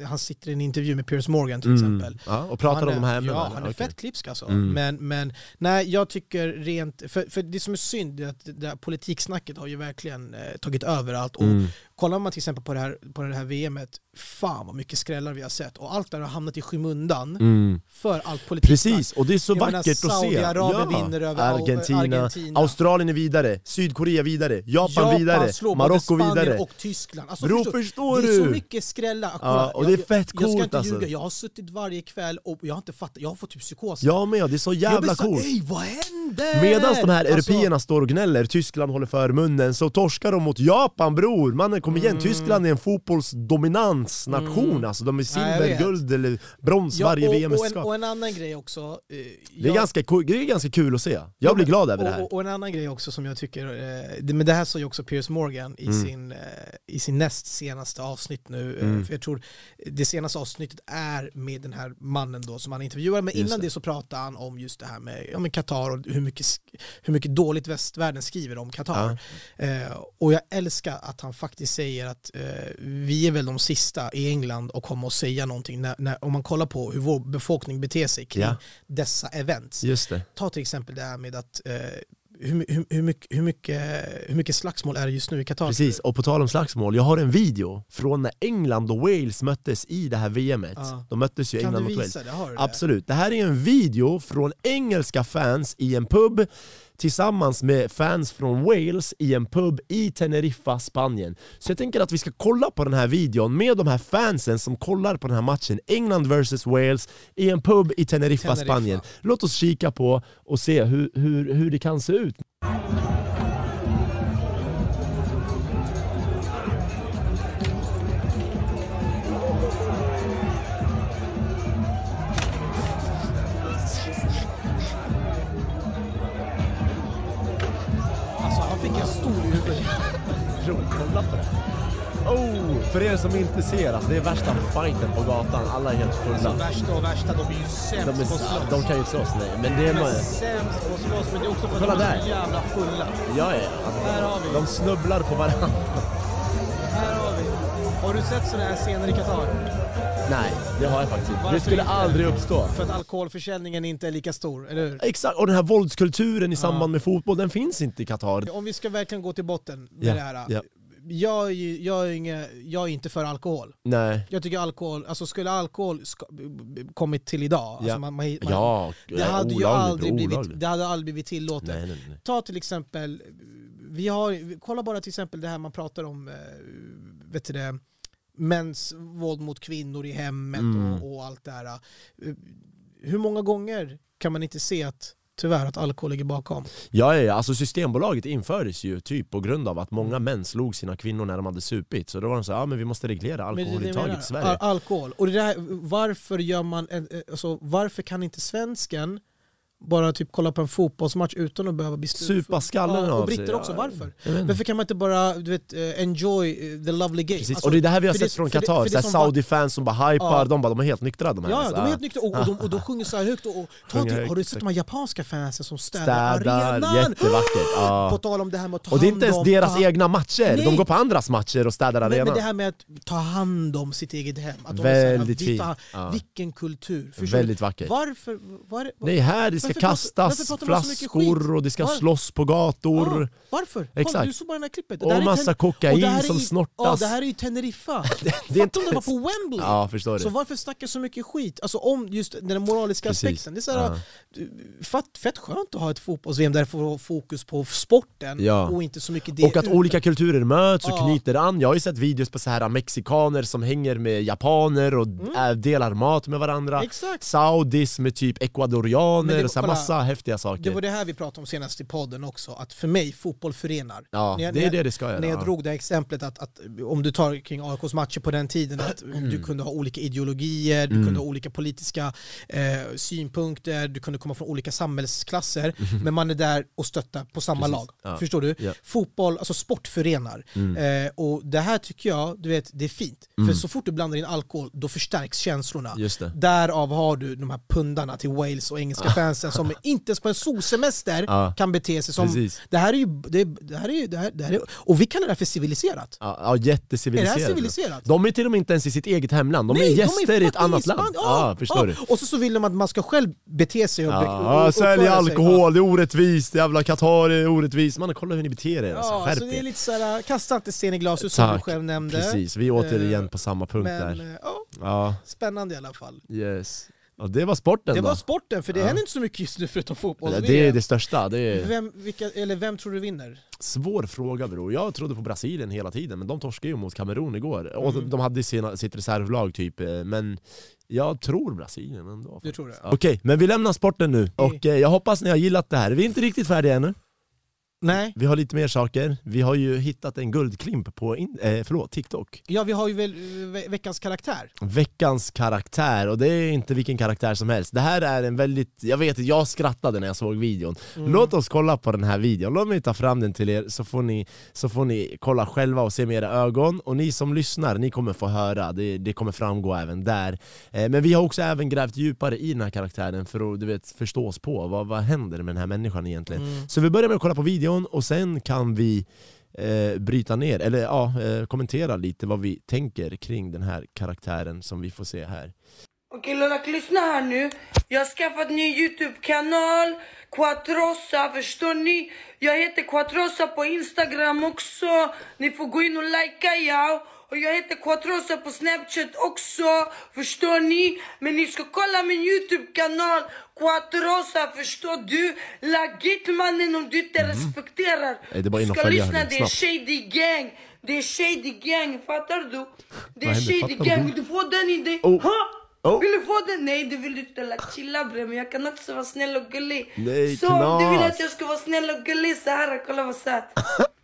Eh, Han sitter i en intervju med Piers Morgan till Mm. exempel. Ja, och pratar Han om är- de här ämnena, Ja, han är Okej. fett klipsk alltså. Mm. Men, men nej, jag tycker rent, för, för det som är synd är att det där politiksnacket har ju verkligen eh, tagit över allt. Och Mm kollar man till exempel på det, här, på det här VMet, fan vad mycket skrällar vi har sett. Och allt det har hamnat i skymundan Mm. för allt politiksnack. Precis, och det är så Jag menar, vackert att se. Saudiarabien vinner över Argentina, Argentina. Australien är vidare, Sydkorea vidare, Japan, vidare, slår både Marocko vidare. och Tyskland. Alltså, Bro, förstår, förstår det är så du? mycket skrälla. Ja, och det är fett jag, jag ska coolt, inte alltså. ljuga, jag har suttit varje kväll och jag har inte fattat, jag har fått typ psykos. Jag med, det är så jag jävla blir så, coolt. Ey, vad händer? Medan de här Alltså, européerna står och gnäller, Tyskland håller för munnen, så torskar de mot Japan bror! Mannen kom igen, Mm. Tyskland är en fotbollsdominansnation alltså, de är Ja, silver, guld eller brons ja, varje och, och, VM-mästerskap. och en annan grej också. eh, Det är, ganska, det är ganska kul att se, jag blir glad över det och, här. och, en annan grej också som jag tycker, eh, det, men det här sa ju också Piers Morgan i, Mm. sin, eh, i sin näst senaste avsnitt nu, eh, Mm. för jag tror det senaste avsnittet är med den här mannen då som han intervjuar, men Just innan det. det. så pratade han om just det här med ja, Qatar och hur mycket, hur mycket dåligt västvärlden skriver om Qatar. Eh, och jag älskar att han faktiskt säger att eh, vi är väl de sista i England att komma och säga någonting när, när, om man kollar på hur vår befolkning beter sig kring Ja. dessa events. Ta till exempel det här med att eh, hur, hur, hur, mycket, hur, mycket, hur mycket slagsmål är det just nu i Qatar? Precis, och på tal om slagsmål, jag har en video från när England och Wales möttes i det här VMet. Ja. De möttes ju Kan England du mot Wales. det? Har du det? Absolut, det här är en video från engelska fans i en pub tillsammans med fans från Wales i en pub i Teneriffa, Spanien. Så jag tänker att vi ska kolla på den här videon med de här fansen som kollar på den här matchen, England vs Wales, i en pub i Teneriffa, Teneriffa. Spanien. Låt oss kika på och se hur, hur, hur det kan se ut. Oh, för er som inte ser, alltså, det är värsta fighten på gatan, alla är helt Alltså fulla. värsta och värsta, de är ju sämst De, på att är, slåss. de kan ju slåss, nej. Men det är... de är Man, sämst på att slåss, men det är också för att Kolla de är där. så jävla fulla. ja, ja, Här har vi. de snubblar på varandra. Här har vi. Har du sett sådana här scener i Qatar? Nej, det har jag faktiskt inte. Det skulle inte? aldrig uppstå. För att alkoholförsäljningen inte är lika stor, eller hur? Exakt, och den här våldskulturen i samband med fotboll, den finns inte i Qatar. Om vi ska verkligen gå till botten med Ja, det här. ja. Jag, är jag, är inga, jag är inte för alkohol. Nej. Jag tycker alkohol, alltså skulle alkohol b- kommit till idag, alltså Ja. man, man, man, Ja, det nej, hade ju aldrig blivit, olagligt. det hade aldrig blivit tillåtet. Nej, nej, nej. Ta till exempel, vi har, kolla bara till exempel det här man pratar om, eh, vet du det, mäns våld mot kvinnor i hemmet Mm. och, och allt det här. Eh, Hur många gånger kan man inte se att tyvärr att alkohol ligger bakom? Ja, ja, ja, alltså Systembolaget infördes ju typ på grund av att många män slog sina kvinnor när de hade supit. Så då var de så här, ja men vi måste reglera alkoholintaget i Sverige. Al- alkohol. Och det där, varför gör man, en, eh, alltså, varför kan inte svensken bara typ kolla på en fotbollsmatch utan att behöva bli stu- Supa skallen ja, Och britter också, varför? Varför kan man inte bara du vet, eh, enjoy eh, the lovely game? Alltså, och det är det här vi har sett från Qatar, Saudi-fans som bara hypar, Ja. de bara de är helt nyktra de här. Ja, alltså. de är helt nyktra och, och, de, och de sjunger så här högt. Och, och, till, har du sett de här japanska fansen som städar, Städar, arenan? jättevackert. Ja. På tal om det här med att ta Och det är inte ens hand om- deras ta- egna matcher, Nej. de går på andras matcher och städar arenan. men det här med att ta hand om sitt eget hem. Att de Väldigt fint. Ja. Vilken kultur. Väldigt vackert. Varför? Var, Nej, här ska kastas pratar flaskor och det ska Var- slåss på gator. Ja, varför? Exakt. Kolla, du såg bara det här klippet. Det Och massa kokain och som i- snortas. Ja, det här är ju Teneriffa. det är Fattar inte om det var på Wembley? Ja, förstår Så det. varför snacka så mycket skit? Alltså om just den moraliska Precis. aspekten. Det är så här, Ja. fett, skönt att ha ett fotbolls-VM där det får fokus på sporten Ja. och inte så mycket det Och att ut- olika kulturer möts och Ja. knyter an. Jag har ju sett videos på så här mexikaner som hänger med japaner och äh, delar mat med varandra. Mm. Exakt. Saudis med typ ecuadorianer och så kolla. massa häftiga saker. Det var det här vi pratade om senast i podden också, att för mig fotboll förenar. Ja, När jag- det är det det ska göra. När jag ja. drog det här exemplet att, att om du tar kring AIKs matcher på den tiden att du kunde ha olika ideologier, du Mm. kunde ha olika politiska eh, synpunkter, du kunde komma från olika samhällsklasser, Mhm. men man är där och stöttar på samma Precis. lag. Ja. Förstår du? Ja. Fotboll, alltså sport förenar. Mm. Eh, och det här tycker jag, du vet, det är fint. För så fort du blandar in alkohol, då förstärks känslorna. Därav har du de här pundarna till Wales och engelska fansen som inte ens på en solsemester Ja. kan bete sig som... Precis. Det här är ju... Det, det här är ju det här, det här är, och vi kallar det här för civiliserat. Ja, ja, jätteciviliserat. Är det här civiliserat? De är till och med inte ens i sitt eget hemland, de är Nej, gäster i ett annat land. Ja, Ja, förstår du? Och så, så vill de att man ska själv bete sig och, Ja, och sälj alkohol, det är orättvist, jävla Qatar är orättvist. Man kolla hur ni beter er, alltså, skärp så det är lite såhär, kasta inte sten i glashus som du själv nämnde. Precis, vi är återigen Eh, på samma punkt Men där. eh, Ja, spännande i alla fall. yes. Ja, det var sporten Det då. var sporten, för det Ja. händer inte så mycket just nu förutom fotboll. det, det är det största, det är Vem, vilka, eller vem tror du vinner? svår fråga bror. Jag trodde på Brasilien hela tiden, men de torskade ju mot Kamerun igår. Och Mm. de hade sina, sitt reservlag typ, men jag tror Brasilien ändå. Du tror det? Ja. Okej, men vi lämnar sporten nu, och eh, jag hoppas ni har gillat det här. Vi är inte riktigt färdiga ännu. Nej. Vi har lite mer saker. Vi har ju hittat en guldklimp på in, eh, förlåt, TikTok. Ja, vi har ju väl ve- veckans karaktär. Veckans karaktär, och det är inte vilken karaktär som helst. Det här är en väldigt, jag vet att jag skrattade när jag såg videon. Mm. Låt oss kolla på den här videon, låt mig ta fram den till er så får ni, så får ni kolla själva och se med era ögon. Och ni som lyssnar, ni kommer få höra, det, det kommer framgå även där. Eh, men vi har också även grävt djupare i den här karaktären för att du vet, förstå oss på vad, vad händer med den här människan egentligen. Mm. Så vi börjar med att kolla på videon och sen kan vi eh, bryta ner, eller ja, eh, kommentera lite vad vi tänker kring den här karaktären som vi får se här. Okej Lollak, lyssna här nu. Jag har skaffat ny Youtube-kanal, Quattrosa, förstår ni? Jag heter Quattrosa på Instagram också. Ni får gå in och likea ja. Och jag heter Quattrosa på Snapchat också, förstår ni? Men ni ska kolla min Youtube-kanal, Quattrosa, förstår du? Lagit mannen om du inte respekterar. Eh, det bara Du ska lyssna, det är shady gang. Det är shady gang, fattar du? Det är händer? shady gang, du? få den i dig? Oh. Ha? Oh. Vill du få den? Nej det vill du inte. La, chilla bre, men jag kan också vara snäll och gullig. Nej, så om du vill knas. att jag ska vara snäll och gullig så här, kolla vad söt.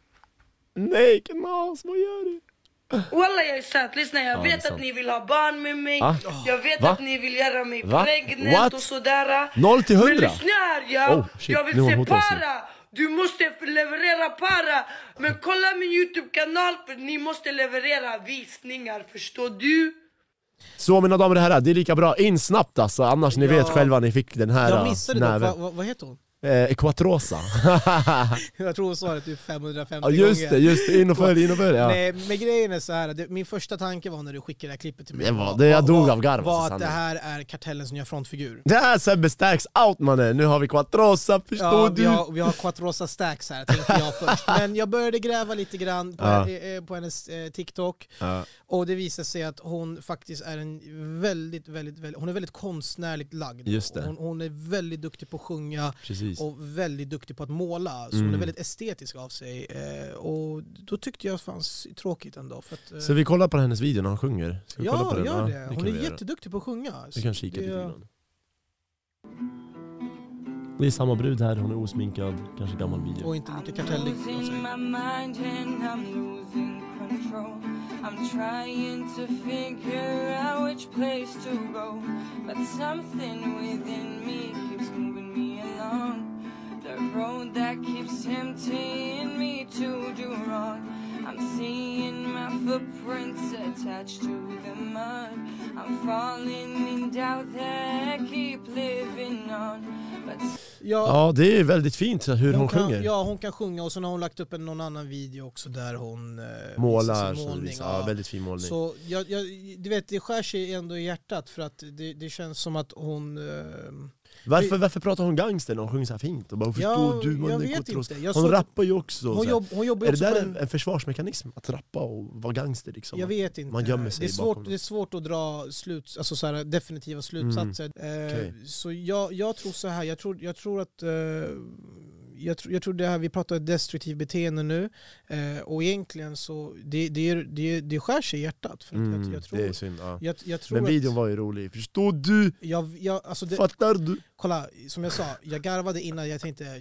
Nej knas, vad gör du? Walla jag är söt, lyssna jag vet att ni vill ha barn med mig. Ah. Jag vet Va? att ni vill göra mig Va? pregnant What? och sådär. Noll till hundra? Men lyssna här ja, Oh, shit, jag vill nu har se hon hotat oss. para. Du måste leverera para. Men kolla min Youtube-kanal för ni måste leverera visningar, förstår du? Så mina damer och herrar, det är lika bra in snabbt alltså, annars ni Ja. vet själva ni fick den här Jag äh, missade dock, näven. vad heter hon? Eh, Quattrosa. Jag tror hon sa det typ 550 ja, just gånger. det, just det, in och följ, in och följ. Ja. Nej, men grejen är så här, det, min första tanke var när du skickade det här klippet till mig Det var- det jag dog av garv, var alltså, att det sanningen. här är kartellens nya frontfigur. Det här Sebbe Stacks out mannen, nu har vi Quattrosa, förstår Ja, du? vi har, vi har Quattrosa Stacks här, tänkte jag först. Men jag började gräva lite grann på, Ja. eh, på hennes eh, TikTok. Ja. Och det visar sig att hon faktiskt är en väldigt, väldigt, väldigt, hon är väldigt konstnärligt lagd. Just det. Hon, hon är väldigt duktig på att sjunga Precis. Och väldigt duktig på att måla. Så hon Mm. är väldigt estetisk av sig. Eh, och då tyckte jag fanns tråkigt ändå. För att, eh, Så vi kollar på hennes video när hon sjunger? Ska vi kolla ja, på den? gör Ja, det. det Hon är jätteduktig på att sjunga. Vi kan kika Det- lite grann. Det är samma brud här, hon är osminkad, kanske gammal video. Och inte lika kartellig control. I'm trying to figure out which place to go, but something within me keeps moving me along the road that keeps tempting me to do wrong. I'm seeing my footprints attached to the mud. I'm falling in doubt that I keep living on, but Ja, Ja, det är väldigt fint hur hon, kan, sjunger. Ja, hon kan sjunga och sen har hon lagt upp en, någon annan video också där hon eh, Målar, målning. visar, ja, väldigt fin målning. Så jag, jag, du vet, det skär sig ändå i hjärtat för att det, det känns som att hon... eh, Varför, varför pratar hon gangster när hon sjunger så här fint? Och bara, Ja, du jag mannen vet Quattrosa?" inte. Jag Hon såg- rappar ju också. hon, så jobb, hon jobbar är det också där på en, en... försvarsmekanism? Att rappa och vara gangster liksom? Jag vet inte. Man gömmer sig det, är svårt, bakom det är svårt att dra slut, alltså så här, definitiva slutsatser. Eh, Okej. Så jag, jag tror så här, jag tror, jag tror att... eh, jag, tror, jag tror det här, vi pratar destruktivt beteende nu eh, och egentligen så det, det, är- det, det skär sig i hjärtat. För att Mm, jag, jag tror, det är synd. Ja. jag, jag tror Men att- videon var ju rolig, förstår du? Jag, jag, alltså det, Fattar du? Kolla, som jag sa, jag garvade innan, jag tänkte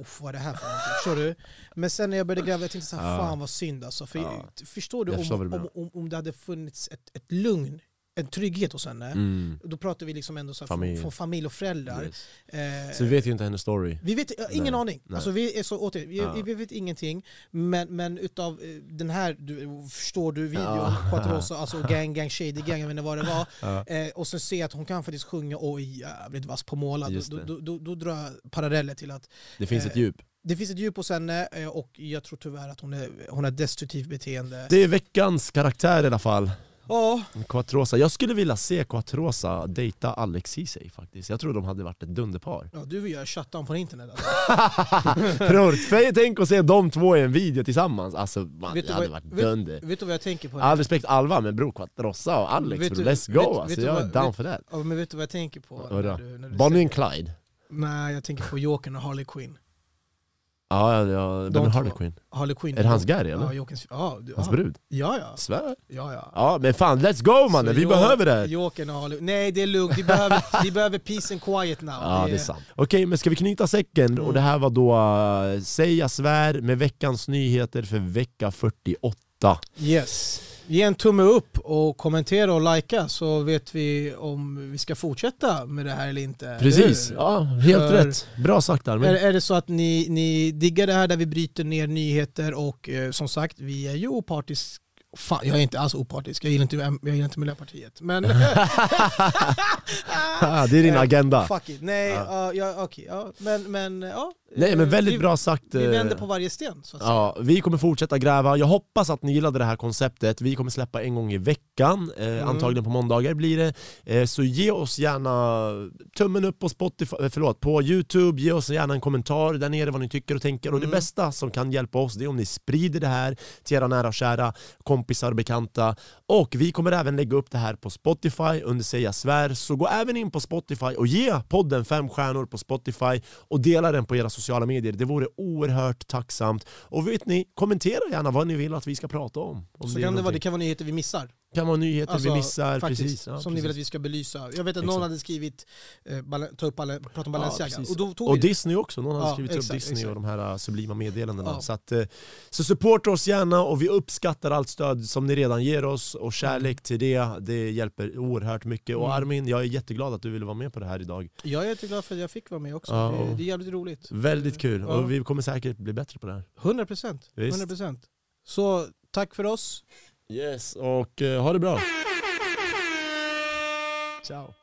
"Uff, vad är det här för någonting? Förstår du? Men sen när jag började gräva, jag tänkte så här, Ja. fan vad synd alltså. För, Ja. Förstår du om, om, om, om det hade funnits ett, ett lugn, en trygghet hos henne, Mm. då pratar vi liksom ändå så Familj. från, från familj och föräldrar. Yes. Eh, Så vi vet ju inte hennes story. vi vet ja, ingen Nej, aning. nej. Alltså, vi, är så, åter, vi, Ja. vi vet ingenting. Men, men utav eh, den här, du, förstår du, videon, Ja. Quattrosa, alltså gang, gang, shady gang, jag vet inte vad det var. Ja. Eh, och sen se att hon kan faktiskt sjunga och är jävligt vass på måla. Just Då, då, då, då drar jag paralleller till att Det finns eh, ett djup. det finns ett djup hos henne eh, och jag tror tyvärr att hon, är, hon har destruktivt beteende. Det är veckans karaktär i alla fall. Ja, Quattrosa. Jag skulle vilja se Quattrosa dejta Alex Ceesay faktiskt. Jag tror de hade varit ett dunderpar. ja, du vill göra shutdown på internet alltså. Bror, tänk att se de två i en video tillsammans. Alltså man, Vet det hade vad- varit vet- dunder. Vet du vad jag tänker på? All respekt Alva, men bror Quattrosa och Alex, Vet bro, du- let's go vet- alltså. vet Jag är vad- down vet- for that. Ja, men vet du vad jag tänker på? När du- när du Bonnie and Clyde? Nej, jag tänker på Jokern och Harley Quinn. Ja, ja, De är Harley. Quinn? Harley Quinn. Är det hans Gary eller? Ja, Jokerns, ja, du- Hans brud? Ja, ja. Svär? ja, ja. Ja men fan, let's go mannen, vi behöver det! Jokern och Harley Nej, det är lugnt. Vi behöver, vi behöver peace and quiet now. Ja det är sant. Okej men ska vi knyta säcken? Mm. Och det här var då uh, Säga svär med veckans nyheter för vecka 48. Yes. Ge en tumme upp och kommentera och likea så vet vi om vi ska fortsätta med det här eller inte. Precis, Eller? ja helt För- rätt. Bra sagt Är, Armin. är det så att ni, ni diggar det här där vi bryter ner nyheter och eh, som sagt, vi är ju opartiska Fan, jag är inte alls opartisk, jag gillar inte, jag gillar inte Miljöpartiet. Men... Det är din Eh, agenda. Fuck it, nej, Ja. ja. ja, okej, ja. men, men ja. Nej men Eh, väldigt vi, bra sagt. Vi eh, vänder på varje sten så att säga. Ja, vi kommer fortsätta gräva. Jag hoppas att ni gillade det här konceptet. Vi kommer släppa en gång i veckan, eh, Mm. antagligen på måndagar blir det. Eh, så ge oss gärna tummen upp på, Spotify, eh, förlåt, på Youtube, ge oss gärna en kommentar där nere vad ni tycker och tänker. Och Mm. det bästa som kan hjälpa oss det är om ni sprider det här till era nära och kära, kompisar och bekanta. Och vi kommer även lägga upp det här på Spotify under Säga Svär. Så gå även in på Spotify och ge podden fem stjärnor på Spotify och dela den på era sociala medier. Det vore oerhört tacksamt. Och vet ni, kommentera gärna vad ni vill att vi ska prata om. om Så är kan det, vara, det kan vara nyheter vi missar. Kan vara nyheter Alltså, vi missar. faktiskt, precis. Ja, som ni vill att precis. vi ska belysa. Jag vet att någon Exakt. hade skrivit, eh, ta upp, bala- prata om Ja, Balenciaga. precis. och då tog och vi det. Disney också, någon hade Ja, skrivit exakt, upp Disney exakt. och de här uh, sublima meddelandena. Ja. Så, att, eh, så supporta oss gärna och vi uppskattar allt stöd som ni redan ger oss och kärlek till det, det hjälper oerhört mycket. Och Mm. Armin, jag är jätteglad att du ville vara med på det här idag. Jag är jätteglad för att jag fick vara med också. Ja, det, det är jävligt roligt. Väldigt kul, Ja. och vi kommer säkert bli bättre på det här. 100 procent. Visst. 100 procent. Så tack för oss. Yes, och eh, ha det bra. Ciao.